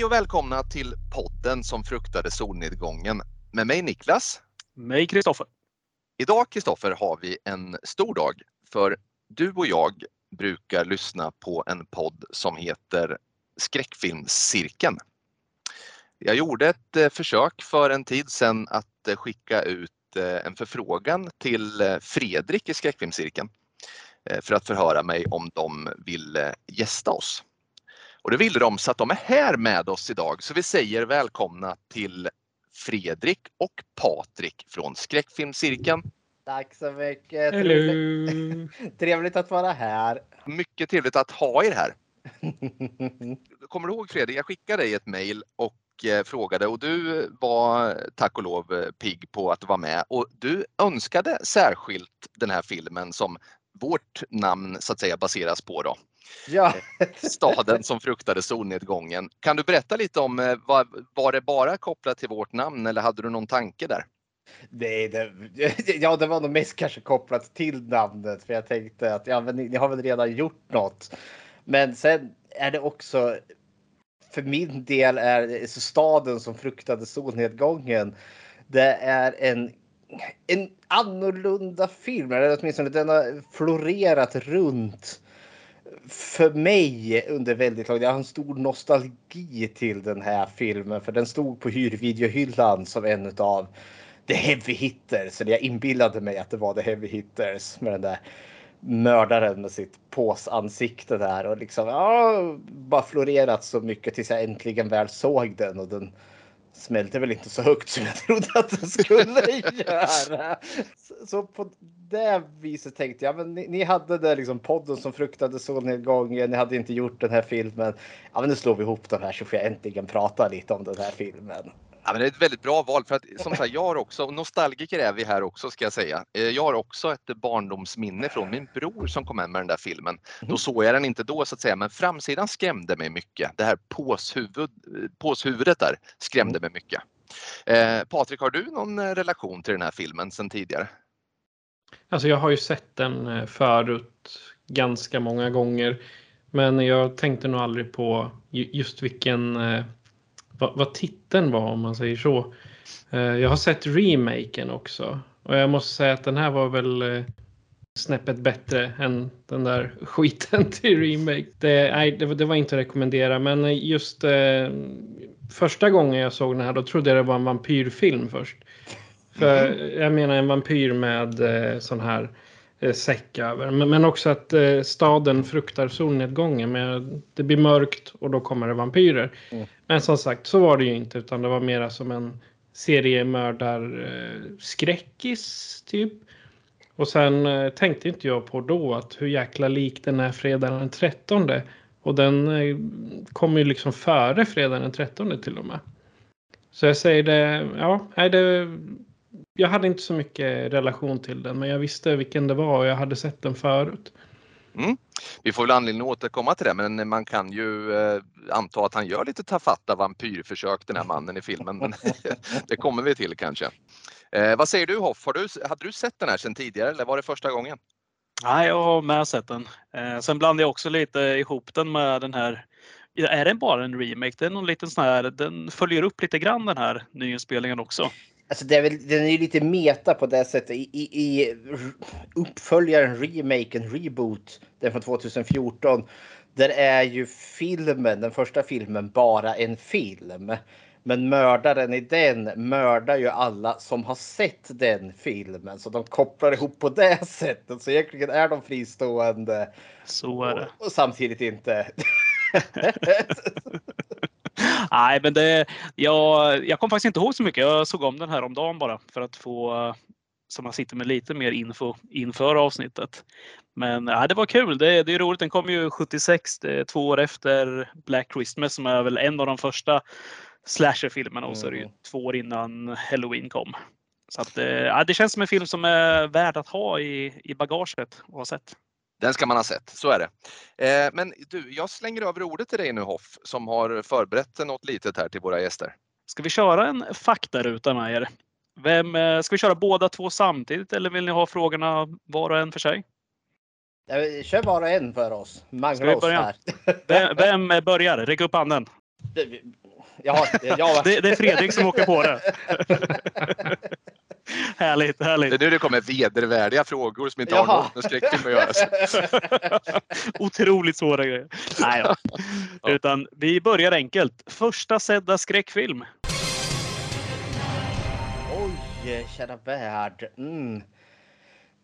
Hej och välkomna till podden som fruktade solnedgången med mig Niklas. Mig Kristoffer. Idag Kristoffer har vi en stor dag för du och jag brukar lyssna på en podd som heter Skräckfilmscirkeln. Jag gjorde ett eh, försök för en tid sedan att eh, skicka ut eh, en förfrågan till Fredrik i Skräckfilmscirkeln för att förhöra mig om de ville gästa oss. Och det ville de så att de är här med oss idag. Så vi säger välkomna till Fredrik och Patrik från Skräckfilmscirkeln. Tack så mycket. Hello. Trevligt, trevligt att vara här. Mycket trevligt att ha er här. Kommer du ihåg Fredrik, jag skickade dig ett mejl och eh, frågade och du var tack och lov eh, pigg på att vara med och du önskade särskilt den här filmen som vårt namn så att säga baseras på då. Ja. Staden som fruktade solnedgången. Kan du berätta lite om, eh, var, var det bara kopplat till vårt namn eller hade du någon tanke där? Nej, det, ja, det var nog mest kanske kopplat till namnet för jag tänkte att ja, men ni, ni har väl redan gjort något. Men sen är det också för min del är staden som fruktade solnedgången. Det är en, en annorlunda film, eller åtminstone den har florerat runt för mig under väldigt lång tid. Jag har en stor nostalgi till den här filmen för den stod på hyrvideohyllan som en av the heavy hitters. Eller jag inbillade mig att det var the heavy hitters med den där mördaren med sitt påsansikte där och liksom ja, bara florerat så mycket tills jag äntligen väl såg den och den smälte väl inte så högt som jag trodde att den skulle göra. Så på det viset tänkte jag, men ni, ni hade det liksom podden som fruktade solnedgången. Ni hade inte gjort den här filmen. Ja, men nu slår vi ihop de här så får jag äntligen prata lite om den här filmen. Ja, men det är ett väldigt bra val för att som sagt, jag har också, nostalgiker är vi här också ska jag säga. Eh, jag har också ett barndomsminne från min bror som kom hem med den där filmen. Då Mm. såg jag den inte då så att säga, men framsidan skrämde mig mycket. Det här påshuvud, påshuvudet där skrämde mig mycket. Eh, Patrik, har du någon eh, relation till den här filmen sedan tidigare? Alltså jag har ju sett den eh, förut ganska många gånger. Men jag tänkte nog aldrig på ju- just vilken, vad, vad titeln var om man säger så. Eh, Jag har sett remaken också. Och jag måste säga att den här var väl eh, snäppet bättre än den där skiten till remake. Det, nej, det, var- det var inte att rekommendera men eh, just eh, första gången jag såg den här då trodde jag det var en vampyrfilm först. För jag menar en vampyr med eh, sån här säck över. Men, också att eh, staden fruktar solnedgången. Men det blir mörkt och då kommer det vampyrer. Mm. Men som sagt så var det ju inte utan det var mera som en seriemördar eh, typ. Och sen eh, tänkte inte jag på då att hur jäkla lik den är fredagen den 13. Och den eh, kommer ju liksom före fredagen den 13 till och med. Så jag säger det, ja, nej det, jag hade inte så mycket relation till den men jag visste vilken det var och jag hade sett den förut. Vi får väl anledning att återkomma till det, men man kan ju eh, anta att han gör lite tafatta vampyrförsök den här mannen i filmen. Men det kommer vi till kanske. Eh, vad säger du Hoff? Har du, hade du sett den här sedan tidigare eller var det första gången? Nej, jag har med sett den. Eh, sen blandade jag också lite ihop den med den här. Är den bara en remake? Det är någon liten sån här. Den följer upp lite grann den här nyinspelningen också. Alltså det är väl, den är ju lite meta på det sättet. I, i, i uppföljaren, remaken, reboot, den från 2014. Där är ju filmen, den första filmen, bara en film. Men mördaren i den mördar ju alla som har sett den filmen. Så de kopplar ihop på det sättet. Så egentligen är de fristående. Så är det. Och, och samtidigt inte. Nej, men det, jag, jag kom faktiskt inte ihåg så mycket. Jag såg om den här om dagen bara för att få eh, så man sitter med lite mer info inför avsnittet. Men ja, det var kul. Det, det är roligt. Den kom ju 76, det är två år efter Black Christmas som är väl en av de första slasherfilmerna och så är det ju Mm. två år innan Halloween kom. Så att, eh, ja, det känns som en film som är värd att ha i, i bagaget och ha sett. Den ska man ha sett, så är det. Eh, men du, jag slänger över ordet till dig nu Hoff som har förberett något litet här till våra gäster. Ska vi köra en faktaruta med er? Vem, eh, ska vi köra båda två samtidigt eller vill ni ha frågorna var och en för sig? Kör bara en för oss. Börja? här. Vem, vem börjar? Räck upp handen. Ja, ja. Det, det är Fredrik som åker på det. härligt, härligt. Det är nu det kommer vedervärdiga frågor som inte har Jaha. något med skräckfilm att göra. Otroligt svåra grejer. Nej. Ja. Utan vi börjar enkelt. Första sedda skräckfilm. Oj, kära värld. Mm.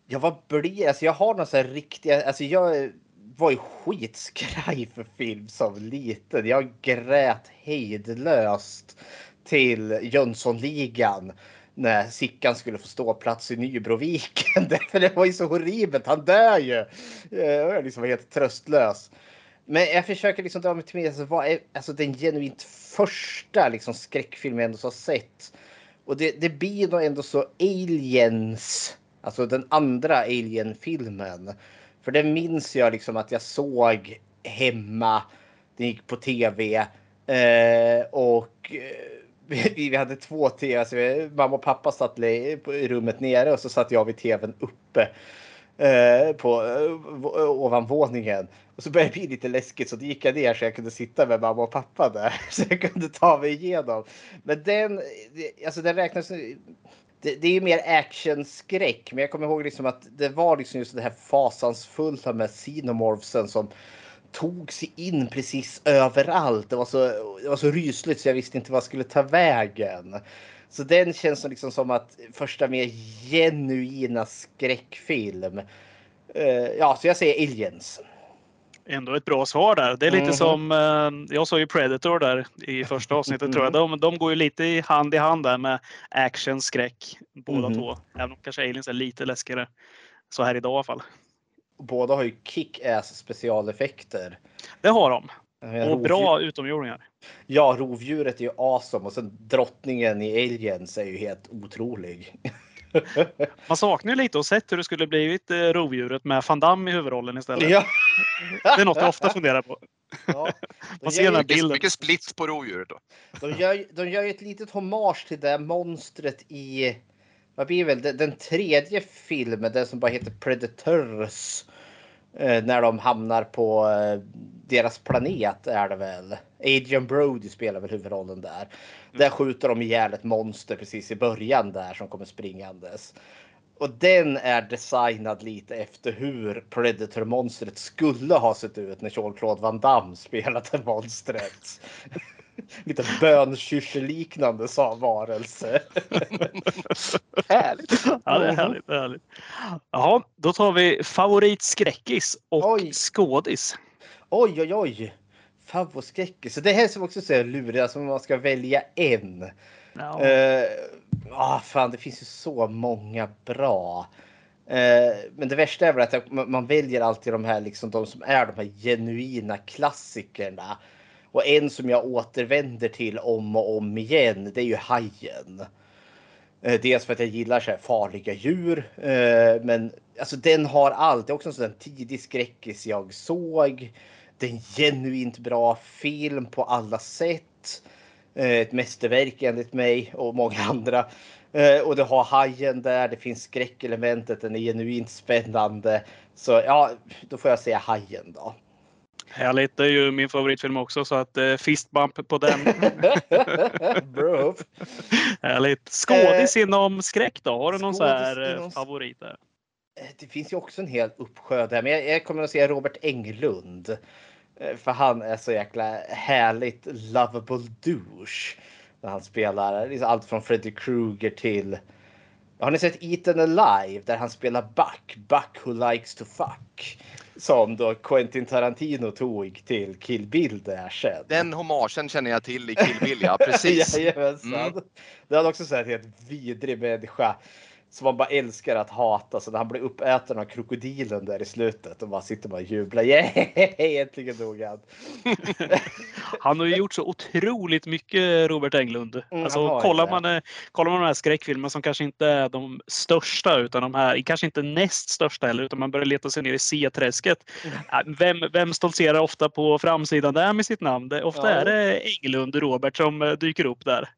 Jag var blir alltså jag har någon sån här riktiga, alltså jag var ju skitskraj för film som liten. Jag grät hejdlöst till Jönssonligan när Sickan skulle få ståplats i Nybroviken. För det var ju så horribelt. Han dör ju. Eh, jag liksom var helt tröstlös. Men jag försöker liksom dra mig till minnes vad är alltså den genuint första liksom skräckfilm jag ändå har sett. Och det, det blir nog ändå så Aliens, alltså den andra Alien-filmen. För det minns jag liksom att jag såg hemma. Den gick på tv. Eh, och eh, vi, vi hade två tv. Alltså, vi- mamma och pappa satt i rummet nere och så satt jag vid tvn uppe. Eh, på eh, ovanvåningen. Och så började det bli lite läskigt så då gick jag ner så jag kunde sitta med mamma och pappa där. Så jag kunde ta mig igenom. Men den, alltså den räknas det, det är ju mer actionskräck, men jag kommer ihåg liksom att det var liksom just det här fasansfulla med xenomorphsen som tog sig in precis överallt. Det var så, det var så rysligt så jag visste inte vad jag skulle ta vägen. Så den känns som, liksom som att första mer genuina skräckfilm. Eh, ja, så jag säger Aliens. Ändå ett bra svar där. Det är lite Mhm. som, eh, jag sa ju Predator där i första avsnittet tror jag. De, de går ju lite i hand i hand där med action, skräck båda Mhm. två. Även om kanske Aliens är lite läskigare. Så här idag i alla fall. Båda har ju kick-ass specialeffekter. Det har de. Och bra rovdjur- utomjordingar. Ja, rovdjuret är ju awesome och sen drottningen i Aliens är ju helt otrolig. Man saknar ju lite och sett hur det skulle blivit eh, rovdjuret med Van Damme i huvudrollen istället. Ja. Det är något jag ofta funderar på. ja. Man ser den ju, här bilden. Mycket splits på rovdjuret då. de, gör, ju- de gör ju ett litet hommage till det monstret i vad blir väl den, den tredje filmen, den som bara heter Predators. Eh, när de hamnar på eh, deras planet är det väl. Adrian Brody spelar väl huvudrollen där. Där skjuter de ihjäl ett monster precis i början där som kommer springandes. Och den är designad lite efter hur Predator-monstret skulle ha sett ut när Jean-Claude Van Damme spelade monstret. lite bönkyrsel-liknande sa varelse. Härligt. Ja, det är Mhm. härligt. Det är härligt. Jaha, då tar vi favoritskräckis och Oj. skådis. Oj, oj, oj. Favoritskräckis. Så det här som också är lurigt, alltså man ska välja en. Ja. Eh, ah, fan, det finns ju så många bra. Eh, men det värsta är väl att man väljer alltid de här, liksom, de som är de här genuina klassikerna. Och en som jag återvänder till om och om igen, det är ju Hajen. Eh, dels för att jag gillar så här farliga djur, eh, men alltså den har allt. Det är också en sån tidig skräckis jag såg. Det är en genuint bra film på alla sätt. Eh, ett mästerverk enligt mig och många andra. Och det har hajen där, det finns skräckelementet, den är genuint spännande. Så ja, då får jag säga hajen då. Härligt. Det är ju min favoritfilm också så att eh, fistbump på den. Bro. Härligt. Skådis inom skräck då? Har du någon så Eh, här eh, inom- favorit där? Eh, Det finns ju också en hel uppsjö där, men jag, jag kommer att säga Robert Englund. Eh, För han är så jäkla härligt lovable douche. När han spelar allt från Freddy Krueger till har ni sett Eaten Alive där han spelar Buck, Buck who likes to fuck? Som då Quentin Tarantino tog till Kill Bill där sen. Den hommagen känner jag till i Kill Bill, ja precis. Jajamensan. Mm. Det är också en helt vidrig människa som man bara älskar att hata. Så när han blir uppäten av krokodilen där i slutet och bara sitter man och jublar. Yeah! Äntligen dog han. Han har ju gjort så otroligt mycket Robert Englund. Mm, alltså, kollar, det. man, eh, kollar man de här skräckfilmerna som kanske inte är de största utan de här, kanske inte näst största heller utan man börjar leta sig ner i C-träsket. Mm. Äh, Vem, vem stoltserar ofta på framsidan där med sitt namn? Det, ofta Ja. är det Englund Robert som eh, dyker upp där.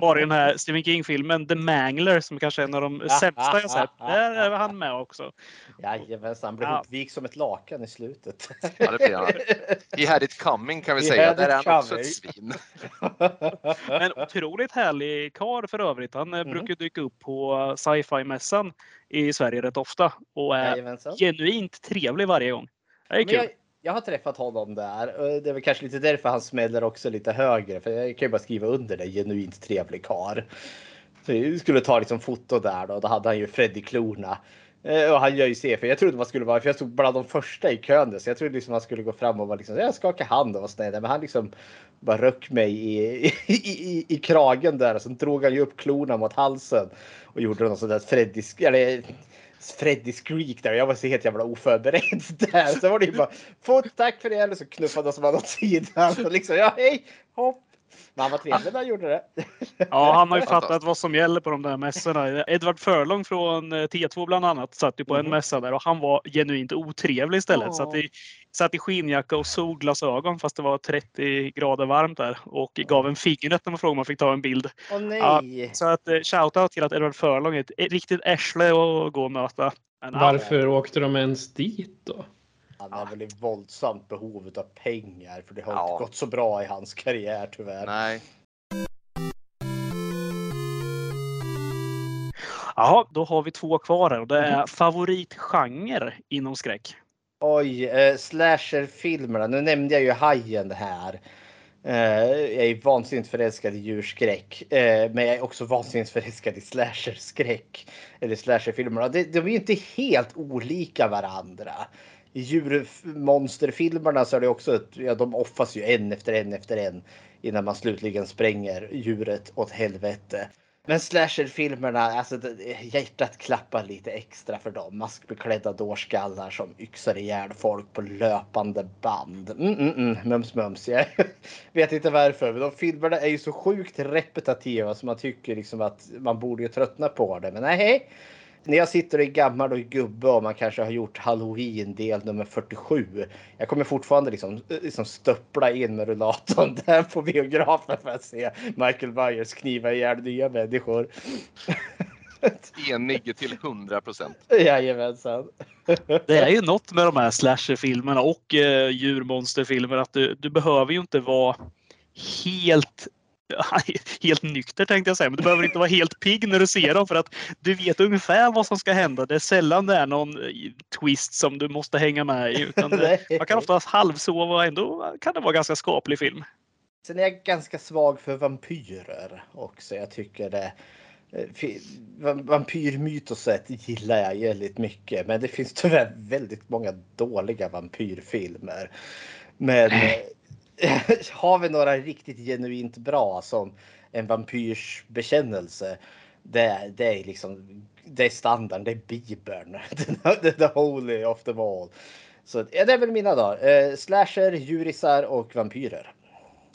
Bara i den här Stephen King-filmen The Mangler som kanske är en av de sämsta jag sett. Där är han med också. Jajamensan, han blev Ja. hopvikt som ett lakan i slutet. Ja, det blir han. He had it coming kan vi He säga. Där är han också coming. ett svin. En otroligt härlig karl för övrigt. Han mm. brukar dyka upp på sci-fi-mässan i Sverige rätt ofta och är Jajamensan. genuint trevlig varje gång. Det är kul jag, har träffat honom där. och Det är väl kanske lite därför han smäller också lite högre. För jag kan ju bara skriva under det. Genuint trevlig karl. Så vi skulle ta liksom foto där då. Då hade han ju Freddy-klorna. Eh, och han gör ju CF. Jag trodde man skulle vara, för jag stod bland de första i kön. där, Så jag trodde liksom han skulle gå fram och vara liksom, jag skaka hand och vara snäll. Men han liksom bara röck mig i, i, i, i kragen där. Och sen drog han ju upp klorna mot halsen. Och gjorde någon sån där Freddy, eller Freddy Squeak där. Jag var så helt jävla oförberedd där. Så var det ju bara, tack för det. eller så knuffades man åt sidan. Och liksom, ja hej, hopp. Men han var trevlig när han gjorde det. Ja, han har ju fattat vad som gäller på de där mässorna. Edvard Förlång från eh, T2 bland annat satt ju på en Mhm. mässa där och han var genuint otrevlig istället. Åh. Satt i, satt i skinnjacka och solglasögon fast det var 30 grader varmt där och gav en fingret när man frågade om man fick ta en bild. Åh nej. Ja, Så att eh, shoutout till att Edvard Förlång är ett riktigt ärsle att gå och möta. Men, ja, Varför åkte de ens dit då? Han är väl i våldsamt behov av pengar. För det har Ja. inte gått så bra i hans karriär tyvärr. Nej, Jaha, då har vi två kvar här och det är favoritgenre inom skräck. Oj, eh, slasherfilmerna. Nu nämnde jag ju Hajen här. Eh, jag är vansinnigt förälskad i djurskräck. Eh, men jag är också vansinnigt förälskad i slasherskräck. Eller slasherfilmerna. De, de är ju inte helt olika varandra. I djurmonsterfilmerna så är det också, att ja de offas ju en efter en efter en. Innan man slutligen spränger djuret åt helvete. Men slasherfilmerna, alltså hjärtat klappar lite extra för dem. Maskbeklädda dårskallar som yxar ihjäl folk på löpande band. Mm, mm, mm, mums mums. Jag vet inte varför, men de filmerna är ju så sjukt repetitiva så man tycker liksom att man borde ju tröttna på det. Men nej, när jag sitter och är gammal och gubbe och man kanske har gjort Halloween del nummer 47. Jag kommer fortfarande liksom, liksom stöppla in med rullatorn där på biografen för att se Michael Myers kniva ihjäl nya människor. enig till 100 procent. Jajamensan. Det är ju något med de här slasherfilmerna och eh, djurmonsterfilmer att du, du behöver ju inte vara helt Helt nykter tänkte jag säga, men du behöver inte vara helt pigg när du ser dem för att du vet ungefär vad som ska hända. Det är sällan det är någon eh, twist som du måste hänga med i. Utan man kan oftast halvsova och ändå kan det vara ganska skaplig film. Sen är jag ganska svag för vampyrer också. Jag tycker det. eh, Vampyrmytoset gillar jag väldigt mycket. Men det finns tyvärr väldigt många dåliga vampyrfilmer. Men eh, har vi några riktigt genuint bra som en vampyrs bekännelse. Det, det är liksom det är standard, det är bibeln. Är the holy of them all. Så ja, det är väl mina dagar. Eh, slasher, djurisar och vampyrer.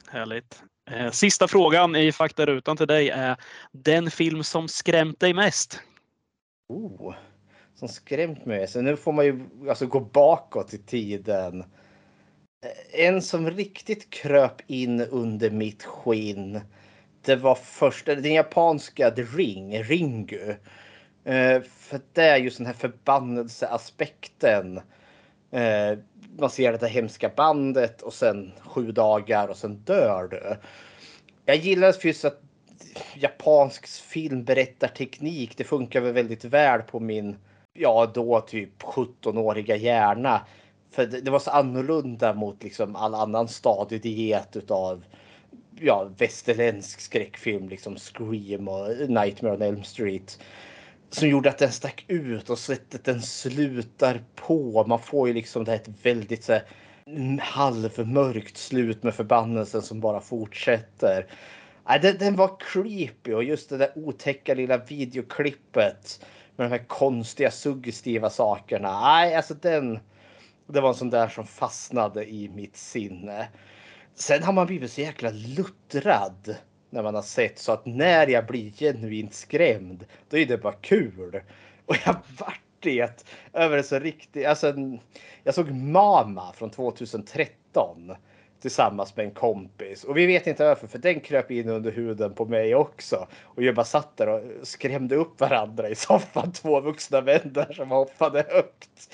Härligt. Eh, Sista frågan i faktarutan till dig är den film som skrämt dig mest? Oh, som skrämt mig. Så nu får man ju alltså gå bakåt i tiden. En som riktigt kröp in under mitt skinn. Det var första, den japanska The Ring, Ringu. Eh, för det är ju sån här förbannelseaspekten. Eh, man ser det där hemska bandet och sen sju dagar och sen dör du. Jag gillar just att japansk filmberättarteknik, det funkar väl väldigt väl på min, ja då typ 17-åriga hjärna. För det, det var så annorlunda mot liksom all annan stadig diet utav ja, västerländsk skräckfilm, liksom Scream och Nightmare on Elm Street. Som gjorde att den stack ut och sättet den slutar på. Man får ju liksom det här ett väldigt så här, halvmörkt slut med förbannelsen som bara fortsätter. Den, den var creepy och just det där otäcka lilla videoklippet med de här konstiga suggestiva sakerna. Nej, alltså den. Det var en sån där som fastnade i mitt sinne. Sen har man blivit så jäkla luttrad när man har sett så att när jag blir genuint skrämd, då är det bara kul. Och jag vart det över så riktigt. Alltså, jag såg Mama från 2013 tillsammans med en kompis. Och vi vet inte varför, för den kröp in under huden på mig också. Och jag bara satt där och skrämde upp varandra i soffan. Två vuxna vänner som hoppade högt.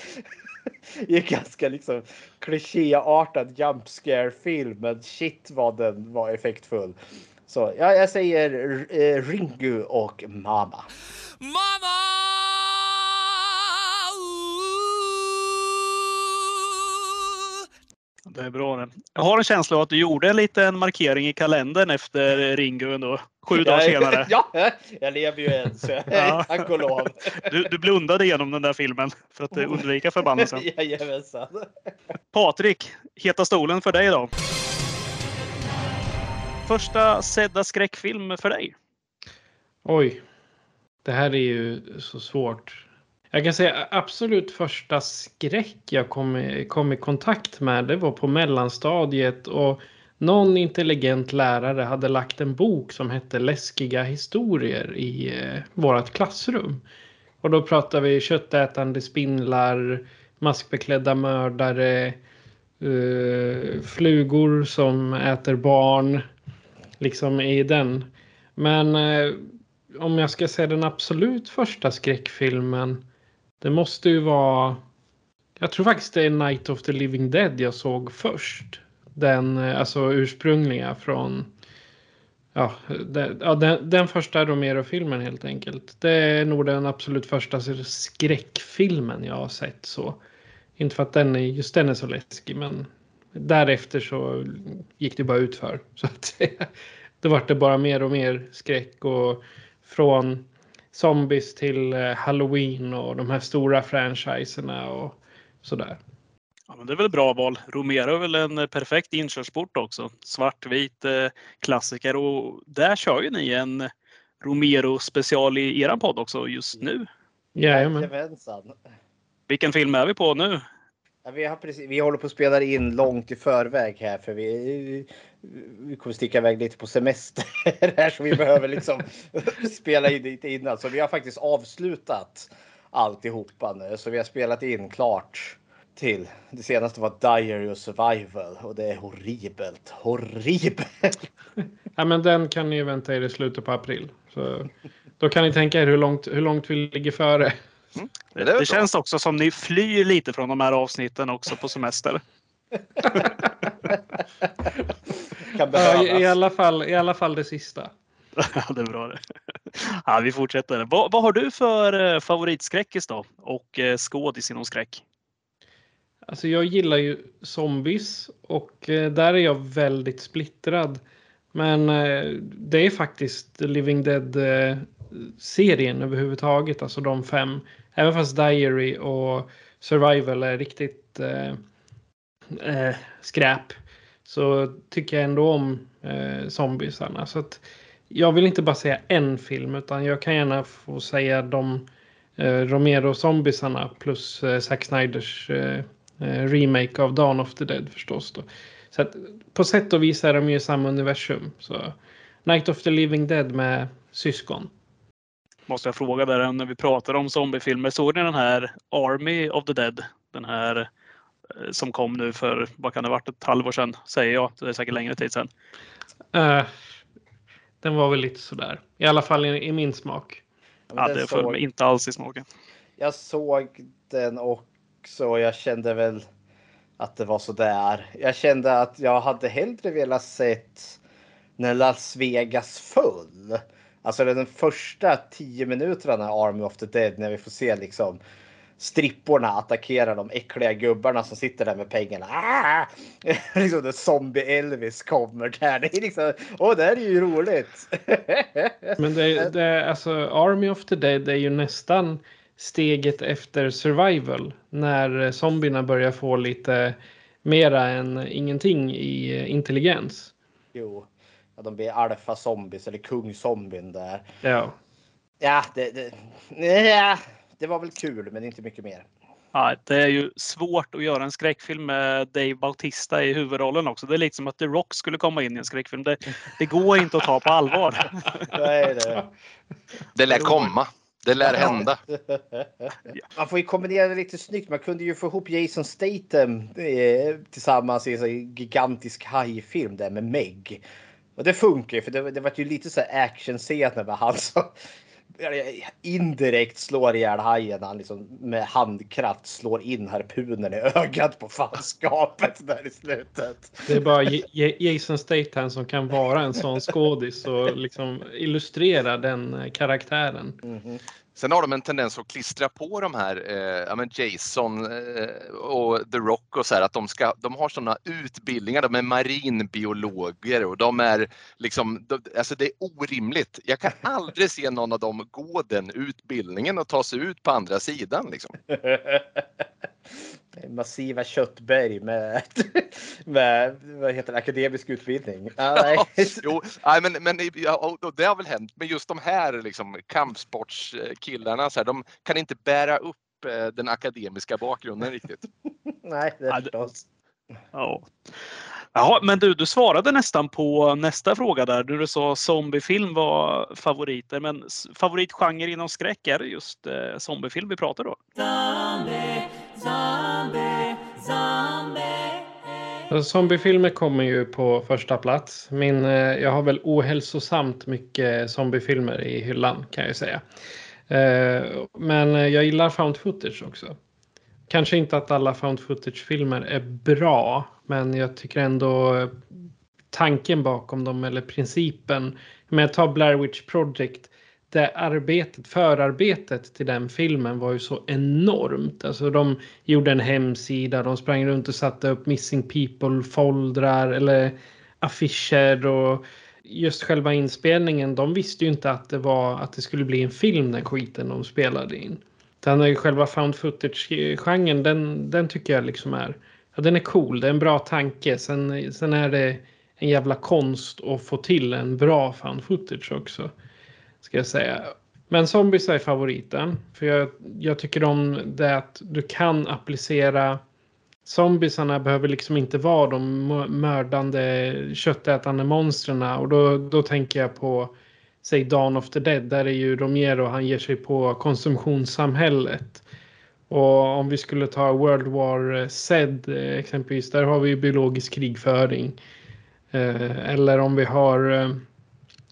I en ganska liksom klichéartad jump scare film. Men shit vad den var effektfull. Så ja, jag säger eh, Ringu och Mama. Mama! Det är bra det. Jag har en känsla av att du gjorde en liten markering i kalendern efter Ringo ändå. Sju dagar senare. Ja, jag lever ju än så Ja. tack och lov. Du, du blundade igenom den där filmen för att undvika förbannelsen. Jajamensan. Patrik, heta stolen för dig då. Första sedda skräckfilm för dig? Oj. Det här är ju så svårt. Jag kan säga absolut första skräck jag kom i, kom i kontakt med det var på mellanstadiet och någon intelligent lärare hade lagt en bok som hette Läskiga historier i eh, vårt klassrum. Och då pratar vi köttätande spindlar, maskbeklädda mördare, eh, flugor som äter barn. Liksom i den. Men eh, om jag ska säga den absolut första skräckfilmen. Det måste ju vara. Jag tror faktiskt det är Night of the Living Dead jag såg först. Den eh, alltså ursprungliga från. Ja, den, ja, den, den första Romero-filmen helt enkelt. Det är nog den absolut första skräckfilmen jag har sett så. Inte för att den är, just den är så läskig men därefter så gick det bara utför. Så att det vart det bara mer och mer skräck och från zombies till eh, halloween och de här stora franchiserna och sådär. Ja, men det är väl bra val. Romero är väl en eh, perfekt inkörsport också. Svartvit eh, klassiker och där kör ju ni en Romero special i eran podd också just nu. Jajamän. Vilken film är vi på nu? Vi, har precis, vi håller på att spela in långt i förväg här för vi, vi kommer sticka iväg lite på semester här så vi behöver liksom spela in lite innan. Så vi har faktiskt avslutat alltihopa nu så vi har spelat in klart till. Det senaste var Diary of Survival och det är horribelt, horribelt. Ja, men den kan ni ju vänta er i slutet på april. Så då kan ni tänka er hur långt, hur långt vi ligger före. Det är Det, bra. känns också som ni flyr lite från de här avsnitten också på semester. Kan Ja, behövas. i, i, alla fall, I alla fall det sista. Ja, det är bra det. Ja, vi fortsätter. Vad, vad har du för eh, favoritskräckis då? Och eh, skådis inom skräck? Alltså jag gillar ju zombies och eh, där är jag väldigt splittrad. Men eh, det är faktiskt Living Dead-serien överhuvudtaget, alltså de fem. Även fast Diary och Survival är riktigt eh, eh, skräp så tycker jag ändå om eh, zombiesarna. Så att jag vill inte bara säga en film utan jag kan gärna få säga de eh, Romero-zombiesarna plus eh, Zack Snyders eh, eh remake av Dawn of the Dead förstås. Då. Så att, på sätt och vis är de ju i samma universum. Så Night of the Living Dead med syskon. Måste jag fråga där när vi pratar om zombiefilmer. Såg ni den här Army of the Dead? Den här eh, som kom nu för, vad kan det varit, ett halvår sedan säger jag. Det är säkert längre tid sedan. Eh, den var väl lite sådär. I alla fall i, i min smak. Ja, Ja, det föll såg- mig inte alls i smaken. Jag såg den också och jag kände väl att det var så där. Jag kände att jag hade hellre velat sett när Las Vegas föll. Alltså den första tio minuterna Army of the Dead när vi får se liksom stripporna attackera de äckliga gubbarna som sitter där med pengarna. Ah! liksom när zombie Elvis kommer där. Det är liksom, åh det här är ju roligt. Men det, det, alltså, Army of the Dead är ju nästan steget efter survival. När eh, zombierna börjar få lite mera än ingenting i eh, intelligens. jo, ja, de blir alfa zombies eller kung-zombien där. Ja. Ja, det, det, ja, det var väl kul, men inte mycket mer. Ja, det är ju svårt att göra en skräckfilm med Dave Bautista i huvudrollen också. Det är liksom att The Rock skulle komma in i en skräckfilm. Det, det går inte att ta på allvar. Nej, det, Det lär komma. Det lär hända. Man får ju kombinera det lite snyggt. Man kunde ju få ihop Jason Statham eh, tillsammans i en gigantisk hajfilm där med Meg. Och det funkar ju för det, det var ju lite så här actionscener med han som indirekt slår ihjäl hajen. Han liksom med handkraft slår in harpunen i ögat på fanskapet där i slutet. Det är bara Jason Statham som kan vara en sån skådis och liksom illustrera den karaktären. Mm -hmm. Sen har de en tendens att klistra på de här, eh, Jason eh, och The Rock och så här, att de, ska, de har sådana utbildningar, de är marinbiologer och de är liksom, de, alltså det är orimligt. Jag kan aldrig se någon av dem gå den utbildningen och ta sig ut på andra sidan. Liksom. Massiva köttberg med, med vad heter det, akademisk utbildning. Jo, nej, men, men ja, det har väl hänt. Men just de här liksom, kampsportskillarna, så här, de kan inte bära upp eh, den akademiska bakgrunden riktigt. nej, det är förstås. Ja. Jaha, men du, du svarade nästan på nästa fråga där. Du sa zombiefilm var favoriter. Men favoritgenre inom skräck, är det just eh, zombiefilm vi pratar då? Zombie, zombie, zombie. Eh. Alltså, zombiefilmer kommer ju på första plats. Min, eh, jag har väl ohälsosamt mycket zombiefilmer i hyllan kan jag säga. Eh, men jag gillar found footage också. Kanske inte att alla found footage-filmer är bra, men jag tycker ändå tanken bakom dem eller principen. Men jag tar Blair Witch Project. Det förarbetet till den filmen var ju så enormt. Alltså de gjorde en hemsida, de sprang runt och satte upp Missing People-foldrar eller affischer och just själva inspelningen. De visste ju inte att det var att det skulle bli en film den skiten de spelade in. Den själva found footage-genren, den, den tycker jag liksom är, ja, den är cool, det är en bra tanke. Sen, sen är det en jävla konst att få till en bra found footage också. Ska jag säga. Men zombies är favoriten. För jag, jag tycker om det att du kan applicera Zombiesarna behöver liksom inte vara de mördande köttätande monstren och då, då tänker jag på säg Dawn of the Dead, där är ju Romero, han ger sig på konsumtionssamhället. Och om vi skulle ta World War Z eh, exempelvis, där har vi ju biologisk krigföring. Eh, eller om vi har eh,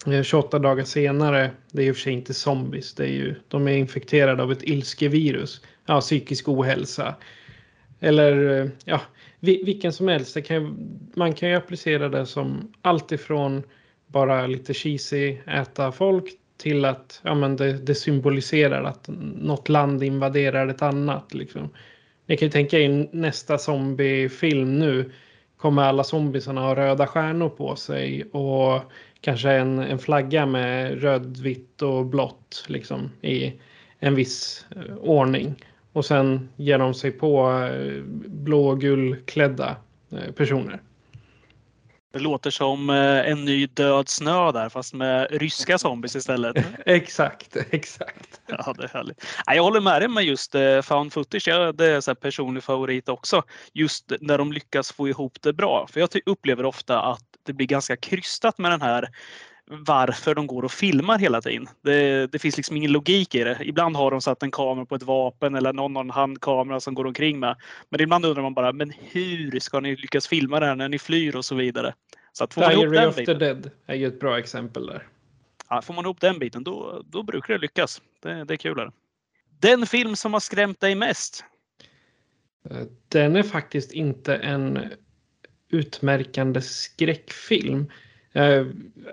Eh, 28 dagar senare, det är i och för sig inte zombies, det är ju, de är infekterade av ett ilskevirus, ja, psykisk ohälsa. Eller eh, ja, vilken som helst, kan, man kan ju applicera det som allt ifrån bara lite cheesy äta folk till att ja, men det, det symboliserar att något land invaderar ett annat. Liksom. Ni kan ju tänka er nästa zombiefilm nu kommer alla zombiesarna ha röda stjärnor på sig och kanske en, en flagga med röd, vitt och blått liksom, i en viss eh, ordning. Och sen ger de sig på eh, blå och gulklädda eh, personer. Det låter som eh, en ny död snö där fast med ryska zombies istället. exakt, exakt. Ja, det är härligt. Jag håller med dig med just eh, found footage. Det är en personlig favorit också. Just när de lyckas få ihop det bra. För jag upplever ofta att det blir ganska krystat med den här varför de går och filmar hela tiden. Det, det, finns liksom ingen logik i det. Ibland har de satt en kamera på ett vapen eller någon har en handkamera som går omkring med. Men ibland undrar man bara, men hur ska ni lyckas filma det här när ni flyr och så vidare? Så att får man Diary of biten, the Dead är ju ett bra exempel där. Ja, får man ihop den biten då, då brukar det lyckas. Det, det är kul. Den film som har skrämt dig mest? Eh, den är faktiskt inte en utmärkande skräckfilm. Eh,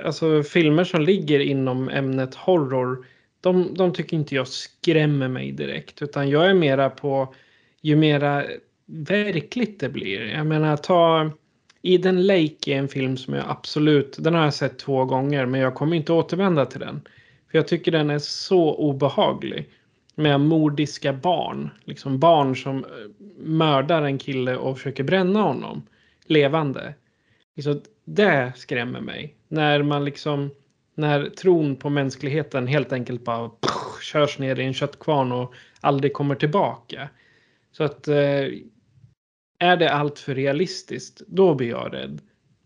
alltså filmer som ligger inom ämnet horror, de, de tycker inte jag skrämmer mig direkt. Utan jag är mera på ju mera verkligt det blir. Jag menar ta Eden Lake är en film som jag absolut, den har jag sett två gånger men jag kommer inte återvända till den. För jag tycker den är så obehaglig. Med mordiska barn. Liksom barn som eh, mördar en kille och försöker bränna honom. Levande. Liksom, det skrämmer mig. När man liksom, när tron på mänskligheten helt enkelt bara pff, körs ner i en köttkvarn och aldrig kommer tillbaka. Så att eh, är det allt för realistiskt, då blir jag rädd.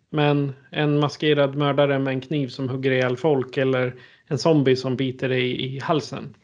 Men en maskerad mördare med en kniv som hugger ihjäl folk eller en zombie som biter dig i halsen.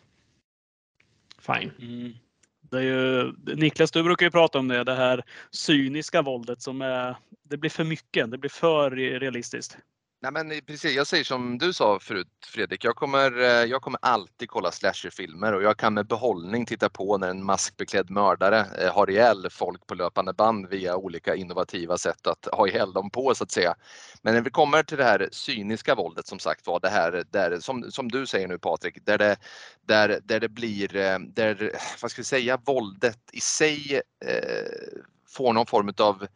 fine. Mm. Det är ju, Niklas, du brukar ju prata om det, det här cyniska våldet som är, det blir för mycket, det blir för realistiskt. Nej men eh, precis, jag säger som du sa förut Fredrik, jag kommer, eh, jag kommer alltid kolla slasherfilmer och jag kan med behållning titta på när en maskbeklädd mördare eh, har ihjäl folk på löpande band via olika innovativa sätt att ha ihjäl dem på så att säga. Men när vi kommer till det här cyniska våldet som sagt var, det här där, som, som du säger nu Patrik, där det, där, där det blir, där, vad ska vi säga, våldet i sig eh, får någon form av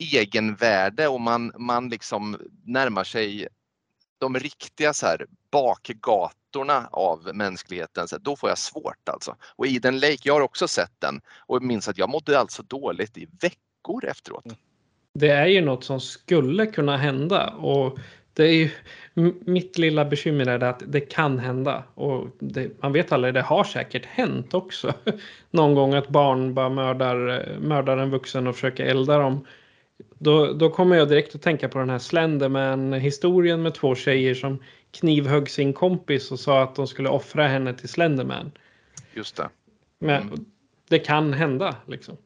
egenvärde och man, man liksom närmar sig de riktiga så här bakgatorna av mänskligheten, så då får jag svårt alltså. Och Eden Lake, jag har också sett den och minns att jag mådde alltså dåligt i veckor efteråt. Mm. Det är ju något som skulle kunna hända och det är ju, mitt lilla bekymmer är att det kan hända och det, man vet aldrig, det har säkert hänt också. Någon gång att barn bara mördar, mördar en vuxen och försöker elda dem då, då kommer jag direkt att tänka på den här Slenderman-historien med två tjejer som knivhögg sin kompis och sa att de skulle offra henne till Slenderman. Just det. Men mm. det kan hända liksom.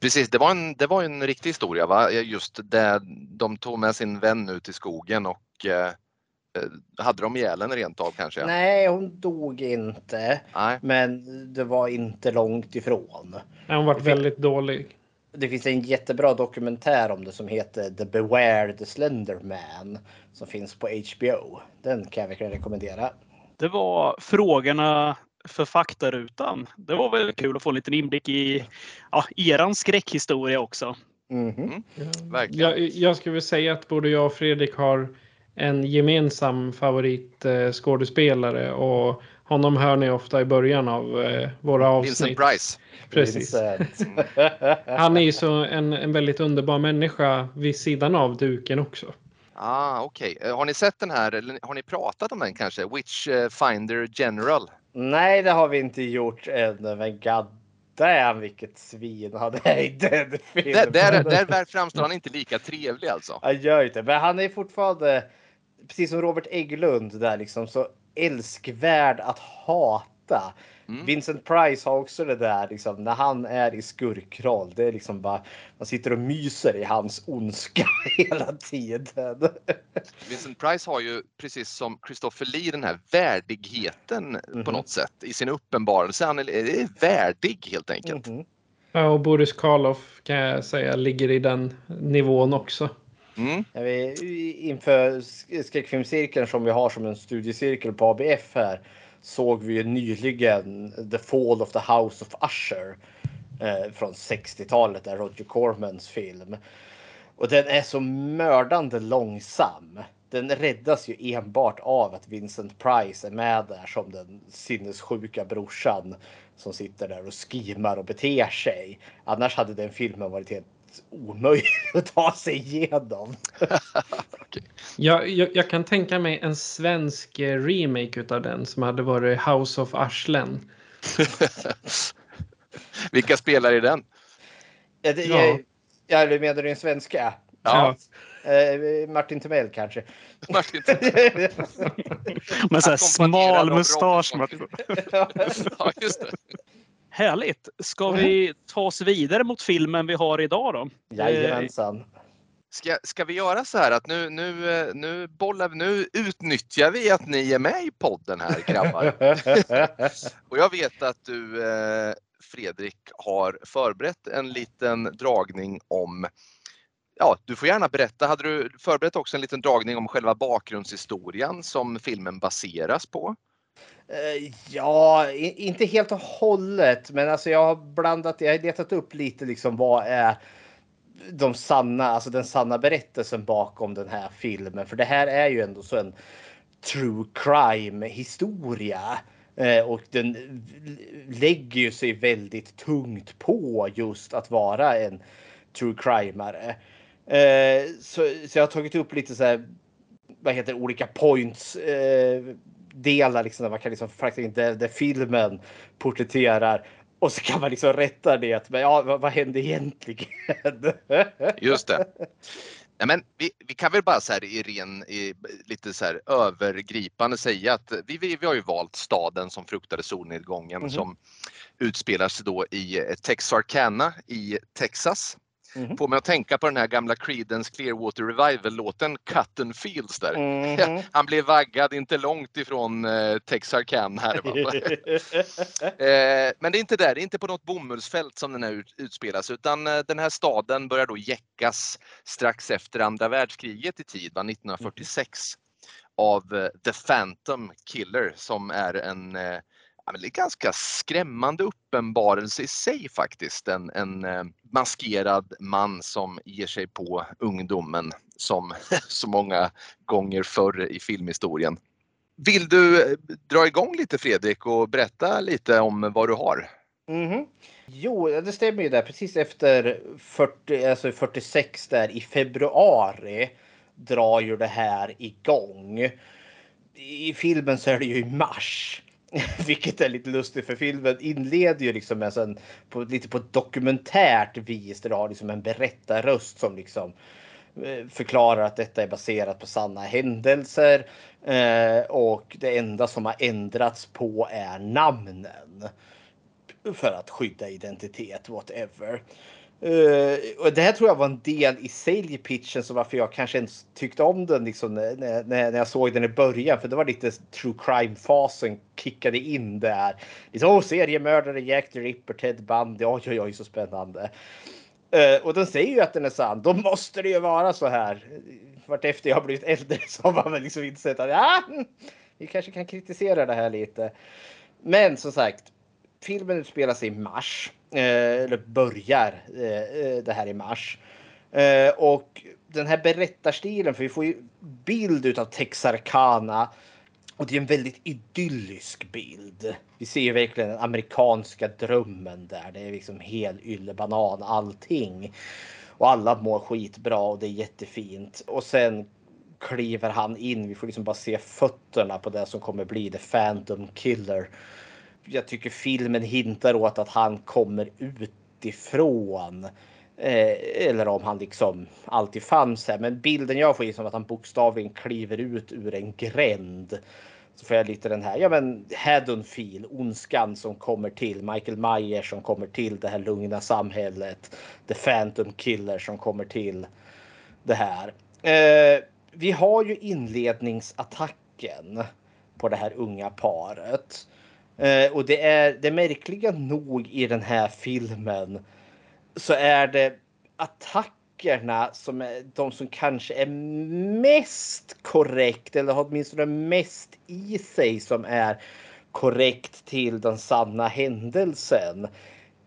Precis, det var en, det var en riktig historia va? Just det, de tog med sin vän ut i skogen och eh, hade de ihjäl henne rent av kanske? Nej, hon dog inte. Nej. Men det var inte långt ifrån. hon var väldigt dålig det finns en jättebra dokumentär om det som heter The Beware the Slender Man som finns på HBO. Den kan jag verkligen rekommendera. Det var frågorna för faktarutan. Det var väl kul att få en liten inblick i ja, eran skräckhistoria också. Mm -hmm. mm, jag, jag skulle säga att både jag och Fredrik har en gemensam favoritskådespelare och honom hör ni ofta i början av eh, våra avsnitt. Vincent Price. Precis. Han är ju så en, en väldigt underbar människa vid sidan av duken också. Ah, Okej, okay. Eh, har ni sett den här eller har ni pratat om den kanske? Witch eh, Finder General? Nej, det har vi inte gjort än, men god damn vilket svin han är i den filmen. Där, där, där framstår han inte lika trevlig alltså. Han gör inte men han är fortfarande precis som Robert Egglund där liksom så älskvärd att hata. Mm. Vincent Price har också det där liksom, när han är i skurkroll. Det är liksom bara man sitter och myser i hans ondska hela tiden. Vincent Price har ju precis som Christopher Lee den här värdigheten mm. på mhm. något sätt i sin uppenbarelse. Han är, är värdig helt enkelt. Mm. Ja, och Boris Karloff kan jag säga ligger i den nivån också. Mm. Inför skräckfilmscirkeln som vi har som en studiecirkel på ABF här såg vi ju nyligen The Fall of the House of Usher eh, från 60-talet, där Roger Cormans film. Och den är så mördande långsam. Den räddas ju enbart av att Vincent Price är med där som den sinnessjuka brorsan som sitter där och skimar och beter sig. Annars hade den filmen varit helt omöjlig att ta sig igenom. okay. jag, jag, jag, kan tänka mig en svensk eh, remake utav den som hade varit House of Arslen. Vilka spelar i den? Ja, det, ja. Jag, menar du en svenska? Ja. Uh, Martin Timell kanske. Martin Timell. Med smal mustasch. ja, just det. Härligt! Ska vi ta oss vidare mot filmen vi har idag då? Jajamensan. Ska, ska vi göra så här att nu, nu, nu bollar nu utnyttjar vi att ni är med i podden här grabbar. och jag vet att du eh, Fredrik har förberett en liten dragning om Ja, du får gärna berätta. Hade du förberett också en liten dragning om själva bakgrundshistorien som filmen baseras på? Eh, ja, inte helt och hållet, men alltså jag har blandat. Jag har letat upp lite liksom vad är de sanna, alltså den sanna berättelsen bakom den här filmen. För det här är ju ändå så en true crime historia eh, och den lägger ju sig väldigt tungt på just att vara en true crimeare. Eh, så, så jag har tagit upp lite så här, vad heter olika points delar liksom, där man kan liksom faktiskt inte, där filmen porträtterar och så kan man liksom rätta det. Men ja, vad, vad hände egentligen? Just det. Ja, men vi, vi kan väl bara så här i ren, i, lite så här övergripande säga att vi, vi, vi har ju valt staden som fruktade solnedgången Mhm. som utspelar sig då i Texarkana i Texas. Mhm. Får mig att tänka på den här gamla Creedence Clearwater Revival-låten Cotton Fields där. Mhm. Han blev vaggad inte långt ifrån eh, Texarkana här. Eh, men det är inte där, det är inte på något bomullsfält som den här ut- utspelas utan eh, den här staden börjar då jäckas strax efter andra världskriget i tid, va, 1946 av eh, The Phantom Killer som är en eh, men det är ganska skrämmande uppenbarelse i sig faktiskt. En, en eh, maskerad man som ger sig på ungdomen som så många gånger förr i filmhistorien. Vill du eh, dra igång lite Fredrik och berätta lite om vad du har? Mhm. Jo, det stämmer ju där. Precis efter 40, alltså 46 där i februari drar ju det här igång. I filmen så är det ju i mars. Vilket är lite lustigt för filmen inleder ju liksom med en, på, lite på ett dokumentärt vis där du har liksom en berättarröst som liksom eh, förklarar att detta är baserat på sanna händelser. Eh, och det enda som har ändrats på är namnen för att skydda identitet, whatever. Uh, och det här tror jag var en del i säljpitchen så varför jag kanske inte tyckte om den liksom när, när, när jag såg den i början. För det var lite true crime-fasen kickade in där. Liksom, oh, seriemördare, Jack the Ripper, Ted Bundy. Oj, oj, oj, så spännande. Uh, och den säger ju att den är sann. Då måste det ju vara så här. Vartefter jag har blivit äldre så har man väl liksom insett att ah, vi kanske kan kritisera det här lite. Men som sagt, filmen utspelar sig i mars. Eh, eller börjar eh, eh, det här i mars. Och den här berättarstilen, för vi får ju bild utav Texarkana. Och det är en väldigt idyllisk bild. Vi ser ju verkligen den amerikanska drömmen där. Det är liksom hel yllebanan allting. Och alla mår skitbra och det är jättefint. Och sen kliver han in. Vi får liksom bara se fötterna på det som kommer bli The Phantom Killer jag tycker filmen hintar åt att han kommer utifrån. Eh, eller om han liksom alltid fanns här. Men bilden jag får är som att han bokstavligen kliver ut ur en gränd. Så får jag lite den här, ja men Haddonfield, ondskan som kommer till. Michael Myers som kommer till det här lugna samhället. The Phantom Killer som kommer till det här. Eh, vi har ju inledningsattacken på det här unga paret. Eh, och det är det märkliga nog i den här filmen så är det attackerna som är de som kanske är mest korrekt eller har åtminstone mest i sig som är korrekt till den sanna händelsen.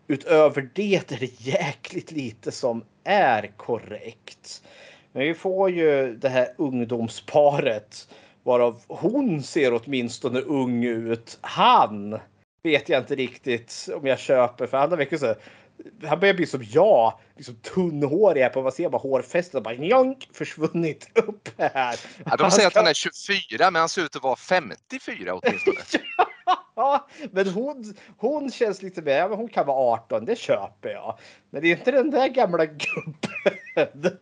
Utöver det är det jäkligt lite som är korrekt. Men vi får ju det här ungdomsparet Varav hon ser åtminstone ung ut. Han vet jag inte riktigt om jag köper för han verkligen så han börjar bli som jag, liksom tunnhårig här på vad ser bara hårfästet bara jonk, försvunnit upp här. Ja, de säger att han är 24 men han ser ut att vara 54 åtminstone. Ja, men hon, hon känns lite mer, men hon kan vara 18, det köper jag. Men det är inte den där gamla gubben.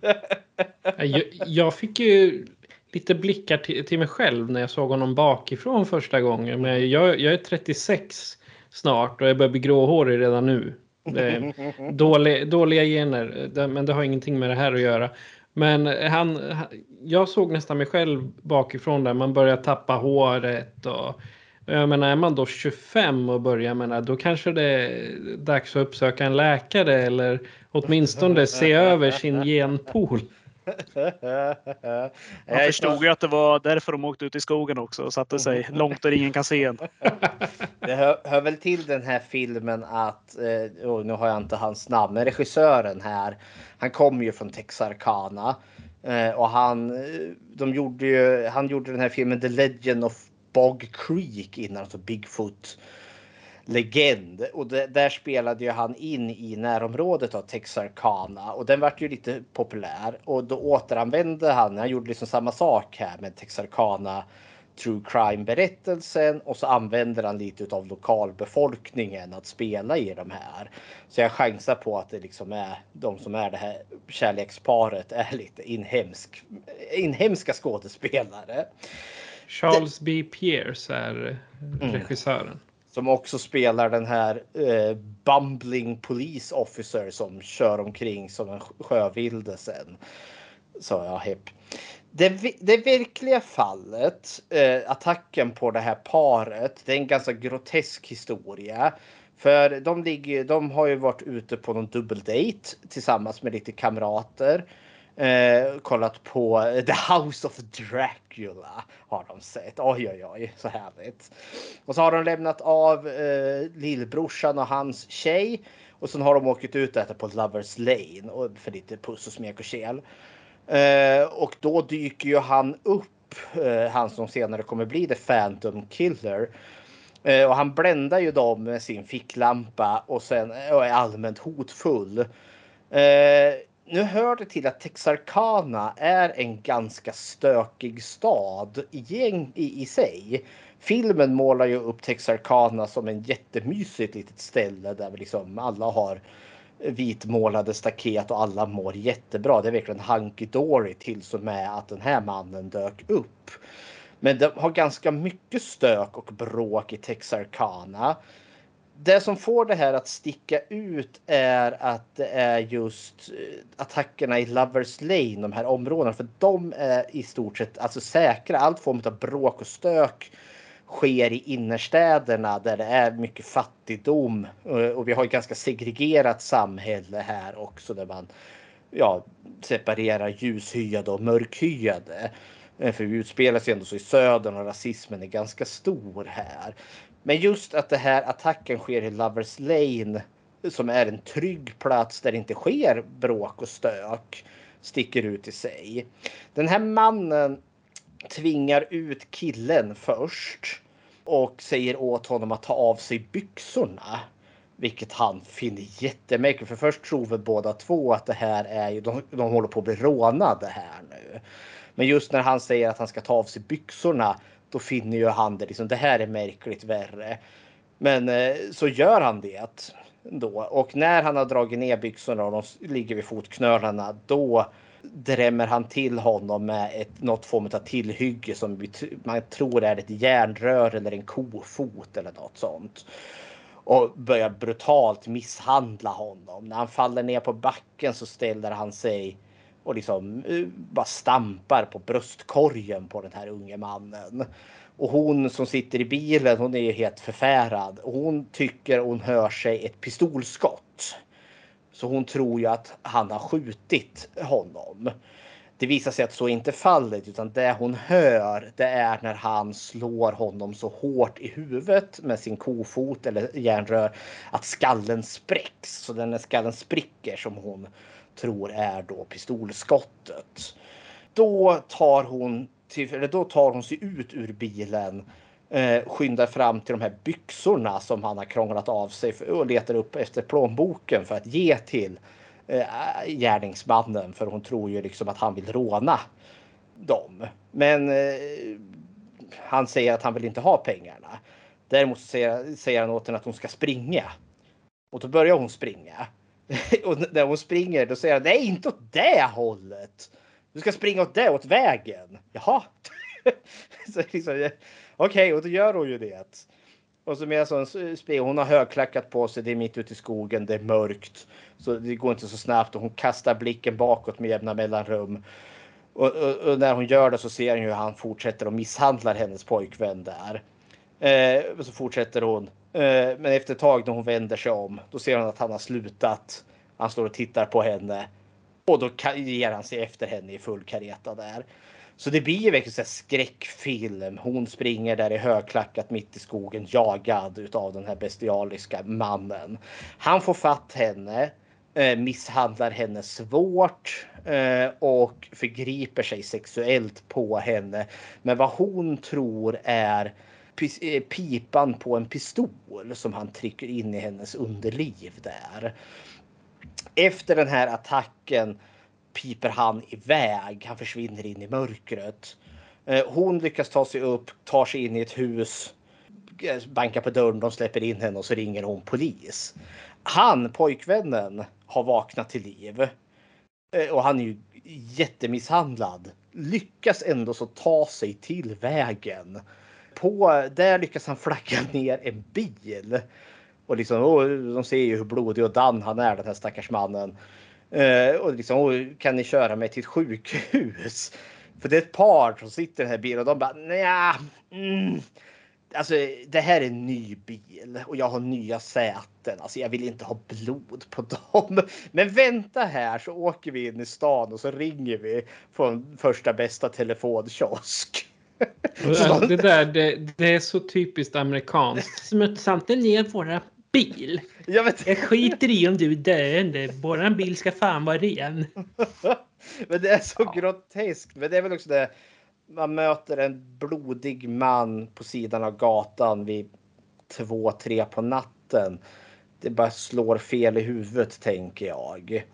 Jag, jag fick ju lite blickar till, till mig själv när jag såg honom bakifrån första gången. Men jag, jag är 36 snart och jag börjar bli gråhårig redan nu. Det dålig, dåliga gener, det, men det har ingenting med det här att göra. Men han, jag såg nästan mig själv bakifrån där man börjar tappa håret och jag menar, är man då 25 och börjar, menar, då kanske det är dags att uppsöka en läkare eller åtminstone se över sin genpool. Jag förstod ju att det var därför de åkte ut i skogen också och satte sig långt där ingen kan se en. Det hör, hör väl till den här filmen att, eh, oh, nu har jag inte hans namn, men regissören här, han kommer ju från Texarkana. Eh, och han, eh, de gjorde ju, han gjorde den här filmen The Legend of Bog Creek innan, alltså Bigfoot legend. Och det, där spelade ju han in i närområdet av Texarkana och den vart ju lite populär och då återanvände han, han gjorde liksom samma sak här med Texarkana true crime berättelsen och så använder han lite av lokalbefolkningen att spela i de här. Så jag chansar på att det liksom är de som är det här kärleksparet är lite inhemsk, inhemska skådespelare. Charles B. Pierce är mm. Som också spelar den här eh, bumbling police officer som kör omkring som en sjövilde sen. Så ja, hepp. Det, det verkliga fallet, eh, attacken på det här paret, det är en ganska grotesk historia. För de, ligger, de har ju varit ute på någon dubbeldejt tillsammans med lite kamrater. Eh, kollat på The House of Dracula har de sett. Oj, oj, oj, så härligt. Och så har de lämnat av eh, lillbrorsan och hans tjej. Och sen har de åkt ut och ätit på Lovers Lane och för lite puss och smek och kel. Eh, och då dyker ju han upp, eh, han som senare kommer bli The Phantom Killer. Eh, och han bländar ju dem med sin ficklampa och sen eh, och är allmänt hotfull. Eh, nu hör det till att Texarkana är en ganska stökig stad i, i, i sig. Filmen målar ju upp Texarkana som en jättemysigt litet ställe där vi liksom alla har vitmålade staket och alla mår jättebra. Det är verkligen hunky dory till som med att den här mannen dök upp. Men de har ganska mycket stök och bråk i Texarkana. Det som får det här att sticka ut är att det är just eh, attackerna i Lovers Lane, de här områdena, för de är i stort sett alltså säkra. Allt form av bråk och stök sker i innerstäderna där det är mycket fattigdom eh, och vi har ett ganska segregerat samhälle här också där man ja, separerar ljushyade och mörkhyade. Eh, för vi utspelar sig ändå så i södern och rasismen är ganska stor här. Men just att det här attacken sker i Lovers Lane som är en trygg plats där det inte sker bråk och stök sticker ut i sig. Den här mannen tvingar ut killen först och säger åt honom att ta av sig byxorna. Vilket han finner jättemärkligt. För först tror väl båda två att det här är ju, de, de håller på att bli rånade här nu. Men just när han säger att han ska ta av sig byxorna, då finner ju han det liksom, det här är märkligt värre. Men eh, så gör han det då. Och när han har dragit ner byxorna och de ligger vid fotknölarna, då drämmer han till honom med ett, något form av tillhygge som man tror är ett järnrör eller en kofot eller något sånt. Och börjar brutalt misshandla honom. När han faller ner på backen så ställer han sig och liksom eh, bara stampar på bröstkorgen på den här unge mannen. Och hon som sitter i bilen, hon är ju helt förfärad. Hon tycker hon hör sig ett pistolskott. Så hon tror ju att han har skjutit honom. Det visar sig att så är inte fallet utan det hon hör det är när han slår honom så hårt i huvudet med sin kofot eller järnrör att skallen spräcks. Så den skallen spricker som hon tror är då pistolskottet. Då tar hon, till, eller då tar hon sig ut ur bilen eh, skyndar fram till de här byxorna som han har krånglat av sig och letar upp efter plånboken för att ge till eh, gärningsmannen. För hon tror ju liksom att han vill råna dem. Men eh, han säger att han vill inte ha pengarna. Däremot säger, säger han åt henne att hon ska springa. Och då börjar hon springa. och när hon springer då säger han nej inte åt det hållet. Du ska springa åt det, åt vägen. Jaha. så liksom, Okej, okay, och då gör hon ju det. Och så med hon springer, hon har högklackat på sig, det är mitt ute i skogen, det är mörkt. Så det går inte så snabbt och hon kastar blicken bakåt med jämna mellanrum. Och, och, och när hon gör det så ser hon hur han fortsätter och misshandlar hennes pojkvän där. Eh, och så fortsätter hon. Eh, men efter ett tag när hon vänder sig om, då ser hon att han har slutat. Han står och tittar på henne. Och då ger han sig efter henne i full kareta där. Så det blir ju verkligen en skräckfilm. Hon springer där i högklackat mitt i skogen jagad utav den här bestialiska mannen. Han får fatt henne, eh, misshandlar henne svårt eh, och förgriper sig sexuellt på henne. Men vad hon tror är Eh, pipan på en pistol som han trycker in i hennes underliv där. Efter den här attacken piper han iväg. Han försvinner in i mörkret. Eh, hon lyckas ta sig upp, tar sig in i ett hus, eh, bankar på dörren, de släpper in henne och så ringer hon polis. Han, pojkvännen, har vaknat till liv. Och han är ju jättemisshandlad. Lyckas ändå så ta sig till vägen. På, där lyckas han flagga ner en bil. Och liksom, och de ser ju hur blodig och dan han är den här stackars mannen. Eh, och liksom, och kan ni köra mig till ett sjukhus? För det är ett par som sitter i den här bilen och de bara nja. Mm. Alltså det här är en ny bil och jag har nya säten. Alltså jag vill inte ha blod på dem. Men vänta här så åker vi in i stan och så ringer vi från första bästa telefonkiosk. Det där det, det är så typiskt amerikanskt. Smuts inte ner våra bil. Jag, vet. Jag skiter i om du är döende. Våran bil ska fan vara ren. Men det är så Ja. groteskt. Men det är väl också det. Man möter en blodig man på sidan av gatan vid två, tre på natten. Det bara slår fel i huvudet tänker jag.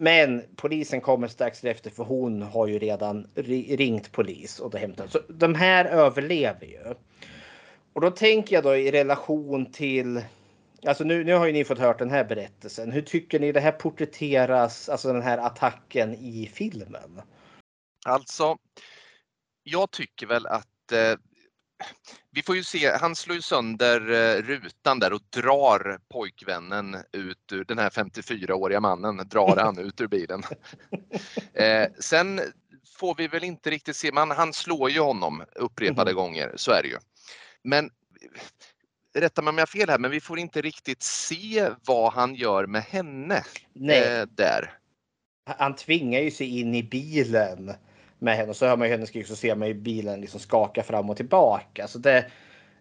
Men polisen kommer strax efter för hon har ju redan ringt polis och då Så de här överlever ju. Och då tänker jag då i relation till Alltså nu, nu har ju ni fått hört den här berättelsen. Hur tycker ni det här porträtteras, alltså den här attacken i filmen? Alltså, jag tycker väl att eh, vi får ju se, han slår ju sönder eh, rutan där och drar pojkvännen ut ur, den här 54-åriga mannen, drar han ut ur bilen. Eh, sen får vi väl inte riktigt se, man, han slår ju honom upprepade gånger, så är det ju. Men rätta mig om jag har fel här, men vi får inte riktigt se vad han gör med henne Nej, eh, där. han tvingar ju sig in i bilen med henne och så hör man ju henne skrika så ser man ju bilen liksom skaka fram och tillbaka. Så det,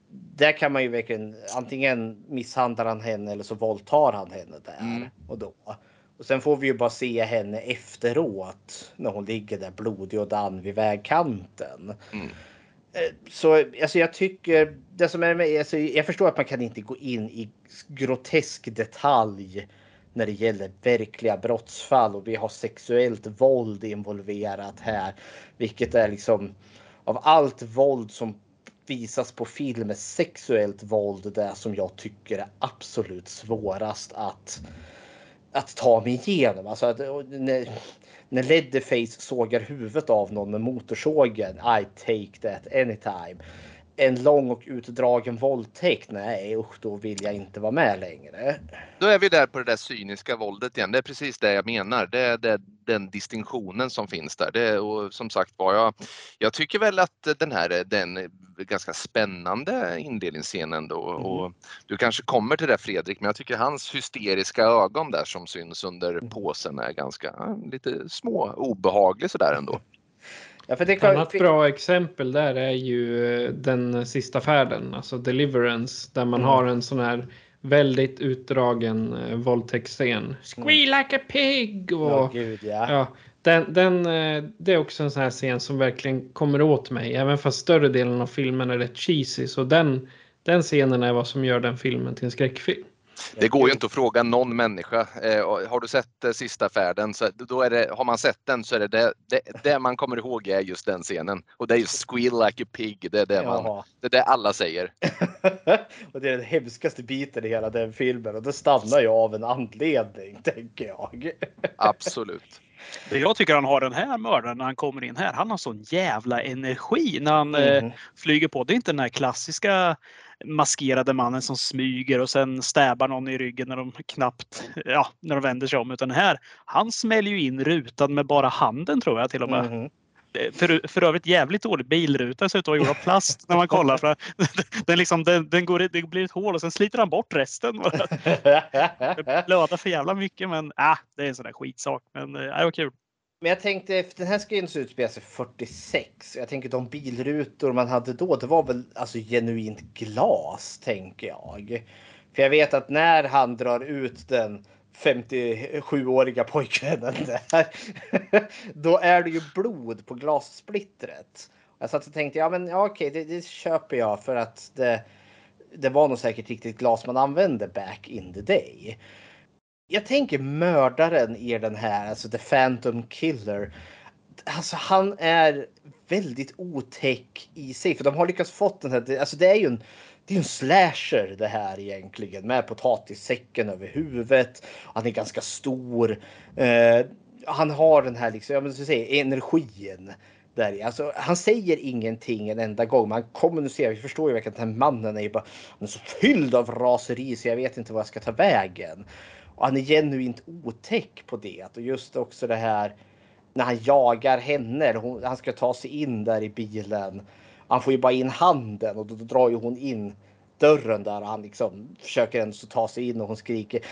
där kan man ju verkligen antingen misshandlar han henne eller så våldtar han henne där Mm. och då. Och sen får vi ju bara se henne efteråt när hon ligger där blodig och dan vid vägkanten. Mm. Eh, Så alltså jag tycker det som är med, alltså jag förstår att man kan inte gå in i grotesk detalj när det gäller verkliga brottsfall och vi har sexuellt våld involverat här, vilket är liksom av allt våld som visas på film är sexuellt våld det som jag tycker är absolut svårast att att ta mig igenom. Alltså att, när, när Leatherface sågar huvudet av någon med motorsågen. I take that anytime. En lång och utdragen våldtäkt. Nej usch, då vill jag inte vara med längre. Då är vi där på det där cyniska våldet igen. Det är precis det jag menar. Det är det, den distinktionen som finns där. Det, och som sagt var, jag, jag tycker väl att den här är den är ganska spännande inledningsscenen då. Mm. Och du kanske kommer till det Fredrik, men jag tycker hans hysteriska ögon där som syns under Mm. påsen är ganska lite små obehaglig sådär ändå. Ja, för det Ett annat bra exempel där är ju eh, den sista färden, alltså Deliverance, där man Mm. har en sån här väldigt utdragen eh, våldtäktsscen. Squeal like a pig! Och, Ja, gud ja. Ja, den, den, eh, det är också en sån här scen som verkligen kommer åt mig. Även fast större delen av filmen är rätt cheesy. Så den, den scenen är vad som gör den filmen till en skräckfilm. Det går ju inte att fråga någon människa. Eh, har du sett eh, Sista färden? Så då är det, har man sett den så är det det, det det man kommer ihåg är just den scenen. Och det är ju squeal like a pig. Det är det, man, Jaha. det, är det alla säger. och det är den hemskaste biten i hela den filmen och det stannar ju av en anledning, tänker jag. Absolut. Det jag tycker han har den här mördaren när han kommer in här. Han har sån jävla energi när han eh, Mhm. flyger på. Det är inte den här klassiska maskerade mannen som smyger och sen stäbar någon i ryggen när de knappt, ja, när de vänder sig om. Utan här, han smäller ju in rutan med bara handen tror jag till och med. Mhm. För, för övrigt jävligt dålig bilruta ser ut att vara gjord av plast när man kollar. För den, liksom, den, den går, det blir ett hål och sen sliter han bort resten. Det blöder för jävla mycket men äh, det är en sån där skitsak. Men äh, det var kul. Men jag tänkte, för den här ska ju ändå utspela sig 46. Jag tänker de bilrutor man hade då, det var väl alltså genuint glas, tänker jag. För jag vet att när han drar ut den 57-åriga pojkvännen där, då är det ju blod på glassplittret. Jag satt och tänkte, ja men ja, okej, det, det köper jag för att det, det var nog säkert riktigt glas man använde back in the day. Jag tänker mördaren i den här, alltså The Phantom Killer. Alltså han är väldigt otäck i sig. För de har lyckats fått den här, alltså det är ju en, det är en slasher det här egentligen med potatissäcken över huvudet. Han är ganska stor. Eh, han har den här liksom, jag måste säga, energin. Där. Alltså, han säger ingenting en enda gång, men han kommunicerar. Vi förstår ju verkligen att den här mannen är ju bara är så fylld av raseri så jag vet inte vad jag ska ta vägen. Och han är genuint otäck på det. Och just också det här när han jagar henne. Hon, han ska ta sig in där i bilen. Han får ju bara in handen och då, då drar ju hon in dörren där och han liksom försöker ändå ta sig in och hon skriker.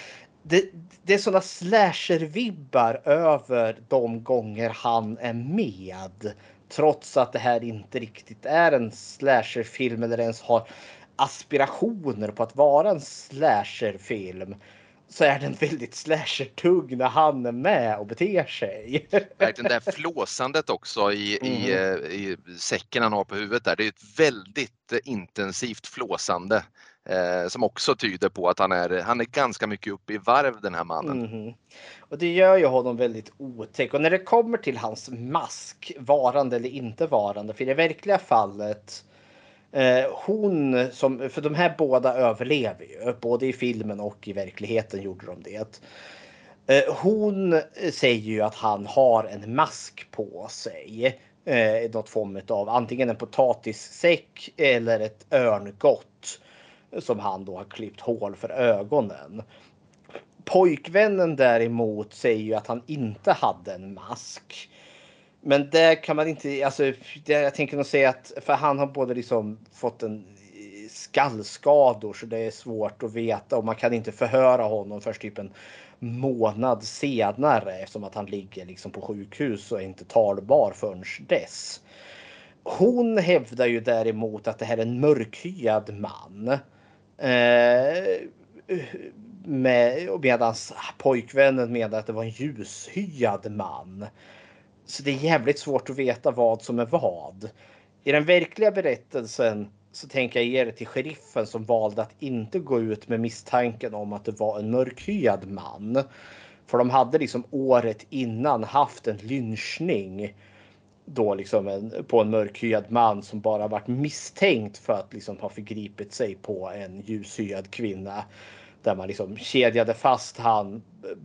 Det, det är sådana slasher-vibbar över de gånger han är med. Trots att det här inte riktigt är en slasher-film eller ens har aspirationer på att vara en slasher-film så är den väldigt slasher-tugg när han är med och beter sig. Verkligen det här flåsandet också i, mm. i, eh, i säcken han har på huvudet där. Det är ett väldigt intensivt flåsande eh, som också tyder på att han är, han är ganska mycket uppe i varv den här mannen. Mm. Och det gör ju honom väldigt otäck. Och när det kommer till hans mask, varande eller inte varande, för i det verkliga fallet Eh, Eh, hon som, för de här båda överlever ju, både i filmen och i verkligheten gjorde de det. Eh, hon säger ju att han har en mask på sig. Eh, något form av antingen en potatissäck eller ett örngott som han då har klippt hål för ögonen. Pojkvännen däremot säger ju att han inte hade en mask. Men där kan man inte, alltså det, jag tänker nog säga att för han har både liksom fått en eh, skallskador så det är svårt att veta och man kan inte förhöra honom först typ en månad senare eftersom att han ligger liksom på sjukhus och är inte talbar förrän dess. Hon hävdar ju däremot att det här är en mörkhyad man. Eh, med, medans pojkvännen menar att det var en ljushyad man. Så det är jävligt svårt att veta vad som är vad. I den verkliga berättelsen så tänker jag ge det till sheriffen som valde att inte gå ut med misstanken om att det var en mörkhyad man. För de hade liksom året innan haft en lynchning då liksom en, på en mörkhyad man som bara varit misstänkt för att liksom ha förgripit sig på en ljushyad kvinna där man liksom kedjade fast han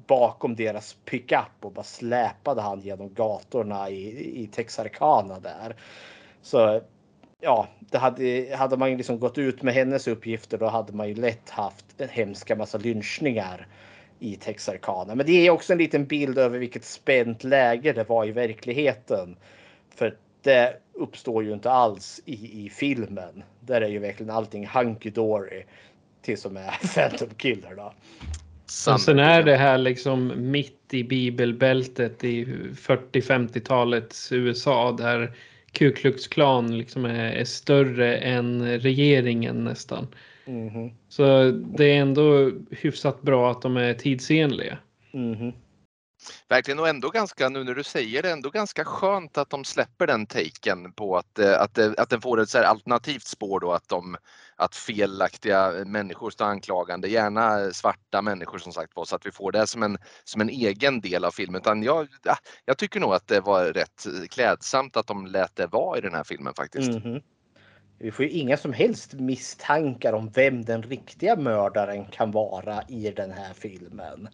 bakom deras pickup och bara släpade han genom gatorna i, i Texarkana där. Så ja, det hade, hade man liksom gått ut med hennes uppgifter då hade man ju lätt haft en hemska massa lynchningar i Texarkana. Men det är också en liten bild över vilket spänt läge det var i verkligheten. För det uppstår ju inte alls i, i filmen. Där är ju verkligen allting hunky dory till som är Phantom Killer då. Och sen är det här liksom mitt i bibelbältet i 40-50-talets USA där Ku Klux Klan liksom är, är större än regeringen nästan. Mm -hmm. Så det är ändå hyfsat bra att de är tidsenliga. Mm -hmm. Verkligen och ändå ganska, nu när du säger det, ändå ganska skönt att de släpper den taken på att, eh, att, att den får ett så alternativt spår då att, de, att felaktiga människor står anklagande, gärna svarta människor som sagt var, så att vi får det som en, som en egen del av filmen. Utan jag, jag tycker nog att det var rätt klädsamt att de lät det vara i den här filmen faktiskt. Mm -hmm. Vi får ju inga som helst misstankar om vem den riktiga mördaren kan vara i den här filmen.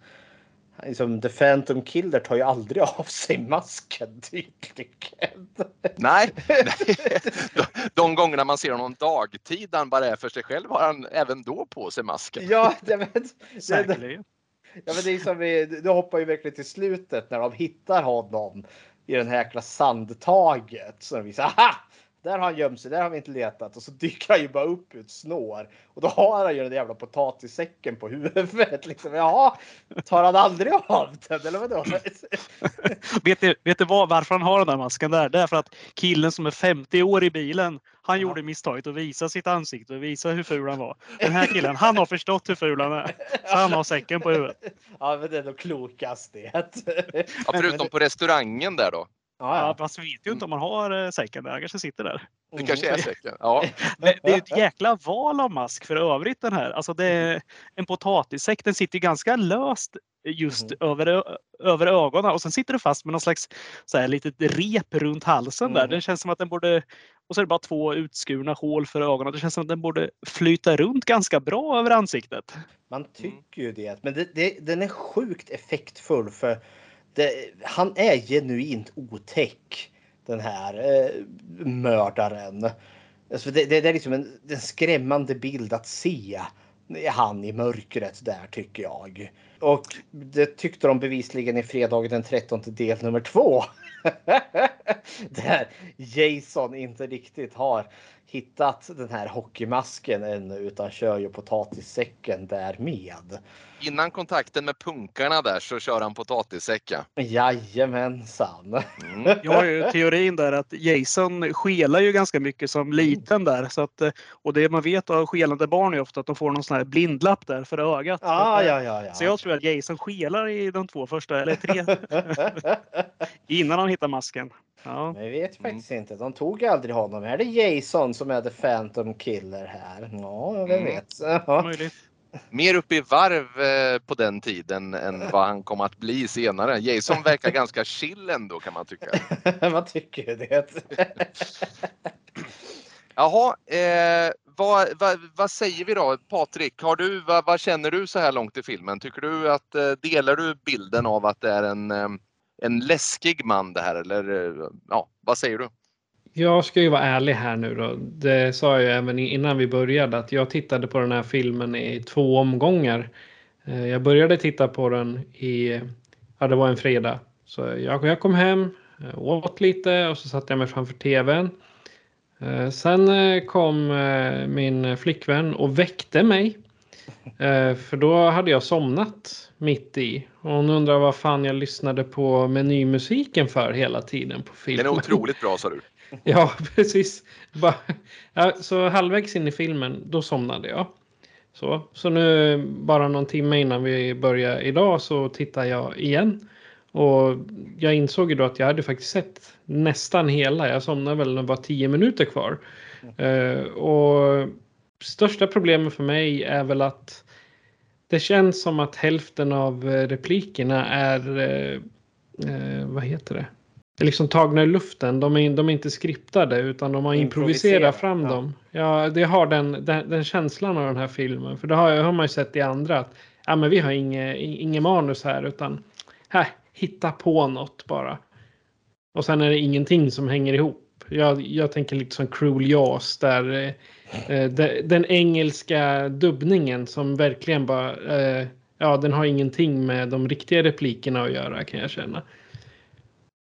Liksom, The Phantom Killer tar ju aldrig av sig masken tydligen. Nej, nej. De, de gångerna man ser honom dagtid han bara är för sig själv har han även då på sig masken. Ja, det, men, det, ja, men det är som vi, det hoppar ju verkligen till slutet när de hittar honom i den här jäkla sandtaget. Så de visar, aha! Där har han gömt sig, där har vi inte letat och så dyker han ju bara upp ett snår och då har han ju den jävla potatissäcken på huvudet. Liksom. Jaha, tar han aldrig av den eller vadå? vet, du, vet du vad, varför han har den där masken där? Det är för att killen som är 50 år i bilen, han ja. gjorde misstaget att visa sitt ansikte och visa hur ful han var. Den här killen, han har förstått hur ful han är. Så han har säcken på huvudet. Ja, men det är nog klokast det. Ja, förutom på restaurangen där då. Ja, ja. Fast vi vet ju inte om man har eh, säcken där. Han kanske sitter där. Det kanske är säcken. Ja. det, det är ett jäkla val av mask för övrigt den här. Alltså det är en potatissäck. Den sitter ganska löst just Mhm. över, över ögonen och sen sitter det fast med någon slags så här, litet rep runt halsen där. Mm. Det känns som att den borde och så är det bara två utskurna hål för ögonen. Det känns som att den borde flyta runt ganska bra över ansiktet. Man tycker ju det. Men det, det, den är sjukt effektfull för det, han är genuint otäck. Den här eh, mördaren. Alltså det, det, det är liksom en, en skrämmande bild att se. Han i mörkret där tycker jag. Och det tyckte de bevisligen i fredagen den 13 del nummer två. där Jason inte riktigt har hittat den här hockeymasken ännu utan kör ju potatissäcken därmed. Innan kontakten med punkarna där så kör han potatissäcka. Jajamensan. Mm. Jag har ju teorin där att Jason skelar ju ganska mycket som liten där. Så att, och det man vet av skelande barn är ofta att de får någon sån här blindlapp där för ögat. Så Ah, att, ja, ja, ja. Så jag tror att Jason skelar i de två första, eller tre, innan han hittar masken. Ja. Men vi vet faktiskt inte. De tog aldrig honom. Är det Jason som är the Phantom Killer här? Ja, vem Mm. vet. Möjligt. Mer uppe i varv eh, på den tiden än vad han kom att bli senare. Jason verkar ganska chill ändå kan man tycka. Man tycker ju det. Jaha, eh, vad, vad, vad säger vi då? Patrik, har du, vad, vad känner du så här långt i filmen? Tycker du att, eh, delar du bilden av att det är en, eh, en läskig man det här eller ja, vad säger du? Jag ska ju vara ärlig här nu då. Det sa jag ju även innan vi började att jag tittade på den här filmen i två omgångar. Eh, jag började titta på den i, ja det var en fredag. Så jag, jag kom hem, eh, åt lite och så satte jag mig framför tvn. Eh, sen kom min flickvän och väckte mig. Eh, För då hade jag somnat mitt i. Och hon undrar vad fan jag lyssnade på menymusiken för hela tiden på filmen. Den är otroligt bra sa du. Ja, precis. Bara, ja, så halvvägs in i filmen, då somnade jag. Så, så nu, bara någon timme innan vi börjar idag, så tittar jag igen. Och jag insåg ju då att jag hade faktiskt sett nästan hela. Jag somnade väl när det var tio minuter kvar. Eh, och största problemet för mig är väl att det känns som att hälften av eh, replikerna är, eh, eh, vad heter det? är liksom tagna ur luften. De är, de är inte skriptade utan de har Improviserat, fram ja. dem. Ja, det har den, den, den känslan av den här filmen. För det har, har man ju sett i andra. att ja, men Vi har inget inge manus här utan här, hitta på något bara. Och sen är det ingenting som hänger ihop. Jag, jag tänker lite som Cruel Jaws där eh, Eh, den engelska dubbningen som verkligen bara eh, ja, den har ingenting med de riktiga replikerna att göra kan jag känna.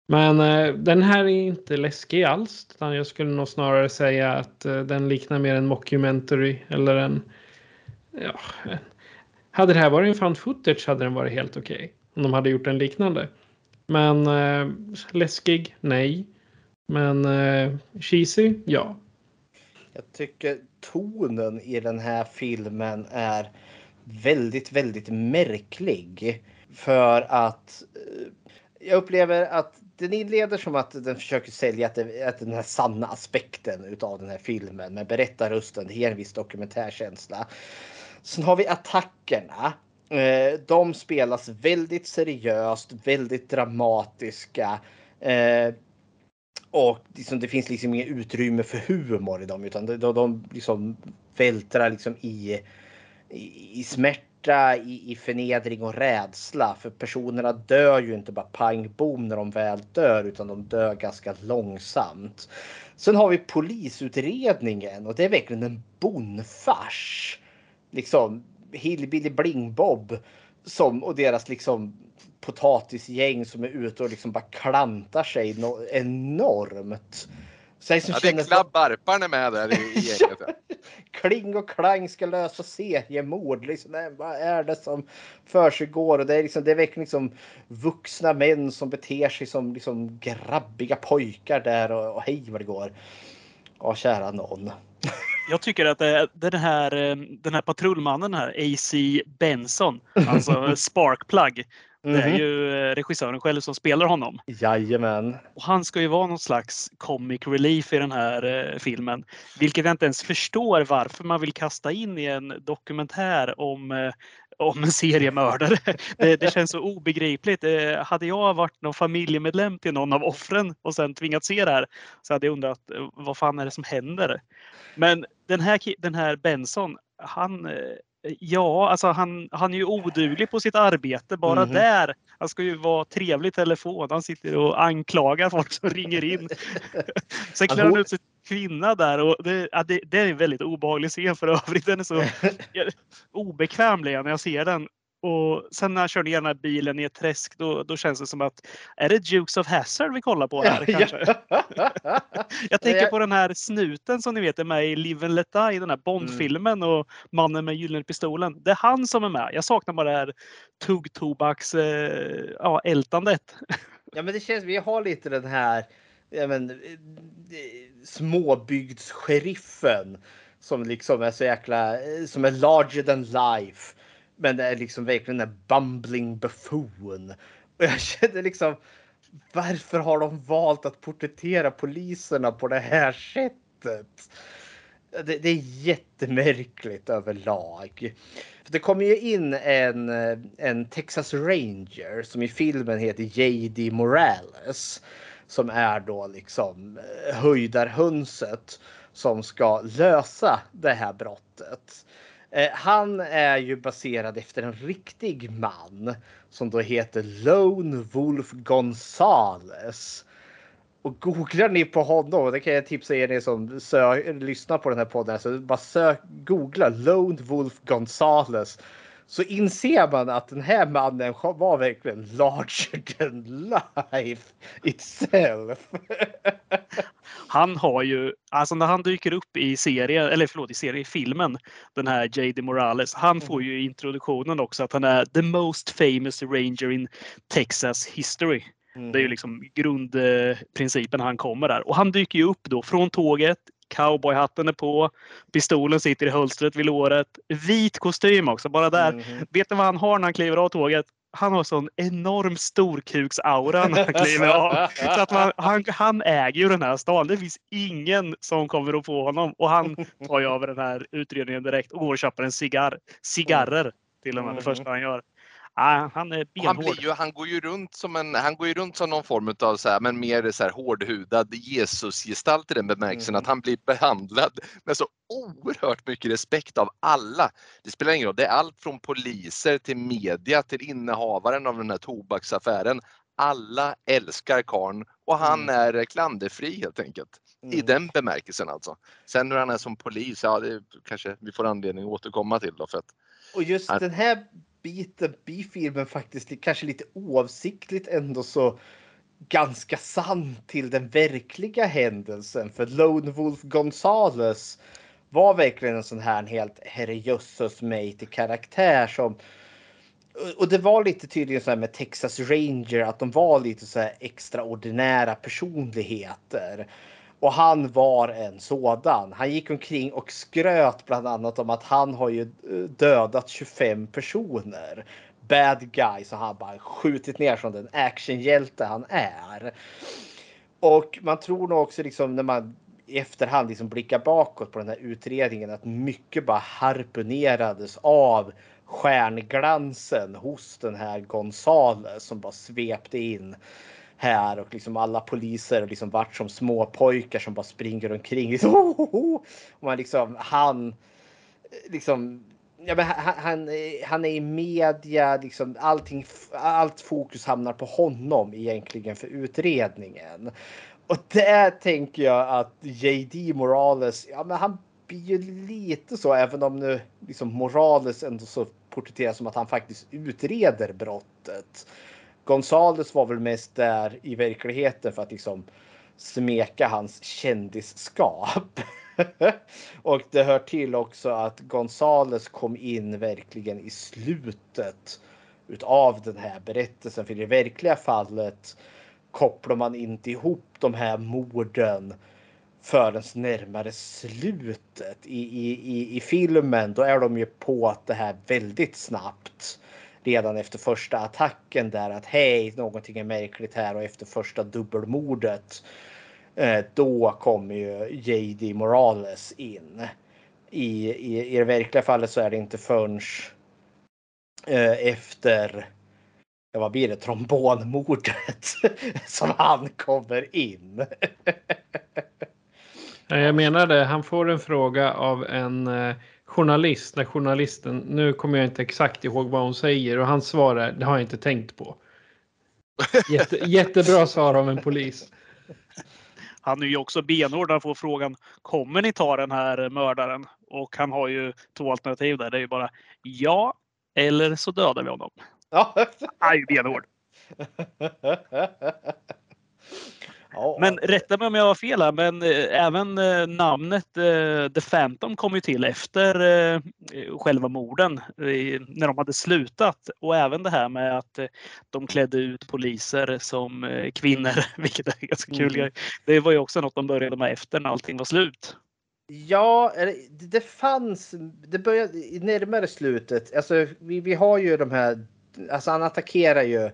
Men eh, den här är inte läskig alls. Utan jag skulle nog snarare säga att eh, den liknar mer en mockumentary eller en... Ja, hade det här varit en fan footage hade den varit helt okej. om de hade gjort en liknande. Men eh, läskig? Nej. Men eh, cheesy? Ja. Jag tycker tonen i den här filmen är väldigt, väldigt märklig. För att eh, jag upplever att den inleder som att den försöker sälja att, det, att den här sanna aspekten utav den här filmen med berättarrösten. Det ger en viss dokumentärkänsla. Sen har vi attackerna. Eh, de spelas väldigt seriöst, väldigt dramatiska. Eh, och liksom, det finns liksom inget utrymme för humor i dem utan de, de, de liksom vältrar liksom i, i, i smärta, i, i förnedring och rädsla. För personerna dör ju inte bara pang bom när de väl dör utan de dör ganska långsamt. Sen har vi polisutredningen och det är verkligen en bonfars. Liksom Hillbilly Bling Bob som, och deras liksom potatisgäng som är ute och liksom bara klantar sig no enormt. Så jag som Ja, det är är med där i, i gänget. Kling och Klang ska lösa seriemord. Liksom, nej, vad är det som försiggår? Och det är, liksom, det är verkligen liksom vuxna män som beter sig som liksom grabbiga pojkar där och, och hej vad det går. Ja, kära någon. Jag tycker att det, den, här, eh, den här patrullmannen här, AC Benson, alltså Sparkplug, det är Mhm. ju eh, regissören själv som spelar honom. Jajamän. Och han ska ju vara någon slags comic relief i den här eh, filmen. Vilket jag inte ens förstår varför man vill kasta in i en dokumentär om, eh, om en seriemördare. Det, det känns så obegripligt. Eh, hade jag varit någon familjemedlem till någon av offren och sen tvingats se det här så hade jag undrat vad fan är det som händer? Men den här, den här Benson, han, Ja, alltså han, han är ju oduglig på sitt arbete. Bara Mhm. där. Han ska ju vara trevlig i telefon. Han sitter och anklagar folk som ringer in. Sen klär han ut till kvinna där och det, ja, det, det är en väldigt obehaglig scen för övrigt. Den är så obekväm blir jag när jag ser den. Och sen när han kör ner den här bilen i ett träsk då, då känns det som att är det Dukes of Hazzard vi kollar på här kanske? Jag tänker på den här snuten som ni vet är med i Live and Let Die, den här Bond-filmen och mannen med gyllene pistolen. Det är han som är med. Jag saknar bara det här tuggtobaks eh, ja, ältandet. Ja, men det känns, vi har lite den här ja, men, eh, småbygdssheriffen som liksom är så jäkla, eh, som är larger than life. Men det är liksom verkligen en bumbling buffoon. Och jag känner liksom, varför har de valt att porträttera poliserna på det här sättet? Det, det är jättemärkligt överlag. För det kommer ju in en, en Texas Ranger som i filmen heter J.D. Morales. Som är då liksom höjdarhönset som ska lösa det här brottet. Eh, han är ju baserad efter en riktig man som då heter Lone Wolf Gonzales. Och googlar ni på honom, det kan jag tipsa er ni som sö- lyssnar på den här podden, så bara sök, googla Lone Wolf Gonzales. Så inser man att den här mannen var verkligen larger than life itself. Han har ju, alltså när han dyker upp i serien, eller förlåt i serien, i filmen, den här J.D. Morales, han får ju i introduktionen också att han är the most famous ranger in Texas history. Det är ju liksom grundprincipen han kommer där. Och han dyker ju upp då från tåget. Cowboyhatten är på. Pistolen sitter i hölstret vid låret. Vit kostym också. Bara där. Mhm. Vet ni vad han har när han kliver av tåget? Han har sån enorm storkuksaura när han kliver av. Så att man, han, han äger ju den här stan. Det finns ingen som kommer att få honom. Och han tar ju över den här utredningen direkt och går och köper en cigarr. Cigarrer till och med det första han gör. Ah, han är Och Han, benhård. blir ju, han går ju runt som en, han går ju runt som någon form av så här, men mer så här hårdhudad Jesusgestalt i den bemärkelsen Mm. att han blir behandlad med så oerhört mycket respekt av alla. Det spelar ingen roll, det är allt från poliser till media till innehavaren av den här tobaksaffären. Alla älskar karln och han Mm. är klanderfri helt enkelt. I Mm. den bemärkelsen alltså. Sen hur han är som polis, ja det kanske vi får anledning att återkomma till då. För att, Och just Ja. den här biten i filmen faktiskt kanske lite oavsiktligt ändå så ganska sann till den verkliga händelsen. För Lone Wolf Gonzales var verkligen en sån här helt herrejösses mig till karaktär som och det var lite tydligen så här med Texas Ranger att de var lite så här extraordinära personligheter. Och han var en sådan. Han gick omkring och skröt bland annat om att han har ju eh, dödat 25 personer. Bad guy, så han bara skjutit ner som den actionhjälte han är. Och man tror nog också liksom när man i efterhand liksom blickar bakåt på den här utredningen att mycket bara harpunerades av stjärnglansen hos den här Gonzales som bara svepte in här och liksom alla poliser liksom vart som små pojkar som bara springer omkring. Liksom, oh, oh, oh. Och man liksom han eh, liksom Ja, men han, han, han är i media, liksom allting, allt fokus hamnar på honom egentligen för utredningen. Och där tänker jag att JD Morales, ja men han blir ju lite så även om nu liksom Morales ändå så porträtteras som att han faktiskt utreder brottet. Gonzales var väl mest där i verkligheten för att liksom smeka hans kändisskap. och det hör till också att Gonzales kom in verkligen i slutet utav den här berättelsen. För i det verkliga fallet kopplar man inte ihop de här morden förrän närmare slutet. I, i, i, I filmen då är de ju på det här väldigt snabbt. Redan efter första attacken där att hej, någonting är märkligt här och efter första dubbelmordet. Eh, då kommer ju JD Morales in. I, i, I det verkliga fallet så är det inte förrän eh, efter ja, vad blir det, trombonmordet som han kommer in. Jag menar det, han får en fråga av en eh, journalist när journalisten, nu kommer jag inte exakt ihåg vad hon säger och han svarar, det har jag inte tänkt på. Jätte, jättebra svar av en polis. Han är ju också benhård när han får frågan Kommer ni ta den här mördaren? Och han har ju två alternativ där. Det är ju bara ja eller så dödar vi honom. Ja. Han är ju benhård. Ja, Men rätta mig om jag har fel här, men eh, även eh, namnet eh, The Phantom kom ju till efter själva morden när de hade slutat. Och även det här med att de klädde ut poliser som kvinnor, vilket är ganska kul Mm. Det var ju också något de började med efter när allting var slut. Ja, det- fanns. Det började närmare slutet. Alltså, vi, vi har ju de här. Alltså, han attackerar ju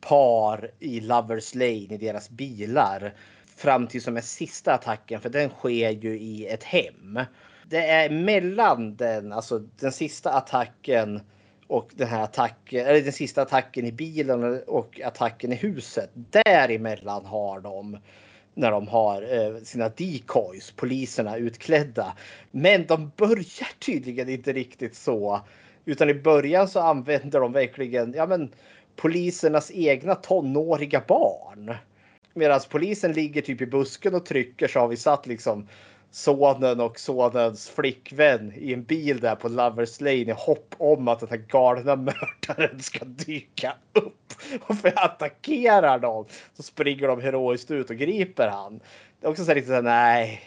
par i Lovers Lane i deras bilar fram till som är sista attacken, för den sker ju i ett hem. Det är mellan den, alltså den sista attacken och den här attacken, eller den sista attacken i bilen och attacken i huset. Däremellan har de när de har eh, sina decoys, poliserna utklädda. Men de börjar tydligen inte riktigt så. Utan i början så använder de verkligen ja, men, polisernas egna tonåriga barn. Medan polisen ligger typ i busken och trycker så har vi satt liksom sonen och sonens flickvän i en bil där på Lovers Lane i hopp om att den här galna mördaren ska dyka upp. Och för att attackera dem så springer de heroiskt ut och griper han. Det är också så här lite så här, nej.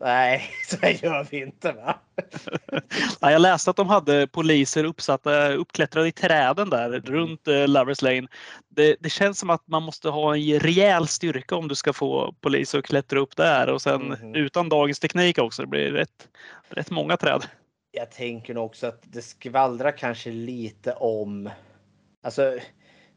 Nej, så gör vi inte va? Ja, jag läste att de hade poliser uppsatta, uppklättrade i träden där runt eh, Lovers Lane. Det, det känns som att man måste ha en rejäl styrka om du ska få poliser att klättra upp där och sen Mhm. utan dagens teknik också. Det blir rätt, rätt många träd. Jag tänker nog också att det skvallrar kanske lite om alltså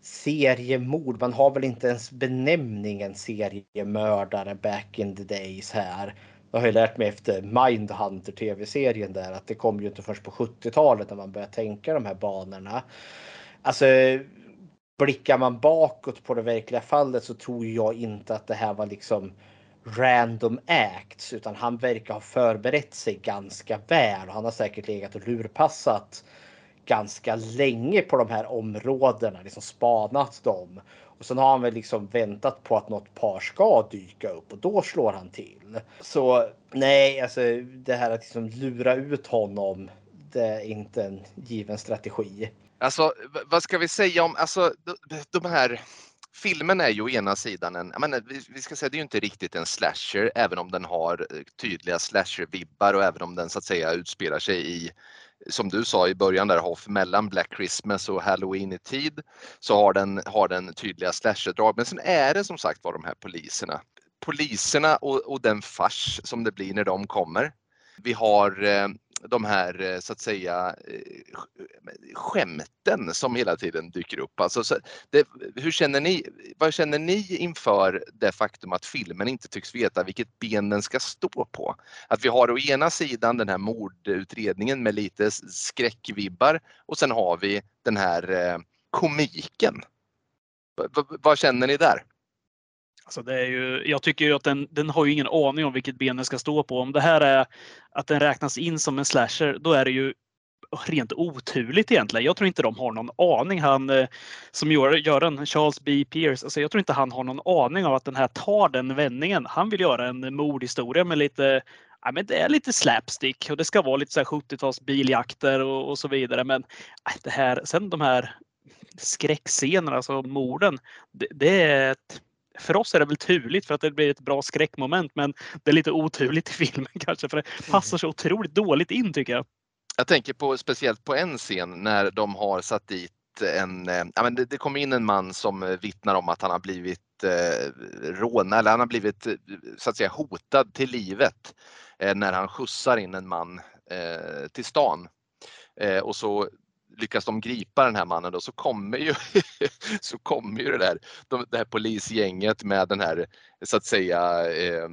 seriemord. Man har väl inte ens benämningen seriemördare back in the days här. Jag har ju lärt mig efter Mindhunter tv-serien där att det kom ju inte först på 70-talet när man började tänka de här banorna. Alltså blickar man bakåt på det verkliga fallet så tror jag inte att det här var liksom random acts utan han verkar ha förberett sig ganska väl. Han har säkert legat och lurpassat ganska länge på de här områdena, liksom spanat dem. Och sen har han väl liksom väntat på att något par ska dyka upp och då slår han till. Så nej, alltså det här att liksom lura ut honom, det är inte en given strategi. Alltså, vad ska vi säga om, alltså de, här Filmen är ju å ena sidan en, jag menar, vi, ska säga det är ju inte riktigt en slasher även om den har eh, tydliga slasher-vibbar och även om den så att säga utspelar sig i, som du sa i början där Hoff, mellan Black Christmas och Halloween i tid så har den, har den tydliga slasher-drag. Men sen är det som sagt var de här poliserna. Poliserna och, och den fars som det blir när de kommer. Vi har eh, de här eh, så att säga eh, eh, skämten som hela tiden dyker upp. Alltså, så det, hur känner ni, vad känner ni inför det faktum att filmen inte tycks veta vilket ben den ska stå på? Att vi har å ena sidan den här mordutredningen med lite skräckvibbar och sen har vi den här komiken. V- v- vad känner ni där? Alltså det är ju, jag tycker ju att den, den har ju ingen aning om vilket ben den ska stå på. Om det här är att den räknas in som en slasher, då är det ju rent oturligt egentligen. Jag tror inte de har någon aning. Han eh, som gör, gör den, Charles B. Pierce, alltså jag tror inte han har någon aning av att den här tar den vändningen. Han vill göra en mordhistoria med lite Ja, men det är lite slapstick och det ska vara lite så här 70-tals biljakter och, och så vidare. Men äh, det här, sen de här skräckscenerna, alltså morden, det, det är ett för oss är det väl turligt för att det blir ett bra skräckmoment men det är lite oturligt i filmen kanske för det passar så otroligt dåligt in tycker jag. Jag tänker på speciellt på en scen när de har satt dit en, eh, ja men det, det kommer in en man som vittnar om att han har blivit eh, rånad eller han har blivit eh, så att säga hotad till livet eh, när han skjutsar in en man eh, till stan. Eh, och så lyckas de gripa den här mannen då så kommer ju, så kommer ju det där, de, det här polisgänget med den här så att säga, eh,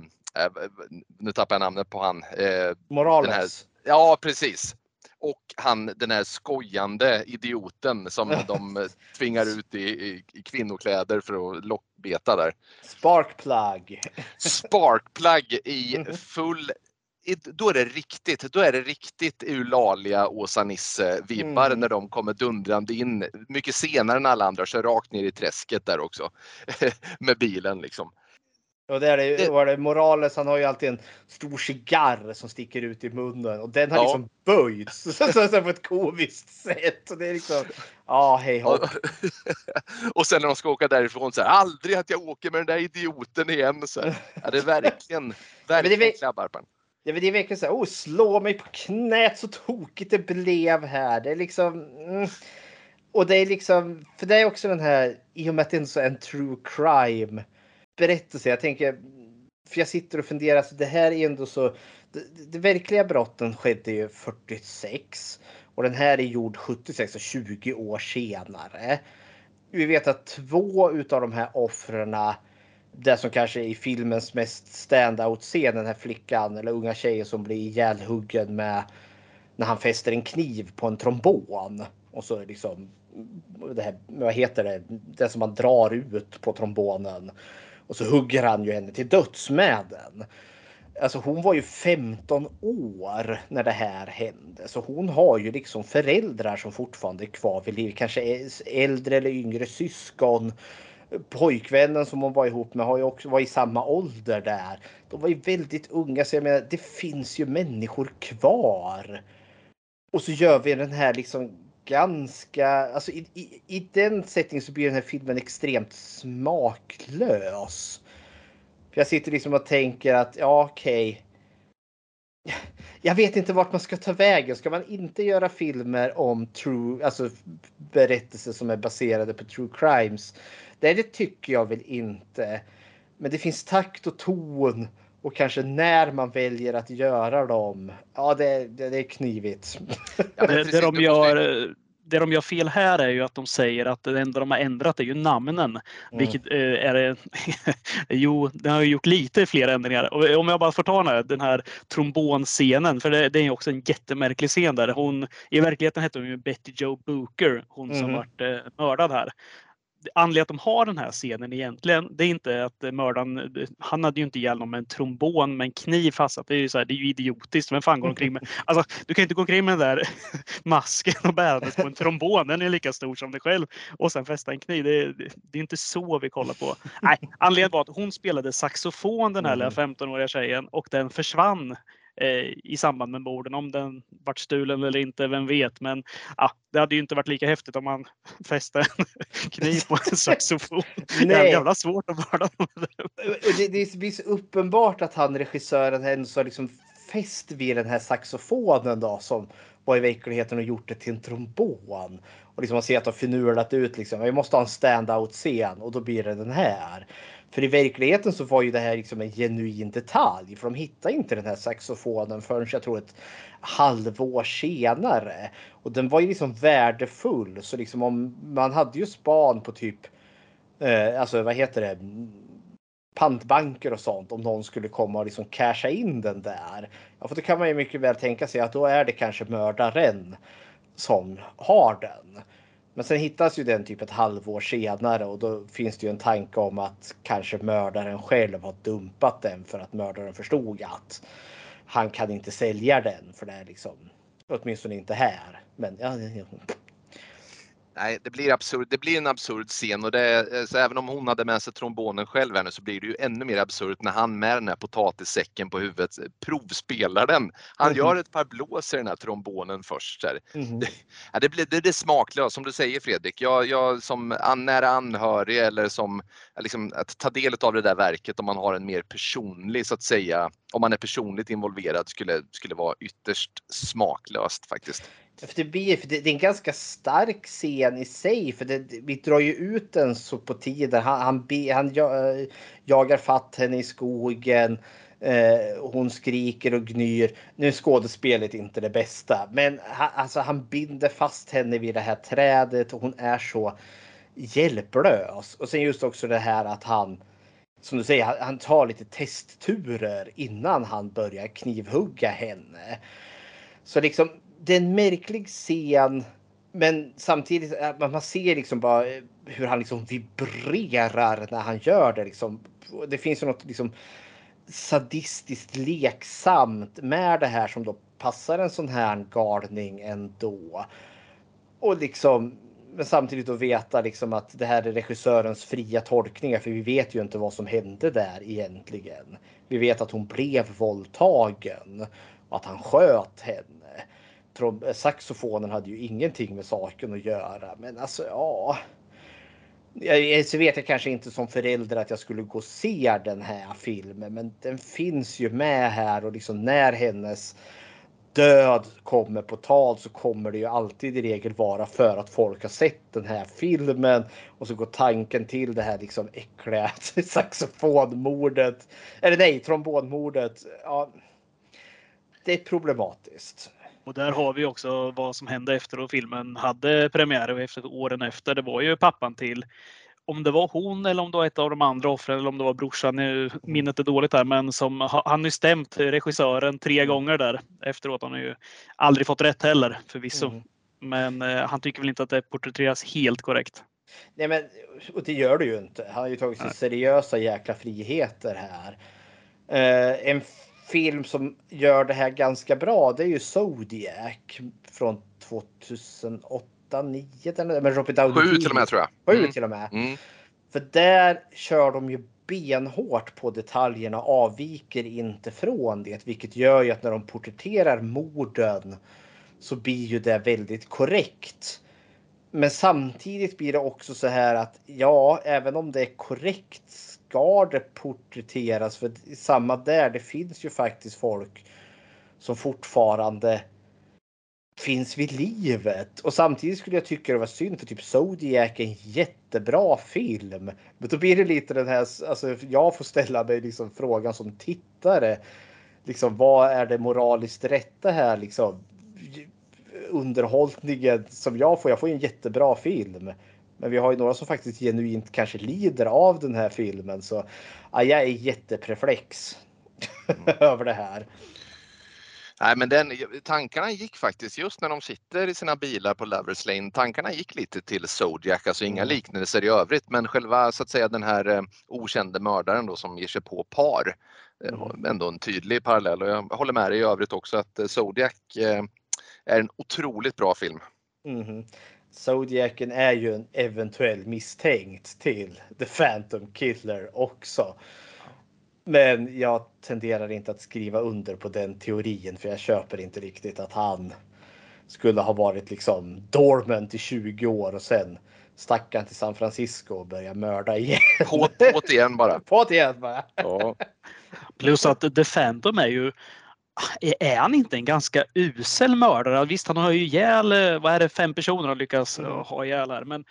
nu tappar jag namnet på han, eh, Morales. Ja, precis. och han den här skojande idioten som de tvingar ut i, i, i kvinnokläder för att lockbeta där. Sparkplug. Sparkplug i full då är det riktigt, då är det riktigt Eulalia Åsa Nisse-vibbar Mm. när de kommer dundrande in mycket senare än alla andra, kör rakt ner i träsket där också med bilen liksom. Och där är, Det- var det Morales, han har ju alltid en stor cigarr som sticker ut i munnen och den har Ja. liksom böjts så, så, så på ett komiskt sätt. Och det är liksom, ja hej hopp. och sen när de ska åka därifrån så här, aldrig att jag åker med den där idioten igen. Så här. Ja, det är verkligen, verkligen väl- det är verkligen så här, oh, slå mig på knät så tokigt det blev här. Det är liksom... Mm. Och det är liksom, för det är också den här, i och med att det är en så en true crime berättelse. Jag tänker, för jag sitter och funderar, så det här är ändå så, det, det verkliga brotten skedde ju 46 och den här är gjord 76, så 20 år senare. Vi vet att två utav de här offren det som kanske är i filmens mest standout scen, den här flickan eller unga tjejen som blir ihjälhuggen med när han fäster en kniv på en trombon. Och så liksom, det här, vad heter det, det som man drar ut på trombonen. Och så hugger han ju henne till döds med den. Alltså hon var ju 15 år när det här hände. Så hon har ju liksom föräldrar som fortfarande är kvar vid liv. Kanske äldre eller yngre syskon pojkvännen som hon var ihop med har ju också var i samma ålder där. De var ju väldigt unga så jag menar det finns ju människor kvar. Och så gör vi den här liksom ganska, alltså i, i, i den settingen så blir den här filmen extremt smaklös. För jag sitter liksom och tänker att ja okej. Jag vet inte vart man ska ta vägen. Ska man inte göra filmer om true, alltså berättelser som är baserade på true crimes? Nej, det tycker jag väl inte. Men det finns takt och ton och kanske när man väljer att göra dem. Ja, det, det, det är knivigt. Ja, men Det, det, de gör, det de gör fel här är ju att de säger att det enda de har ändrat är ju namnen. Mm. Vilket eh, är det? jo, den har ju gjort lite fler ändringar. Och om jag bara får ta den här, den här trombonscenen, för det, det är ju också en jättemärklig scen där. Hon, I verkligheten hette hon ju Betty Joe Booker, hon som Mhm. vart eh, mördad här. Anledningen att de har den här scenen egentligen, det är inte att mördaren, han hade ju inte ihjäl någon med en trombon med en kniv fastsatt. Det är ju, så här, det är ju idiotiskt. Vem fan går omkring med? Alltså, du kan inte gå omkring med den där masken och bärandes på en trombon. Den är lika stor som dig själv. Och sen fästa en kniv. Det är, det är inte så vi kollar på. Nej, anledningen var att hon spelade saxofon den här lilla 15-åriga tjejen och den försvann i samband med morden. Om den vart stulen eller inte, vem vet. Men ja, det hade ju inte varit lika häftigt om man fäste en kniv på en saxofon. Det är jävla svårt att med det. Det, blir så uppenbart att han regissören ändå har liksom fäst vid den här saxofonen då som var i verkligheten och gjort det till en trombon. Och liksom man ser att de finurlat ut liksom. Vi måste ha en standout scen och då blir det den här. För i verkligheten så var ju det här liksom en genuin detalj för de hittade inte den här saxofonen förrän jag tror ett halvår senare. Och den var ju liksom värdefull så liksom om man hade ju span på typ eh, alltså vad heter det? pantbanker och sånt om någon skulle komma och liksom casha in den där. Ja, för då kan man ju mycket väl tänka sig att då är det kanske mördaren som har den. Men sen hittas ju den typ ett halvår senare och då finns det ju en tanke om att kanske mördaren själv har dumpat den för att mördaren förstod att han kan inte sälja den för det är liksom åtminstone inte här. Men ja, ja, ja. Nej, det blir, absurd, det blir en absurd scen och det är, så även om hon hade med sig trombonen själv här nu så blir det ju ännu mer absurt när han med den här potatissäcken på huvudet provspelar den. Han Mhm. gör ett par blås i den här trombonen först. Här. Mhm. Ja, det, blir, det, det är smaklöst som du säger Fredrik. Jag, jag som nära anhörig eller som liksom, att ta del av det där verket om man har en mer personlig så att säga, om man är personligt involverad skulle, skulle vara ytterst smaklöst faktiskt. För det, blir, för det, det är en ganska stark scen i sig. För det, vi drar ju ut den så på tiden. Han, han, be, han eh, jagar fatt henne i skogen. Eh, hon skriker och gnyr. Nu är skådespelet inte det bästa. Men han, alltså, han binder fast henne vid det här trädet och hon är så hjälplös. Och sen just också det här att han som du säger, han, han tar lite testturer innan han börjar knivhugga henne. Så liksom det är en märklig scen. Men samtidigt eh, att man ser liksom bara eh, hur han liksom vibrerar när han gör det. Liksom. Det finns ju något liksom sadistiskt leksamt med det här som då passar en sån här galning ändå. Och liksom men samtidigt att veta liksom att det här är regissörens fria tolkningar för vi vet ju inte vad som hände där egentligen. Vi vet att hon blev våldtagen och att han sköt henne. Eh, saxofonen hade ju ingenting med saken att göra, men alltså ja. Eh, så vet jag kanske inte som förälder att jag skulle gå och se den här filmen, men den finns ju med här och liksom när hennes död kommer på tal så kommer det ju alltid i regel vara för att folk har sett den här filmen och så går tanken till det här liksom äckliga saxofonmordet. Eller nej, trombonmordet. Ja, det är problematiskt. Och där har vi också vad som hände efter att filmen hade premiär och efter åren efter. Det var ju pappan till om det var hon eller om det var ett av de andra offren eller om det var brorsan. Nu, minnet är dåligt här, men som han har ju stämt regissören tre mm. gånger där efteråt. Han har ju aldrig fått rätt heller förvisso. Mm. Men eh, han tycker väl inte att det porträtteras helt korrekt. Nej, men och det gör det ju inte. Han har ju tagit sig seriösa jäkla friheter här. Eh, en film som gör det här ganska bra, det är ju Zodiac från 2008 8, 9 eller med Robert Downey 7 till och med tror jag. 7 mm. till och med. Mm. För där kör de ju benhårt på detaljerna avviker inte från det, vilket gör ju att när de porträtterar morden så blir ju det väldigt korrekt. Men samtidigt blir det också så här att ja, även om det är korrekt ska det porträtteras för samma där. Det finns ju faktiskt folk som fortfarande finns vid livet. Och samtidigt skulle jag tycka det var synd för typ Zodiac är en jättebra film. Men då blir det lite den här, alltså jag får ställa mig liksom frågan som tittare. Liksom vad är det moraliskt rätta här liksom? Underhållningen som jag får, jag får en jättebra film. Men vi har ju några som faktiskt genuint kanske lider av den här filmen så ja, jag är jättepreflex över det här. Nej, men den, tankarna gick faktiskt just när de sitter i sina bilar på Lovers Lane. Tankarna gick lite till Zodiac, alltså inga mm. liknelser i övrigt, men själva så att säga den här eh, okände mördaren då som ger sig på par. Eh, mm. Ändå en tydlig parallell och jag håller med dig i övrigt också att eh, Zodiac eh, är en otroligt bra film. Mm. Zodiacen är ju en eventuell misstänkt till The Phantom Killer också. Men jag tenderar inte att skriva under på den teorin för jag köper inte riktigt att han skulle ha varit liksom dormant i 20 år och sen stack han till San Francisco och började mörda igen. På, på igen bara. På igen bara. Ja. Plus att The Phantom är ju är han inte en ganska usel mördare? Visst, han har ju ihjäl, vad är det, fem personer han lyckas mm. ha ihjäl här. Men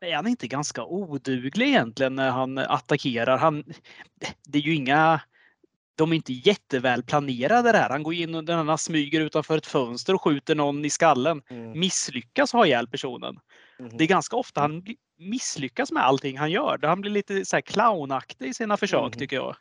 är han inte ganska oduglig egentligen när han attackerar? Han, det är ju inga de är inte jätteväl planerade där. Han går in och den smyger utanför ett fönster och skjuter någon i skallen. Mm. Misslyckas ha ihjäl personen. Mm. Det är ganska ofta han misslyckas med allting han gör. Han blir lite så här clownaktig i sina försök mm. tycker jag.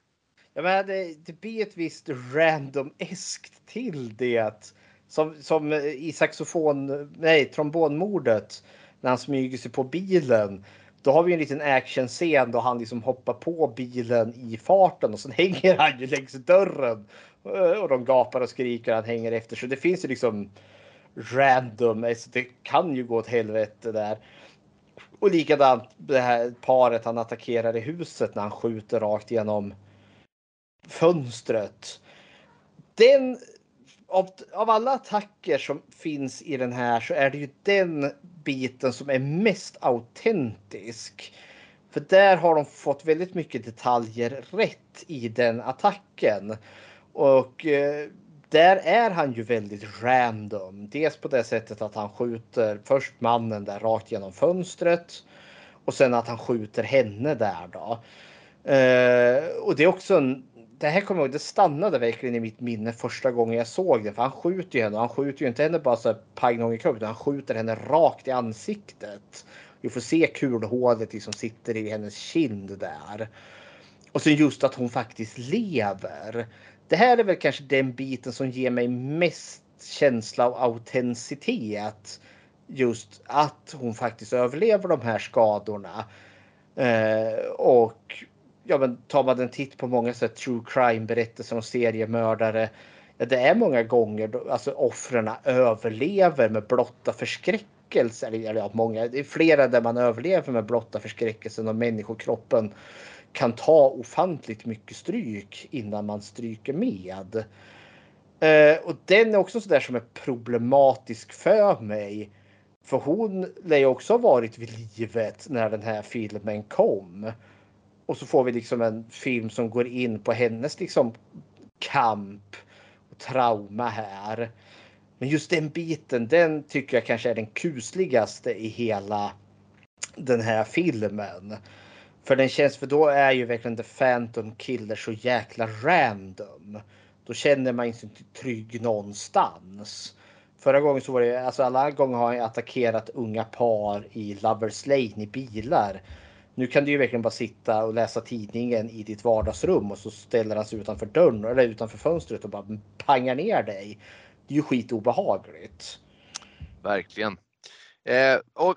Ja, men det, det blir ett visst random-eskt till det. Som, som i saxofon, nej, trombonmordet när han smyger sig på bilen. Då har vi en liten actionscen då han liksom hoppar på bilen i farten och sen hänger han ju längs dörren. Och de gapar och skriker han hänger efter. Så det finns ju liksom random. Alltså det kan ju gå åt helvete där. Och likadant det här paret han attackerar i huset när han skjuter rakt igenom fönstret. Den av, av alla attacker som finns i den här så är det ju den biten som är mest autentisk. För där har de fått väldigt mycket detaljer rätt i den attacken. Och eh, där är han ju väldigt random. Dels på det sättet att han skjuter först mannen där rakt genom fönstret. Och sen att han skjuter henne där då. Eh, och det är också en det här kommer jag ihåg, det stannade verkligen i mitt minne första gången jag såg det. För han skjuter ju henne och han skjuter ju inte henne bara så pang i kroppen utan han skjuter henne rakt i ansiktet. Vi får se kulhålet liksom sitter i hennes kind där. Och sen just att hon faktiskt lever. Det här är väl kanske den biten som ger mig mest känsla av autenticitet. Just att hon faktiskt överlever de här skadorna. Eh, och ja, men tar man en titt på många så true crime berättelser om seriemördare. Ja, det är många gånger då, alltså offren överlever med blotta förskräckelse. Eller ja, många, det är flera där man överlever med blotta förskräckelsen och människokroppen kan ta ofantligt mycket stryk innan man stryker med. Eh, och den är också sådär som är problematisk för mig. För hon lär ju också ha varit vid livet när den här filmen kom. Och så får vi liksom en film som går in på hennes liksom kamp och trauma här. Men just den biten, den tycker jag kanske är den kusligaste i hela den här filmen. För den känns, för då är ju verkligen The Phantom Killer så jäkla random. Då känner man sig inte trygg någonstans. Förra gången så var det, alltså alla gånger har han attackerat unga par i Lovers Lane i bilar. Nu kan du ju verkligen bara sitta och läsa tidningen i ditt vardagsrum och så ställer han sig utanför dörren eller utanför fönstret och bara pangar ner dig. Det är ju skitobehagligt. Verkligen. Eh, och,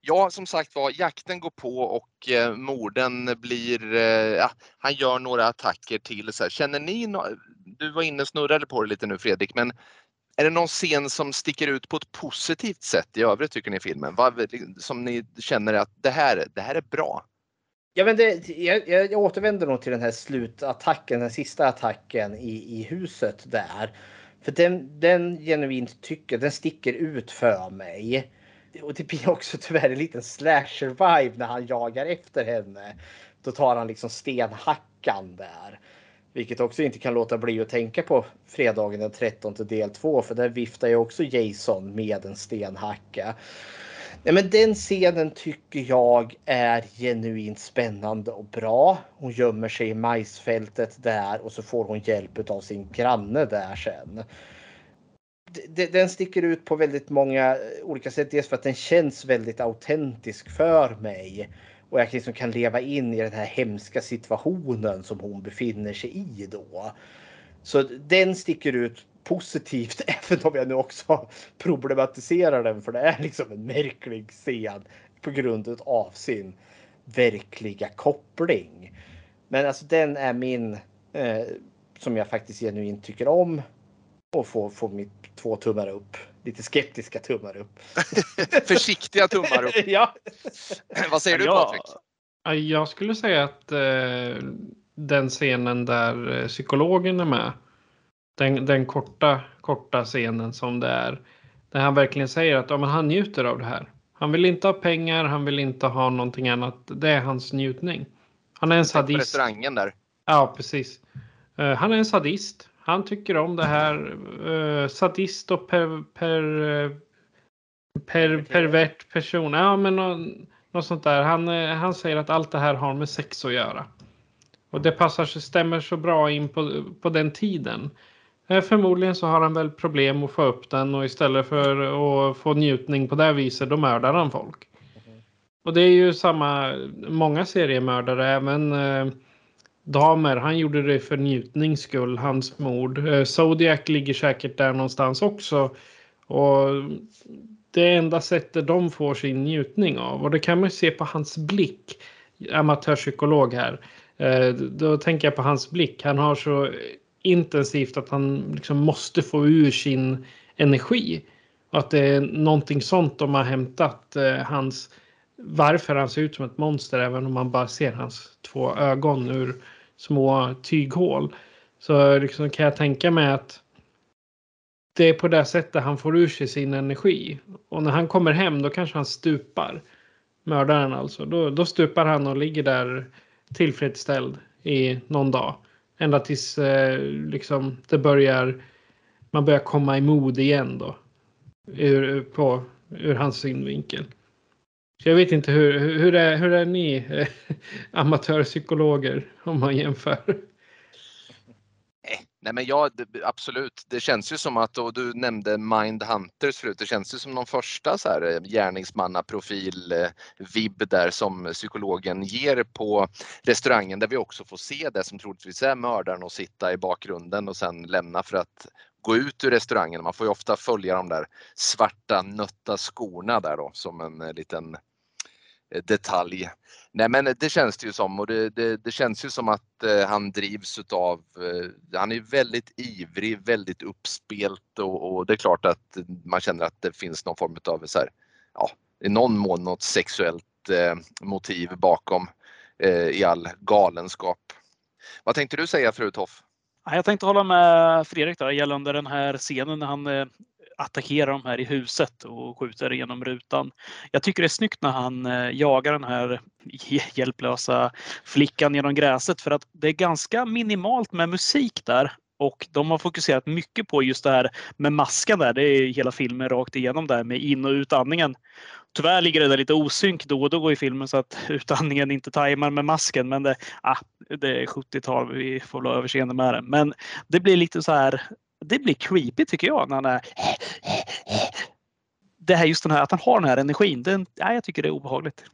ja, som sagt var, jakten går på och eh, morden blir, eh, ja, han gör några attacker till. Så här. Känner ni, no du var inne och snurrade på det lite nu Fredrik, men är det någon scen som sticker ut på ett positivt sätt i övrigt tycker ni i filmen? Vad, som ni känner att det här, det här är bra? Ja, men det, jag, jag återvänder nog till den här slutattacken, den sista attacken i, i huset där. För den, den genuint tycker, den sticker ut för mig. Och det blir också tyvärr en liten slasher vibe när han jagar efter henne. Då tar han liksom stenhackan där. Vilket också inte kan låta bli att tänka på fredagen den 13 del 2 för där viftar ju också Jason med en stenhacka. Nej, men den scenen tycker jag är genuint spännande och bra. Hon gömmer sig i majsfältet där och så får hon hjälp av sin granne där sen. Den sticker ut på väldigt många olika sätt. Dels för att den känns väldigt autentisk för mig och jag liksom kan leva in i den här hemska situationen som hon befinner sig i då. Så den sticker ut positivt även om jag nu också problematiserar den för det är liksom en märklig scen på grund av sin verkliga koppling. Men alltså den är min eh, som jag faktiskt genuint tycker om och får, får mitt två tummar upp. Lite skeptiska tummar upp. Försiktiga tummar upp. ja. Vad säger du Patrik? Jag skulle säga att eh, den scenen där eh, psykologen är med. Den, den korta, korta scenen som det är. Där han verkligen säger att ja, men han njuter av det här. Han vill inte ha pengar, han vill inte ha någonting annat. Det är hans njutning. Han är en sadist. På restaurangen där. Ja, precis. Uh, han är en sadist. Han tycker om det här. Uh, sadist och per, per, per, pervert person. Ja, men något sånt där. Han, uh, han säger att allt det här har med sex att göra. Och det passar sig, stämmer så bra in på, på den tiden. Eh, förmodligen så har han väl problem att få upp den och istället för att få njutning på det viset då mördar han folk. Mm. Och det är ju samma, många seriemördare, även eh, damer, han gjorde det för njutnings skull, hans mord. Eh, Zodiac ligger säkert där någonstans också. Och det enda sättet de får sin njutning av och det kan man se på hans blick, amatörpsykolog här. Eh, då tänker jag på hans blick. Han har så intensivt att han liksom måste få ur sin energi. Och att det är någonting sånt de har hämtat eh, hans varför han ser ut som ett monster även om man bara ser hans två ögon ur små tyghål. Så liksom kan jag tänka mig att det är på det sättet han får ur sig sin energi. Och när han kommer hem då kanske han stupar. Mördaren alltså. Då, då stupar han och ligger där tillfredsställd i någon dag. Ända tills eh, liksom, det börjar, man börjar komma i mod igen då. Ur, på, ur hans synvinkel. Så jag vet inte hur, hur, är, hur är ni eh, amatörpsykologer om man jämför? Eh, nej men ja, absolut. Det känns ju som att, och du nämnde Mindhunters förut, det känns ju som någon första så här eh, gärningsmannaprofil-vibb eh, där som psykologen ger på restaurangen där vi också får se det som troligtvis är mördaren och sitta i bakgrunden och sen lämna för att gå ut ur restaurangen. Man får ju ofta följa de där svarta nötta skorna där då som en liten Eh, detalj. Nej men det känns det ju som och det, det, det känns ju som att eh, han drivs utav, eh, han är väldigt ivrig, väldigt uppspelt och, och, det är klart att man känner att det finns någon form av så här, ja, i någon mån något sexuellt eh, motiv bakom eh, i all galenskap. Vad tänkte du säga förut Hoff? Jag tänkte hålla med Fredrik där gällande den här scenen när han eh, attackera attackerar de här i huset och skjuter genom rutan. Jag tycker det är snyggt när han eh, jagar den här hjälplösa flickan genom gräset för att det är ganska minimalt med musik där och de har fokuserat mycket på just det här med masken där. Det är hela filmen rakt igenom där med in och utandningen. Tyvärr ligger det där lite osynk då och då i filmen så att utandningen inte tajmar med masken. Men det, ah, det är 70-tal, vi får väl överseende med det. Men det blir lite så här, det blir creepy tycker jag. När han är, det här just den här, att han har den här energin. Den ja, jag tycker det är obehagligt.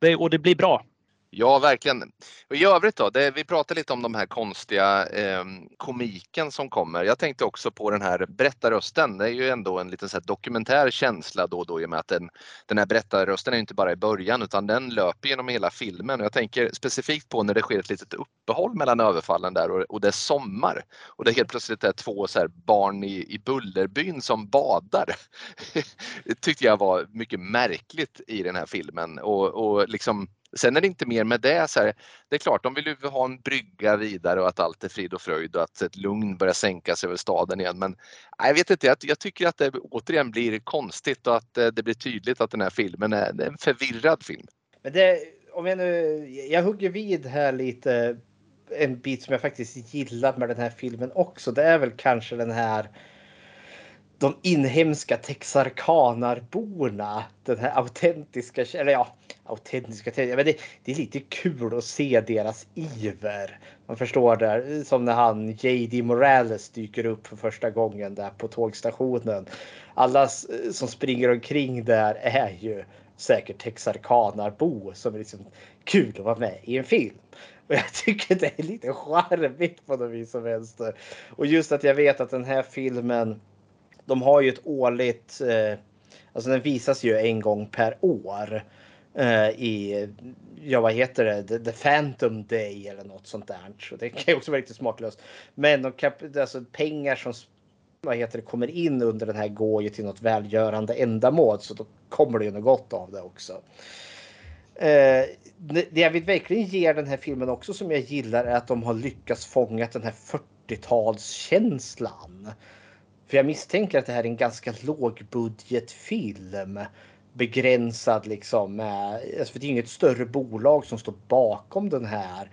Det, och det blir bra. Ja, verkligen. Och I övrigt då, det, vi pratade lite om de här konstiga eh, komiken som kommer. Jag tänkte också på den här berättarrösten. Det är ju ändå en liten så här dokumentär känsla då och då i och med att den, den här berättarrösten är inte bara i början utan den löper genom hela filmen. Och jag tänker specifikt på när det sker ett litet uppehåll mellan överfallen där och, och det är sommar. Och det helt plötsligt är två så barn i, i Bullerbyn som badar. det tyckte jag var mycket märkligt i den här filmen. och, och liksom Sen är det inte mer med det. Så här, det är klart, de vill ju ha en brygga vidare och att allt är frid och fröjd och att ett lugn börjar sänka sig över staden igen. Men jag vet inte, jag, jag tycker att det återigen blir konstigt och att eh, det blir tydligt att den här filmen är, är en förvirrad film. Men det, om jag nu, jag hugger vid här lite en bit som jag faktiskt gillar med den här filmen också. Det är väl kanske den här de inhemska texarkanarborna. Den här autentiska, eller ja, autentiska. Men det, det är lite kul att se deras iver. Man förstår det som när han JD Morales dyker upp för första gången där på tågstationen. Alla som springer omkring där är ju säkert texarkanarbo som är liksom kul att vara med i en film. Och jag tycker det är lite charmigt på något vis som vänster. Och just att jag vet att den här filmen de har ju ett årligt, eh, alltså den visas ju en gång per år eh, Eh, i, ja vad heter det, The, The, Phantom Day eller något sånt där. Så det kan ju också vara lite smaklöst. Men de kap, alltså pengar som vad heter det, kommer in under den här går ju till något välgörande ändamål så då kommer det ju något gott av det också. Eh, det jag vill verkligen ge den här filmen också som jag gillar är att de har lyckats fånga den här 40-talskänslan. För jag misstänker att det här är en ganska lågbudgetfilm. Begränsad liksom. Eh, alltså för det är inget större bolag som står bakom den här.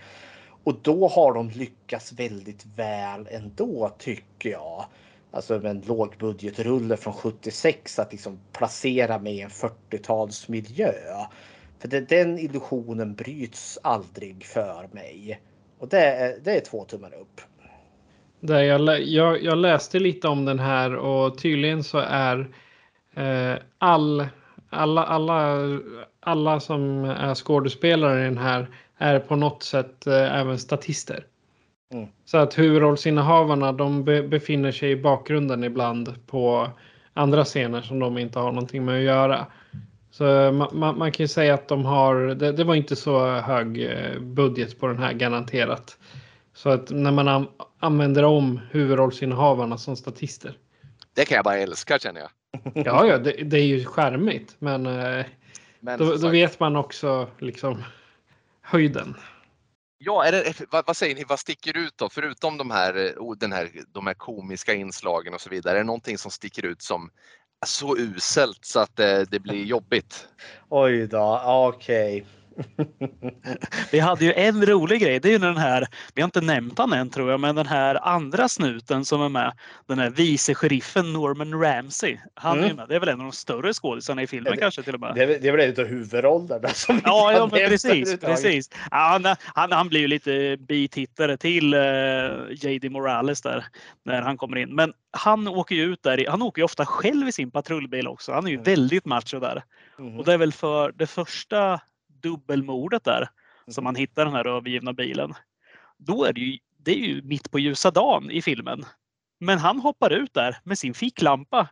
Och då har de lyckats väldigt väl ändå tycker jag. Alltså med en lågbudgetrulle från 76 att liksom placera mig i en 40-talsmiljö. För det, den illusionen bryts aldrig för mig. Och det är, det är två tummar upp. Där jag, jag, jag, läste lite om den här och tydligen så är eh, all, alla, alla, alla som är skådespelare i den här är på något sätt eh, även statister. Mm. Så att huvudrollsinnehavarna de be, befinner sig i bakgrunden ibland på andra scener som de inte har någonting med att göra. Så man, man, man kan ju säga att de har, det, det, var inte så hög eh, budget på den här garanterat. Så att när man använder om huvudrollsinnehavarna som statister. Det kan jag bara älska känner jag. Ja, ja det, det är ju skärmigt. Men, eh, men då, då, vet man också liksom höjden. Ja, är det, vad, vad, säger ni, vad sticker ut då? Förutom de här, eh, den här, de här komiska inslagen och så vidare. Är det någonting som sticker ut som så uselt så att det, det blir jobbigt? Oj då, okej. Okay. vi hade ju en rolig grej. Det är ju den här, vi har inte nämnt han än tror jag, men den här andra snuten som är med. Den här vice sheriffen Norman Ramsey. Han mm. är med. Det är väl en av de större skådisarna i filmen det, kanske till och med. Det är, det är väl en av huvudrollerna som Ja, ja men precis. precis. Han, han, han blir ju lite bitittare till uh, eh, JD Morales där när han kommer in. Men han åker ju ut där. Han åker ju ofta själv i sin patrullbil också. Han är ju mm. väldigt macho där. Mm. Och det är väl för det första dubbelmordet där mm. som man hittar den här övergivna bilen. Då är det ju, det är ju mitt på ljusa dagen i filmen. Men han hoppar ut där med sin ficklampa.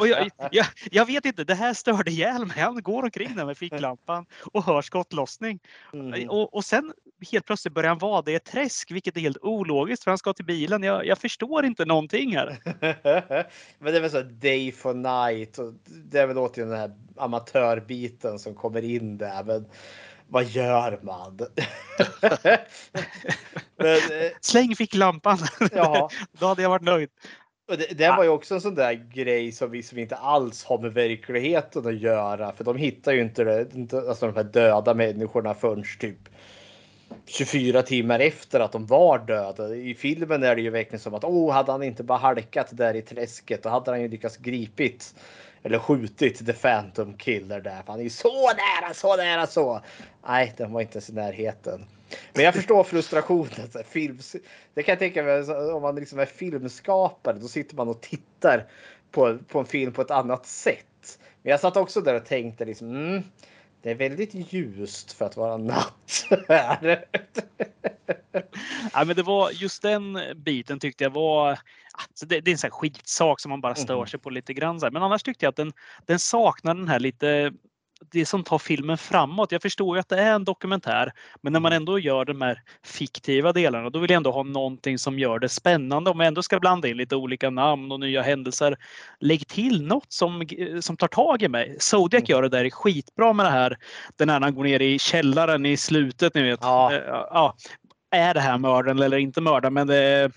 Och jag, jag, jag vet inte, det här störde ihjäl mig. Han går omkring där med ficklampan och hör skottlossning. Mm. Och, och sen helt plötsligt börjar han vada i ett träsk, vilket är helt ologiskt för han ska till bilen. Jag, jag förstår inte någonting här. Men det är väl så day for night och det är väl återigen den här amatörbiten som kommer in där. Men vad gör man? men, eh, Släng ficklampan! ja, Då hade jag varit nöjd. det, det var ju också en sån där grej som vi som inte alls har med verkligheten att göra. För de hittar ju inte, det, alltså de här döda människorna förrän typ 24 timmar efter att de var döda. I filmen är det ju verkligen som att oh, hade han inte bara halkat där i träsket då hade han ju lyckats gripit eller skjutit The Phantom Killer där. För han är ju så nära, så nära så. Nej, den var inte ens i närheten. Men jag förstår frustrationen. Så här, Films, det kan jag tänka mig om man liksom är filmskapare. Då sitter man och tittar på, på en film på ett annat sätt. Men jag satt också där och tänkte liksom. Mm, det är väldigt ljust för att vara natt. Ja, men det var just den biten tyckte jag var. Alltså det, det är en sån skitsak som man bara stör Mhm. sig på lite grann. Men annars tyckte jag att den, den saknar den här lite det som tar filmen framåt. Jag förstår ju att det är en dokumentär, men när man ändå gör de här fiktiva delarna, då vill jag ändå ha någonting som gör det spännande. Om jag ändå ska blanda in lite olika namn och nya händelser, lägg till något som, som tar tag i mig. Zodiac Mm. gör det där skitbra med det här. Den här när han går ner i källaren i slutet, ni vet. Ja. Eh, ja. Är det här mördaren eller inte mördaren? Men det,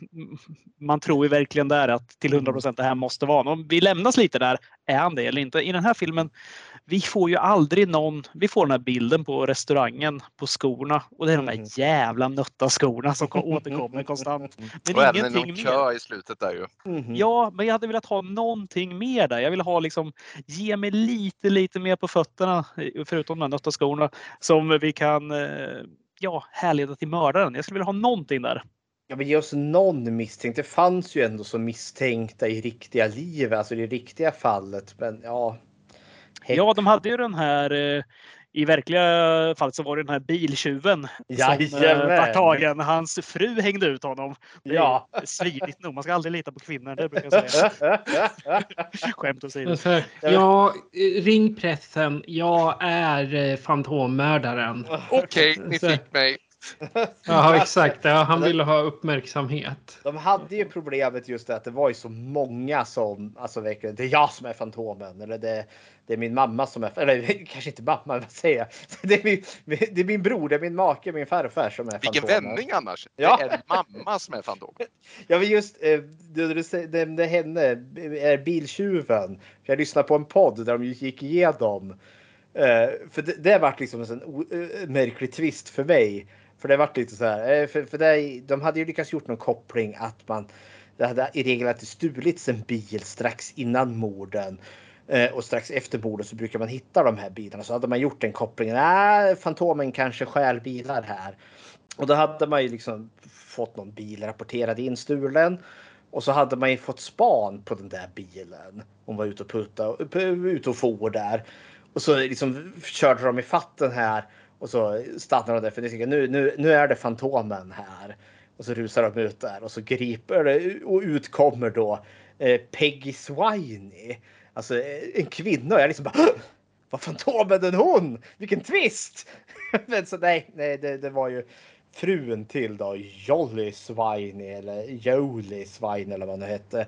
man tror ju verkligen där att till 100 procent det här måste vara någon. Vi lämnas lite där. Är han det eller inte? I den här filmen, vi får ju aldrig någon. Vi får den här bilden på restaurangen på skorna och det är de Mhm. där jävla nötta skorna som ko- återkommer konstant. Men Och även ingenting någon mer. kö i slutet där ju. Mhm. Ja, men jag hade velat ha någonting mer där. Jag vill ha liksom, ge mig lite, lite mer på fötterna, eh, förutom de här nötta skorna, som vi kan eh, ja, härleda till mördaren. Jag skulle vilja ha någonting där. Ja, men ge oss någon misstänkt. Det fanns ju ändå så misstänkta i riktiga livet, alltså i det riktiga fallet. Men ja. Ja, de hade ju den här eh, i verkliga fallet så var det den här biltjuven som eh, Jajamän. tagen. Hans fru hängde ut honom. Det är Ja. Svidigt nog. Man ska aldrig lita på kvinnor. Det brukar jag säga. Skämt åsido. Så här, ja, ring pressen. Jag är eh, fantommördaren. Okej, ni Så- fick mig. Ja, exakt. Ja, han ville ha uppmärksamhet. De hade ju problemet just det att det var ju så många som alltså verkligen. Det är jag som är Fantomen eller det, det är min mamma som är eller kanske inte mamma, vad säger jag? Det är min, det är min bror, det är min make, min farfar som är Vilken Fantomen. vändning annars. Ja. Det är mamma som är fantom. Ja, men just eh, du, nämnde henne, är biltjuven. Jag lyssnade på en podd där de gick igenom. Eh, för det, det vart liksom en eh, märklig twist för mig. För det vart lite så här. För, för det, de hade ju lyckats gjort någon koppling att man det hade i regel att det stulits en bil strax innan morden. Eh, och strax efter mordet så brukar man hitta de här bilarna. Så hade man gjort den kopplingen. Äh, Fantomen kanske stjäl bilar här. Och då hade man ju liksom fått någon bil rapporterad in stulen. Och så hade man ju fått span på den där bilen. Hon var ute och putta, eh, ute och for där. Och så liksom körde de i fatten här. Och så stannade de där för de nu, nu, nu är det Fantomen här. Och så rusar de ut där och så griper det och ut kommer då eh, Peggy Swiney. Alltså eh, en kvinna. Och jag liksom bara vad Fantomen en hon? Vilken twist! Men så nej, nej det, det var ju frun till då Jolly Swine eller Jolie Swine eller vad det hette.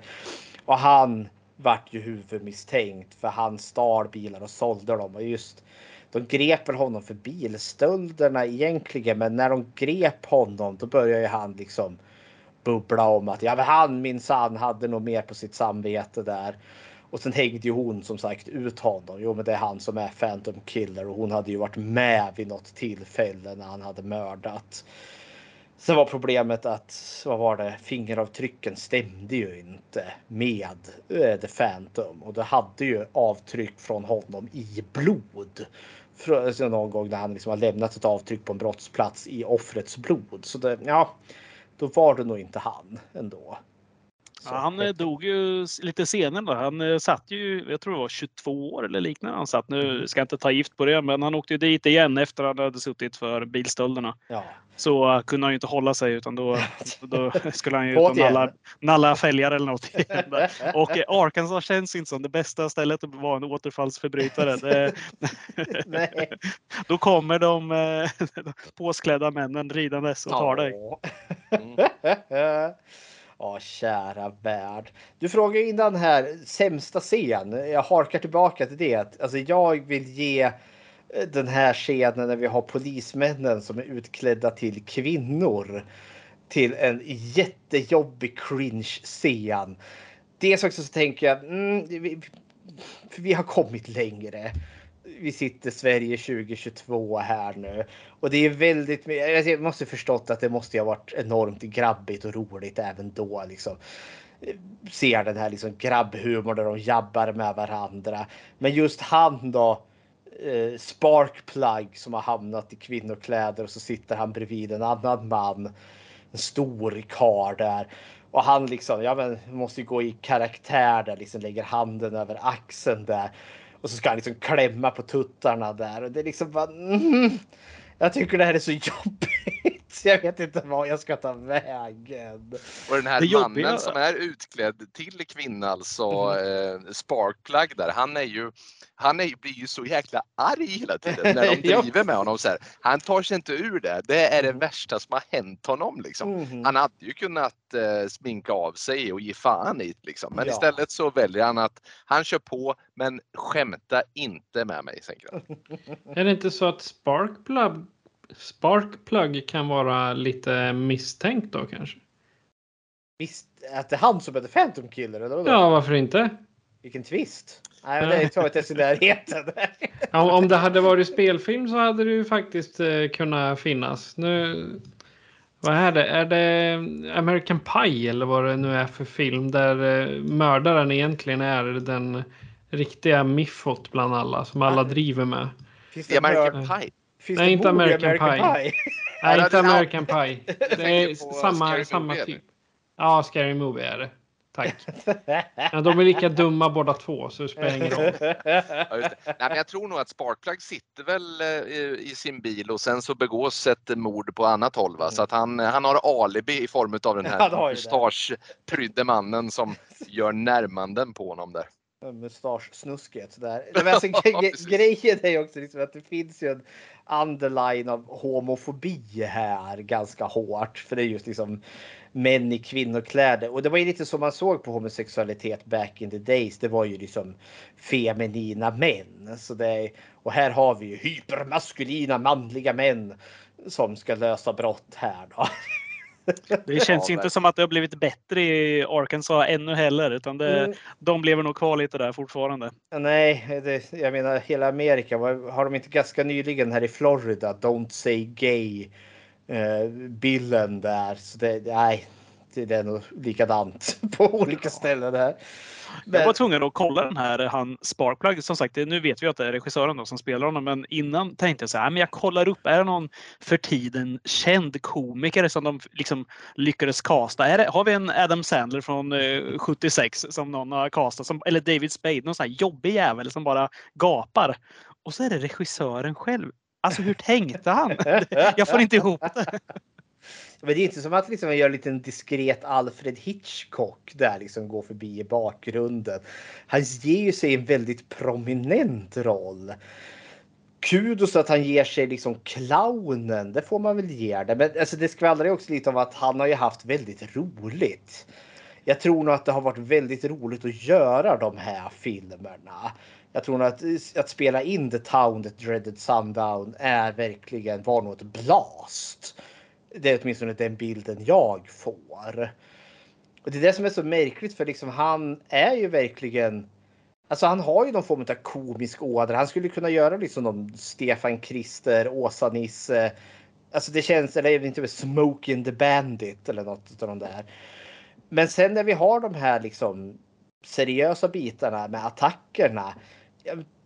Och han vart ju huvudmisstänkt för han stal bilar och sålde dem och just de grep väl honom för bilstölderna egentligen, men när de grep honom då började ju han liksom bubbla om att ja, men han minsann hade nog mer på sitt samvete där. Och sen hängde ju hon som sagt ut honom. Jo, men det är han som är Phantom Killer och hon hade ju varit med vid något tillfälle när han hade mördat. Sen var problemet att vad var det? Fingeravtrycken stämde ju inte med äh, The Phantom och det hade ju avtryck från honom i blod. Frå- alltså någon gång när han liksom har lämnat ett avtryck på en brottsplats i offrets blod. Så det, ja, då var det nog inte han ändå. Ja, han eh, dog ju lite senare. Då. Han eh, satt ju, jag tror det var 22 år eller liknande. Han satt nu, ska jag inte ta gift på det, men han åkte ju dit igen efter att han hade suttit för bilstölderna. Ja. Så uh, kunde han ju inte hålla sig utan då, då skulle han ju ut och nalla, nalla fälgar eller något. igen. Och eh, Arkansas känns inte som det bästa stället att vara en återfallsförbrytare. Det, Nej. då kommer de eh, påsklädda männen ridandes och tar dig. Mm. Ja, kära värld. Du frågade innan här sämsta scen. Jag harkar tillbaka till det. Alltså, jag vill ge eh, den här scenen när vi har polismännen som är utklädda till kvinnor till en jättejobbig cringe-scen. Dels också så tänker jag, mm, vi, för vi har kommit längre. Vi sitter Sverige 2022 här nu och det är väldigt. Alltså jag måste förstått att det måste ha varit enormt grabbigt och roligt även då liksom. Ser den här liksom grabbhumorn där de jabbar med varandra. Men just han då. Eh, Sparkplug som har hamnat i kvinnokläder och så sitter han bredvid en annan man. En stor karl där. Och han liksom, ja men måste ju gå i karaktär där, liksom lägger handen över axeln där. Och så ska han liksom klämma på tuttarna där och det är liksom bara. Mm, jag tycker det här är så jobbigt. Jag vet inte vad jag ska ta vägen. Och den här mannen jobbiga- som är utklädd till kvinna, alltså Mhm. eh, Sparkplug där, han är ju han är, blir ju så jäkla arg hela tiden när de driver med honom. Så här. Han tar sig inte ur det. Det är det Mm. värsta som har hänt honom. Liksom. Mhm. Han hade ju kunnat eh, sminka av sig och ge fan i liksom. Men Ja. istället så väljer han att han kör på men skämta inte med mig. Tänker han. Är det inte så att Sparkplug, Sparkplug kan vara lite misstänkt då kanske? Visst att det är han som är The Phantom Killer? Eller vadå? Ja, varför inte? Vilken twist. Nej, men det tror jag inte. Ja, om det hade varit spelfilm så hade det ju faktiskt eh, kunnat finnas. Nu, vad är det? Är det American Pie eller vad det nu är för film där eh, mördaren egentligen är den riktiga miffot bland alla som alla driver med? Finns Det är American Pie. Finns Nej, det inte i American Pie. Nej, Ja, inte. American Pie. Det är samma, samma typ. Ja, Scary Movie är det. Tack. Ja, de är lika dumma båda två så det spelar ingen roll. Ja, just det. Nej, men jag tror nog att Sparkplug sitter väl eh, i sin bil och sen så begås ett mord på annat håll. Va? Så att han, han har alibi i form av den här mustaschprydde mannen som gör närmanden på honom där. Mustaschsnusket där. Nej, Men alltså, grejen är ju också liksom att det finns ju en underline av homofobi här ganska hårt. För det är just liksom män i kvinnokläder. Och det var ju lite som man såg på homosexualitet back in the days. Det var ju liksom feminina män. Så det är, och här har vi ju hypermaskulina manliga män som ska lösa brott här då. Det känns Ja, inte som att det har blivit bättre i Arkansas ännu heller, utan det, Mm. de lever nog kvar lite där fortfarande. Nej, det, jag menar hela Amerika. Har de inte ganska nyligen här i Florida Don't say gay eh, bilden där? Så det, nej, det är nog likadant på olika ställen här. Jag var tvungen att kolla den här han Sparkplug. Som sagt, nu vet vi att det är regissören då som spelar honom, men innan tänkte jag så här, men jag kollar upp, är det någon för tiden känd komiker som de liksom lyckades casta? Är det, har vi en Adam Sandler från eh, 76 som någon har castat, som, eller David Spade, någon sån här jobbig jävel som bara gapar. Och så är det regissören själv. Alltså hur tänkte han? Jag får inte ihop det. Men det är inte som att liksom göra en liten diskret Alfred Hitchcock där liksom går förbi i bakgrunden. Han ger ju sig en väldigt prominent roll. Kudos att han ger sig liksom clownen, det får man väl ge det. Men alltså det skvallrar ju också lite om att han har ju haft väldigt roligt. Jag tror nog att det har varit väldigt roligt att göra de här filmerna. Jag tror nog att, att spela in The Town That Dreaded Sundown är verkligen var nog ett blast. Det är åtminstone den bilden jag får. Och det är det som är så märkligt för liksom han är ju verkligen Alltså han har ju någon form av komisk ådra. Han skulle kunna göra liksom någon Stefan Krister, Åsa-Nisse. Alltså det känns, eller jag vet inte, Smoking the Bandit eller något av de där. Men sen när vi har de här liksom seriösa bitarna med attackerna.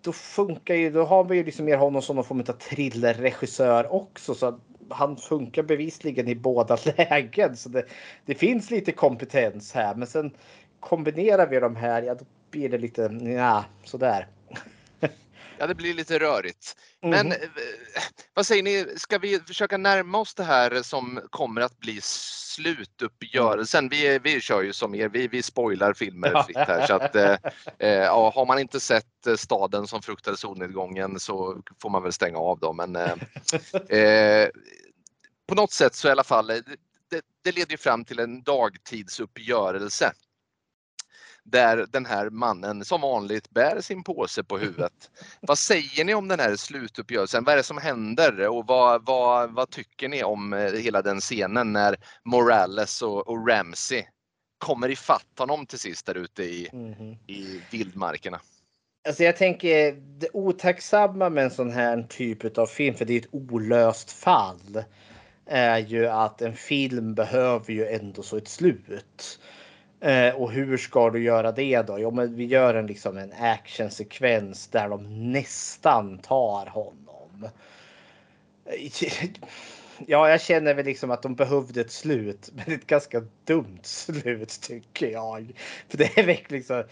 Då funkar ju, då har vi ju liksom mer honom som någon form av thrillerregissör också. Så han funkar bevisligen i båda lägen. Så det, det finns lite kompetens här. Men sen kombinerar vi de här, ja då blir det lite, ja, sådär. Ja, det blir lite rörigt. Mm. Men eh, vad säger ni, ska vi försöka närma oss det här som kommer att bli slutuppgörelsen? Vi, vi kör ju som er, vi, vi spoilar filmer fritt här. Så att, eh, eh, ja, har man inte sett eh, staden som fruktade solnedgången så får man väl stänga av dem. Men, eh, eh, på något sätt så i alla fall, det, det leder ju fram till en dagtidsuppgörelse där den här mannen som vanligt bär sin påse på huvudet. vad säger ni om den här slutuppgörelsen? Vad är det som händer och vad, vad, vad tycker ni om eh, hela den scenen när Morales och, och Ramsey kommer ifatt honom till sist där ute i, Mhm. i vildmarkerna? Alltså jag tänker det otacksamma med en sån här typ av film, för det är ett olöst fall, är ju att en film behöver ju ändå så ett slut. Eh, och hur ska du göra det då? Jo, men vi gör en liksom en actionsekvens där de nästan tar honom. Ja, jag känner väl liksom att de behövde ett slut, men ett ganska dumt slut tycker jag. För det är verkligen så.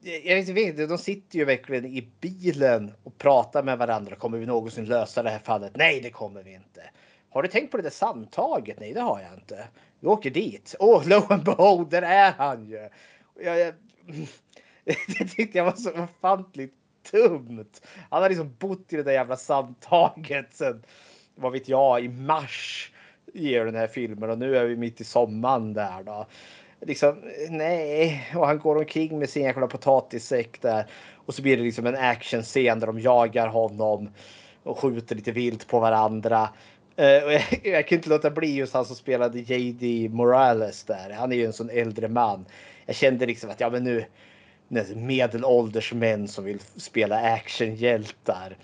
Jag vet inte, de sitter ju verkligen i bilen och pratar med varandra. Kommer vi någonsin lösa det här fallet? Nej, det kommer vi inte. Har du tänkt på det där samtaget? Nej, det har jag inte. Vi åker dit. Åh, oh, lo and behold, där är han ju. Jag, jag, det tyckte jag var så ofantligt dumt. Han har liksom bott i det där jävla samtaget sen, vad vet jag, i mars i den här filmen och nu är vi mitt i sommaren där då. Liksom, nej, och han går omkring med sin jäkla potatissäck där och så blir det liksom en actionscen där de jagar honom och skjuter lite vilt på varandra. Eh, och jag, jag kan inte låta bli just han som spelade JD Morales där. Han är ju en sån äldre man. Jag kände liksom att ja, men nu medelålders män som vill spela actionhjältar.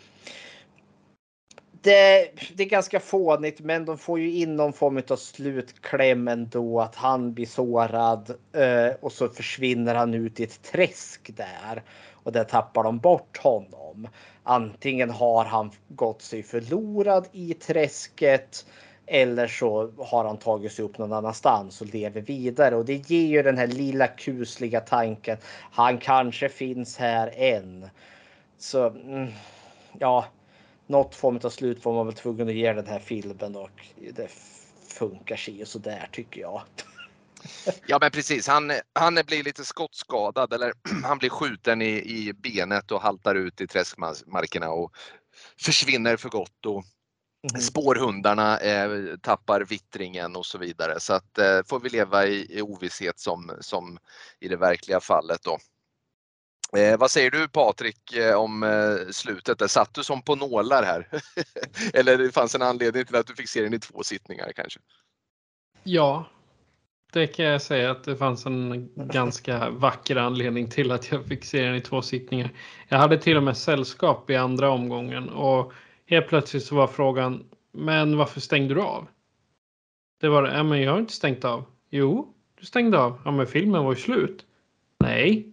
Det, det är ganska fånigt, men de får ju in någon form av slutkläm ändå. Att han blir sårad eh, och så försvinner han ut i ett träsk där. Och där tappar de bort honom. Antingen har han gått sig förlorad i träsket eller så har han tagit sig upp någon annanstans och lever vidare. Och det ger ju den här lilla kusliga tanken. Han kanske finns här än. Så mm, ja, något form av slut var man väl tvungen att ge den här filmen och det funkar sig och så där tycker jag. Ja men precis, han, han blir lite skottskadad eller han blir skjuten i, i benet och haltar ut i träskmarkerna och försvinner för gott. Och spårhundarna eh, tappar vittringen och så vidare. Så att eh, får vi leva i, i ovisshet som, som i det verkliga fallet då. Eh, vad säger du Patrik eh, om eh, slutet? Där satt du som på nålar här? Eller det fanns en anledning till att du fick se den i två sittningar kanske? Ja, det kan jag säga att det fanns en ganska vacker anledning till att jag fick se den i två sittningar. Jag hade till och med sällskap i andra omgången och helt plötsligt så var frågan, men varför stängde du av? Det var ja men jag har inte stängt av. Jo, du stängde av. Ja men filmen var ju slut. Nej.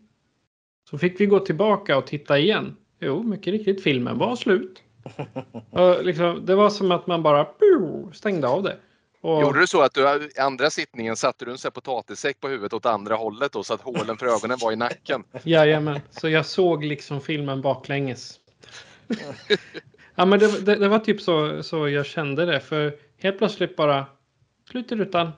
Så fick vi gå tillbaka och titta igen. Jo, mycket riktigt, filmen var slut. Och liksom, det var som att man bara stängde av det. Och, Gjorde du så att du i andra sittningen satte du en potatissäck på huvudet åt andra hållet då, så att hålen för ögonen var i nacken? Jajamän, så jag såg liksom filmen baklänges. ja, men det, det, det, var typ så, så jag kände det. För helt plötsligt bara slut i rutan.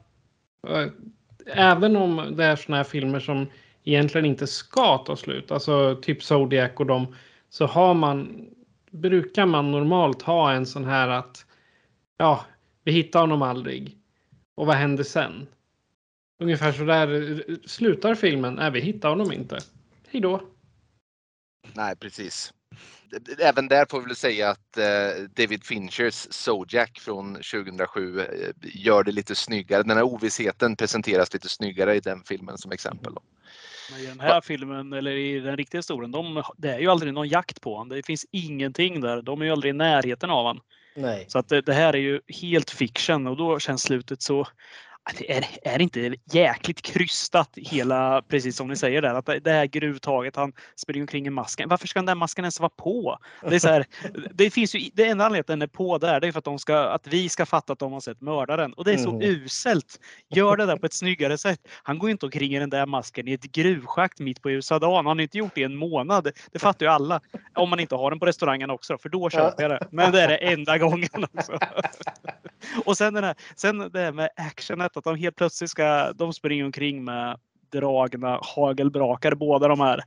Även om det är såna här filmer som egentligen inte ska ta slut, alltså typ Zodiac och dem, så har man, brukar man normalt ha en sån här att ja, vi hittar honom aldrig. Och vad händer sen? Ungefär så där slutar filmen. Nej, vi hittar honom inte. Hej då. Nej, precis. Även där får vi väl säga att eh, David Finchers Zodiac från 2007 eh, gör det lite snyggare. Den här ovissheten presenteras lite snyggare i den filmen som exempel. Men I den här filmen, eller i den riktiga historien, de, det är ju aldrig någon jakt på honom. Det finns ingenting där. De är ju aldrig i närheten av honom. Nej. Så att det, det, här är ju helt fiction och då känns slutet så det är, är inte jäkligt krystat hela, precis som ni säger där, att det här gruvtaget, han springer omkring i masken. Varför ska den där masken ens vara på? Det, är så här, det finns ju, det enda anledningen att den är på där, det är för att, de ska, att vi ska fatta att de har sett mördaren. Och det är så Mm. uselt. Gör det där på ett snyggare sätt. Han går inte omkring i den där masken i ett gruvschakt mitt på ljusa dagen. Han har inte gjort det i en månad. Det fattar ju alla. Om man inte har den på restaurangen också, för då köper jag det. Men det är det enda gången också. Och sen, den här, sen det här med actionet, att de helt plötsligt ska, de springer omkring med dragna hagelbrakar båda de här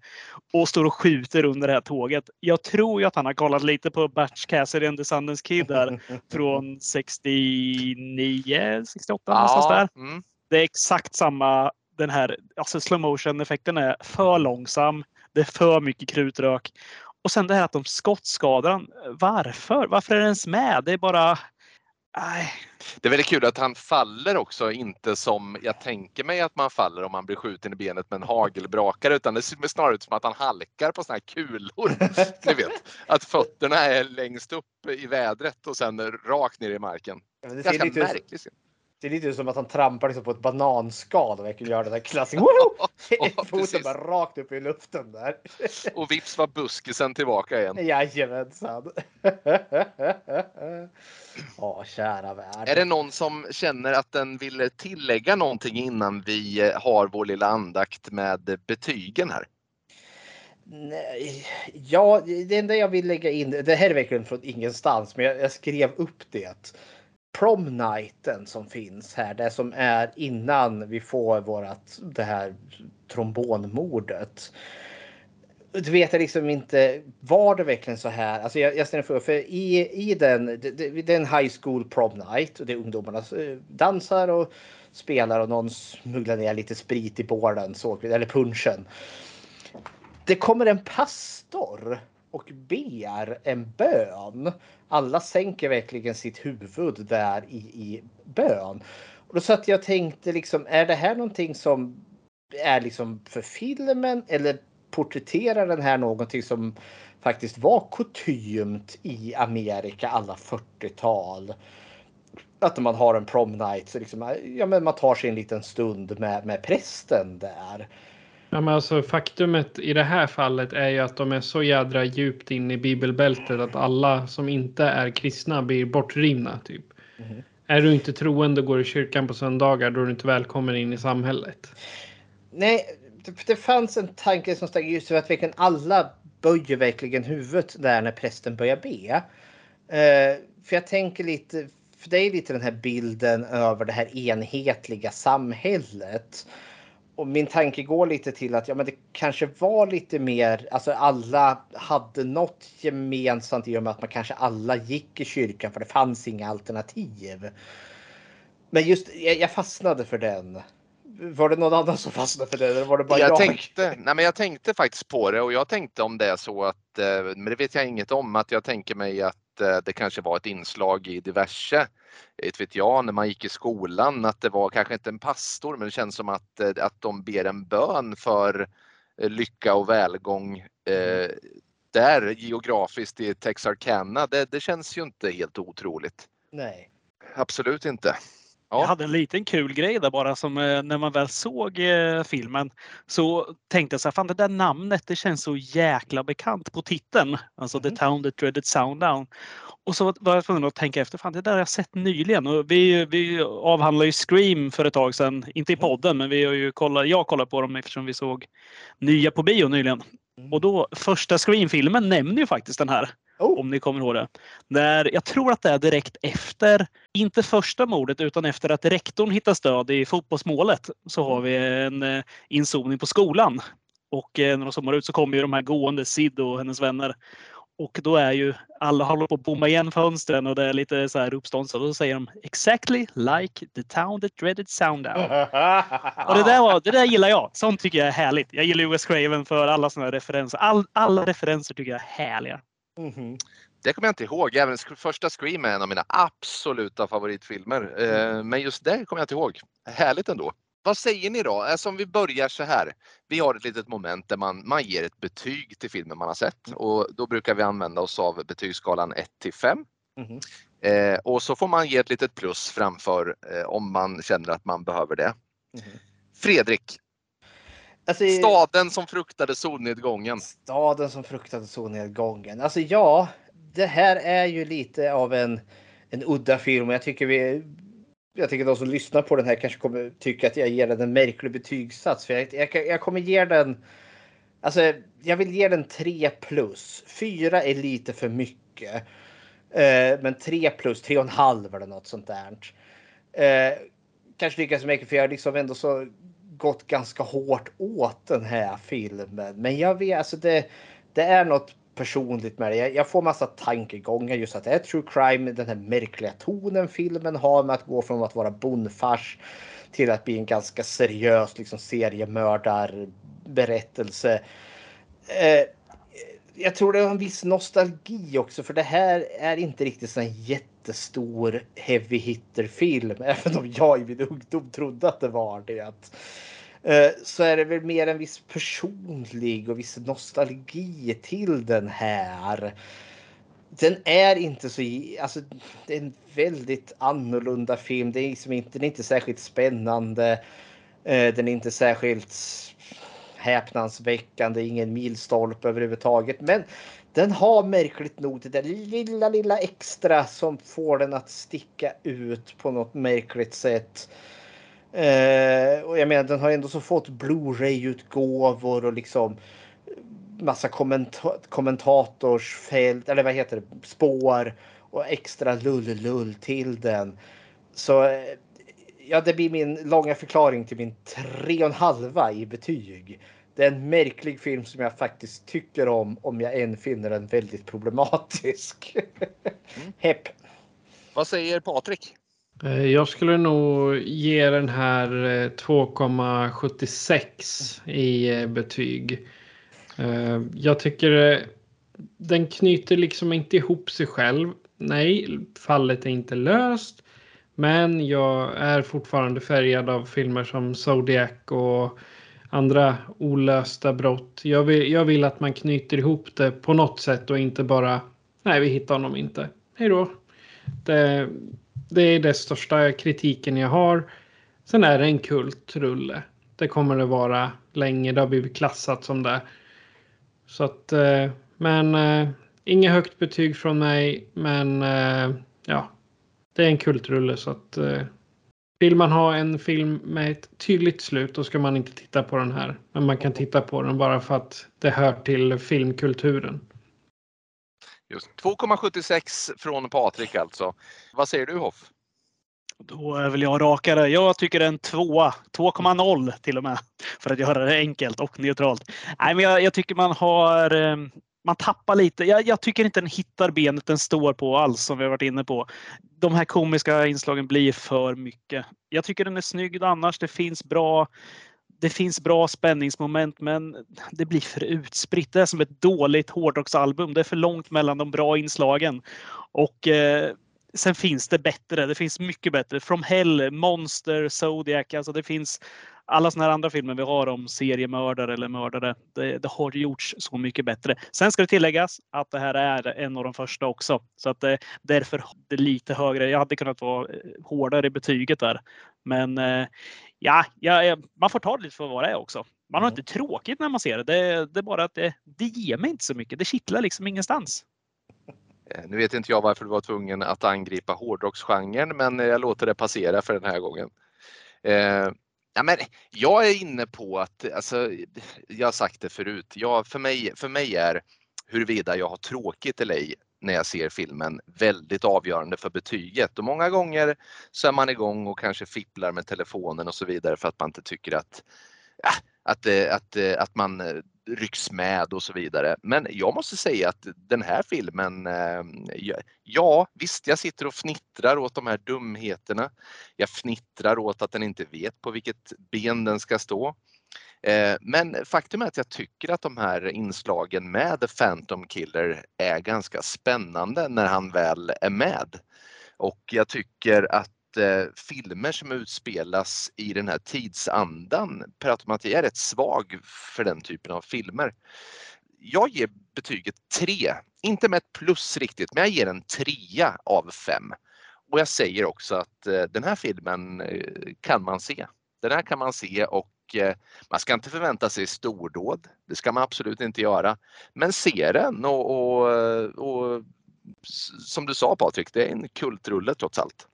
och står och skjuter under det här tåget. Jag tror ju att han har kollat lite på Batch Cassidy and the Sundance Kid där från 69, 68 någonstans där. mm. Det är exakt samma den här, alltså slow motion effekten är för långsam. Det är för mycket krutrök. Och sen det här att de skottskadar. Varför? Varför är det ens med? Det är bara... Nej. Det är väldigt kul att han faller också, inte som jag tänker mig att man faller om man blir skjuten i benet med en hagelbrakare utan det ser snarare ut som att han halkar på såna här kulor. Ni vet, att fötterna är längst upp i vädret och sen rakt ner i marken. Ja, Det Ganska lite, ut, märkligt. Det ser lite som att han trampar liksom på ett bananskal och verkligen gör den där klassiska Foten bara rakt upp i luften där. Och vips var buskisen tillbaka igen. Jajamensan. Ja, kära värld. Är det någon som känner att den vill tillägga någonting innan vi eh, har vår lilla andakt med betygen här? Nej, ja, det enda jag vill lägga in, det här är verkligen från ingenstans, men jag, jag skrev upp det promnighten som finns här, det som är innan vi får vårat det här trombonmordet. Du vet jag liksom inte, var det verkligen så här? Alltså jag, jag ställer frågan, för i, i den, det, det, det är en high school prom night och det är ungdomarna eh, dansar och spelar och någon smugglar ner lite sprit i bålen, eller punchen. Det kommer en pastor och ber en bön. Alla sänker verkligen sitt huvud där i, i bön. Och då satt jag och tänkte liksom, är det här någonting som är liksom för filmen eller porträtterar den här någonting som faktiskt var kutymt i Amerika alla 40-tal? Att man har en prom night, så liksom, ja, men man tar sig en liten stund med, med prästen där. Ja, men alltså, faktumet i det här fallet är ju att de är så jädra djupt in i bibelbältet att alla som inte är kristna blir bortrivna. Typ. Mhm. Är du inte troende och går i kyrkan på söndagar då är du inte välkommen in i samhället. Nej, det, det fanns en tanke som stack just för att verkligen alla böjer verkligen huvudet där när prästen börjar be. Eh, för jag tänker lite, för det är lite den här bilden över det här enhetliga samhället. Och min tanke går lite till att ja, men det kanske var lite mer, alltså alla hade något gemensamt i och med att man kanske alla gick i kyrkan för det fanns inga alternativ. Men just, jag, jag fastnade för den. Var det någon annan som fastnade för det? Eller var det bara jag? jag, tänkte, nej men jag tänkte faktiskt på det och jag tänkte om det är så att, eh, men det vet jag inget om, att jag tänker mig att eh, det kanske var ett inslag i diverse, inte vet jag, när man gick i skolan, att det var kanske inte en pastor men det känns som att, eh, att de ber en bön för lycka och välgång eh, där geografiskt i Texarkana. Det, det känns ju inte helt otroligt. Nej. Absolut inte. Jag Ja. hade en liten kul grej där bara som eh, när man väl såg eh, filmen så tänkte jag så här, fan det där namnet det känns så jäkla bekant på titeln. Alltså Mhm. The Town That Dreaded Sounddown. Och så var jag tvungen att tänka efter, fan det där har jag sett nyligen. Och vi, vi avhandlade ju Scream för ett tag sedan, inte i Mhm. podden men vi har ju kollat, jag kollade på dem eftersom vi såg nya på bio nyligen. Mm. Och då första Scream-filmen nämner ju faktiskt den här. Oh. Om ni kommer ihåg det. När, jag tror att det är direkt efter, inte första mordet utan efter att rektorn hittas död i fotbollsmålet. Så har vi en inzoning inzoomning på skolan. Och eh, när de zoomar ut så kommer ju de här gående, Sid och hennes vänner. Och då är ju alla håller på att bomma igen fönstren och det är lite så här uppståndelse. Och då säger de exactly like the town that dreaded sound out. Och det där, var, det där gillar jag. Sånt tycker jag är härligt. Jag gillar US Craven för alla såna referenser. All, alla referenser tycker jag är härliga. Mhm. Det kommer jag inte ihåg. Även första Scream är en av mina absoluta favoritfilmer. Eh, Men just det kommer jag inte ihåg. Härligt ändå. Vad säger ni då? Alltså om vi börjar så här. Vi har ett litet moment där man, man ger ett betyg till filmen man har sett och då brukar vi använda oss av betygsskalan 1 till 5. Mhm. Eh, och så får man ge ett litet plus framför eh, om man känner att man behöver det. Mhm. Fredrik, Alltså, staden som fruktade solnedgången. Staden som fruktade solnedgången. Alltså ja, det här är ju lite av en, en udda film och jag tycker vi jag tycker de som lyssnar på den här kanske kommer tycka att jag ger den en märklig betygssats. För jag, jag, jag kommer ge den. Alltså, jag vill ge den 3 plus. 4 är lite för mycket. Eh, men 3 plus, 3,5 eller något sånt där. Eh, kanske lika så mycket för jag har liksom ändå så gått ganska hårt åt den här filmen. Men jag vet, alltså det, det är något personligt med det. Jag, jag får massa tankegångar just att det är true crime, den här märkliga tonen filmen har med att gå från att vara bondfars till att bli en ganska seriös liksom, seriemördarberättelse. Eh, jag tror det är en viss nostalgi också för det här är inte riktigt en jättestor heavy hitter film även om jag i min ungdom trodde att det var det. Eh, så är det väl mer en viss personlig och viss nostalgi till den här. Den är inte så, alltså det är en väldigt annorlunda film. Det är liksom inte, den är inte särskilt spännande. Eh, den är inte särskilt häpnadsväckande, ingen milstolpe överhuvudtaget. Men den har märkligt nog det där lilla, lilla extra som får den att sticka ut på något märkligt sätt. Eh, och jag menar, den har ändå så fått Blu-ray-utgåvor och liksom massa kommenta kommentatorsfält, eller vad heter det, spår och extra lull-lull till den. Så eh, ja, det blir min långa förklaring till min tre och en halva i betyg. Det är en märklig film som jag faktiskt tycker om, om jag än finner den väldigt problematisk. Mm. Hepp. Vad säger Patrik? Eh, jag skulle nog ge den här eh, 2,76 i eh, betyg. Jag tycker den knyter liksom inte ihop sig själv. Nej, fallet är inte löst. Men jag är fortfarande färgad av filmer som Zodiac och andra olösta brott. Jag vill, jag vill att man knyter ihop det på något sätt och inte bara nej, vi hittar honom inte. Hej då. Det, det är den största kritiken jag har. Sen är det en kultrulle. Det kommer det vara länge. Det har blivit klassat som det. Så att, eh, men eh, inget högt betyg från mig. Men eh, ja, det är en kultrulle så att eh, vill man ha en film med ett tydligt slut då ska man inte titta på den här. Men man kan titta på den bara för att det hör till filmkulturen. Just 2,76 från Patrik alltså. Vad säger du Hoff? Då är väl jag rakare. Jag tycker en tvåa, 2,0 till och med. För att göra det enkelt och neutralt. Nej, men jag, jag tycker man har ehm, man tappar lite. Jag, jag, tycker inte den hittar benet den står på alls som vi har varit inne på. De här komiska inslagen blir för mycket. Jag tycker den är snygg annars. Det finns bra det finns bra spänningsmoment men det blir för utspritt. Det är som ett dåligt hårdrocksalbum. Det är för långt mellan de bra inslagen. Och eh, sen finns det bättre. Det finns mycket bättre. From Hell, Monster, Zodiac. Alltså det finns alla sådana här andra filmer vi har om seriemördare eller mördare. Det, det, har gjorts så mycket bättre. Sen ska det tilläggas att det här är en av de första också. Så att det, därför det är lite högre. Jag hade kunnat vara hårdare i betyget där. Men eh, ja, ja, man får ta det lite för vad det är också. Man har inte tråkigt när man ser det. Det, det är bara att det, det ger mig inte så mycket. Det kittlar liksom ingenstans. Eh, Nu vet inte jag varför du var tvungen att angripa hårdrocksgenren men jag låter det passera för den här gången. Ja, men jag är inne på att, alltså, jag har sagt det förut, jag, för, mig, för mig är huruvida jag har tråkigt eller ej när jag ser filmen väldigt avgörande för betyget. Och många gånger så är man igång och kanske fipplar med telefonen och så vidare för att man inte tycker att, att, eh, att, att, att man eh, rycks med och så vidare. Men jag måste säga att den här filmen, eh, ja visst jag sitter och fnittrar åt de här dumheterna. Jag fnittrar åt att den inte vet på vilket ben den ska stå. Eh, men faktum är att jag tycker att de här inslagen med The Phantom Killer är ganska spännande när han väl är med. Och jag tycker att Eh, filmer som utspelas i den här tidsandan per automatik är rätt svag för den typen av filmer. Jag ger betyget 3 Inte med ett plus riktigt, men jag ger en trea av fem. Och jag säger också att eh, den här filmen eh, kan man se. Den här kan man se och eh, man ska inte förvänta sig stordåd. Det ska man absolut inte göra. Men se den och, och, eh, och som du sa Patrik, det är en kultrulle trots allt.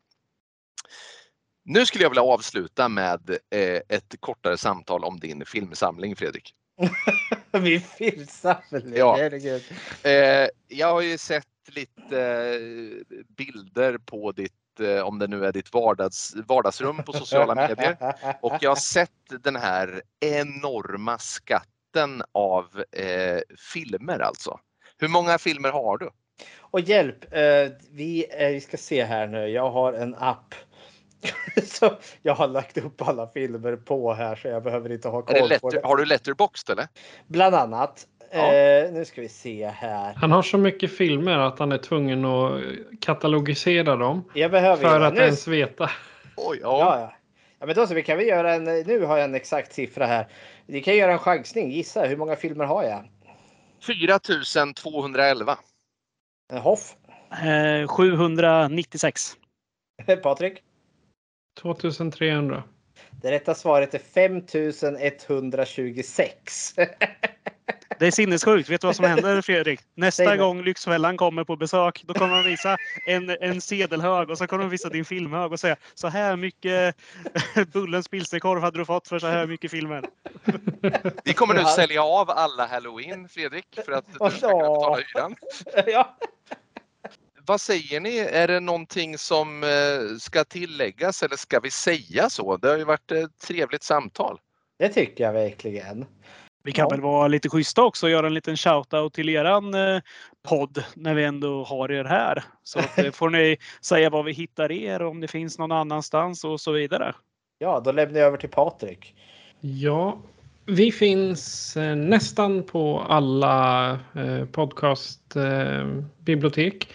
Nu skulle jag vilja avsluta med eh, ett kortare samtal om din filmsamling Fredrik. Min filmsamling, Ja. herregud. Eh, jag har ju sett lite eh, bilder på ditt, eh, om det nu är ditt vardags, vardagsrum på sociala medier. Och jag har sett den här enorma skatten av eh, filmer alltså. Hur många filmer har du? Och hjälp, eh, vi, eh, vi ska se här nu. Jag har en app. så jag har lagt upp alla filmer på här så jag behöver inte ha koll på det. har du letterboxd eller? Bland annat. Ja. Eh, nu ska vi se här. Han har så mycket filmer att han är tvungen att katalogisera dem Jag behöver för att nu, ens veta. Oj, Ja, ja. ja, men då så. Vi kan vi göra en. Nu har jag en exakt siffra här. Vi kan göra en chansning. Gissa hur många filmer har jag? 4211. En Hoff? Eh, 796. Patrik? 2300. Det rätta svaret är 5126. Det är sinnessjukt. Vet du vad som händer Fredrik? Nästa gång Lyxfällan kommer på besök, då kommer de visa en, en sedelhög och så kommer de visa din filmhög och säga så här mycket Bullens pilsnerkorv hade du fått för så här mycket filmer. Vi kommer nu Ja. sälja av alla halloween Fredrik för att du ska kunna betala hyran. ja. Vad säger ni? Är det någonting som eh, ska tilläggas eller ska vi säga så? Det har ju varit ett trevligt samtal. Det tycker jag verkligen. Vi kan Ja. väl vara lite schyssta också och göra en liten shout-out till eran eh, podd när vi ändå har er här. Så att, eh, får ni säga var vi hittar er, om det finns någon annanstans och så vidare. Ja, då lämnar jag över till Patrik. Ja, vi finns nästan på alla eh, podcastbibliotek.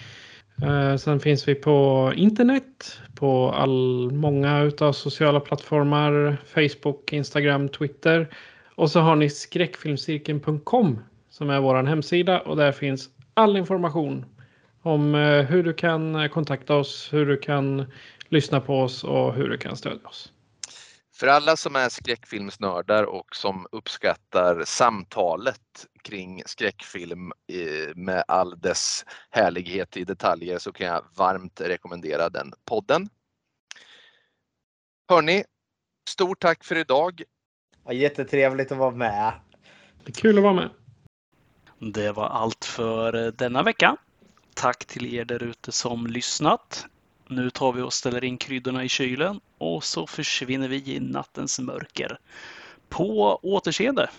Eh, sen finns vi på internet, på all, många utav sociala plattformar, Facebook, Instagram, Twitter. Och så har ni skräckfilmscirkeln.com som är vår hemsida och där finns all information om eh, hur du kan kontakta oss, hur du kan lyssna på oss och hur du kan stödja oss. För alla som är skräckfilmsnördar och som uppskattar samtalet kring skräckfilm eh, med all dess härlighet i detaljer så kan jag varmt rekommendera den podden. Hörni, stort tack för idag. Ja, jättetrevligt att vara med. Det är kul att vara med. Det var allt för eh, denna vecka. Tack till er där ute som lyssnat. Nu tar vi och ställer in kryddorna i kylen och så försvinner vi i nattens mörker. På återseende!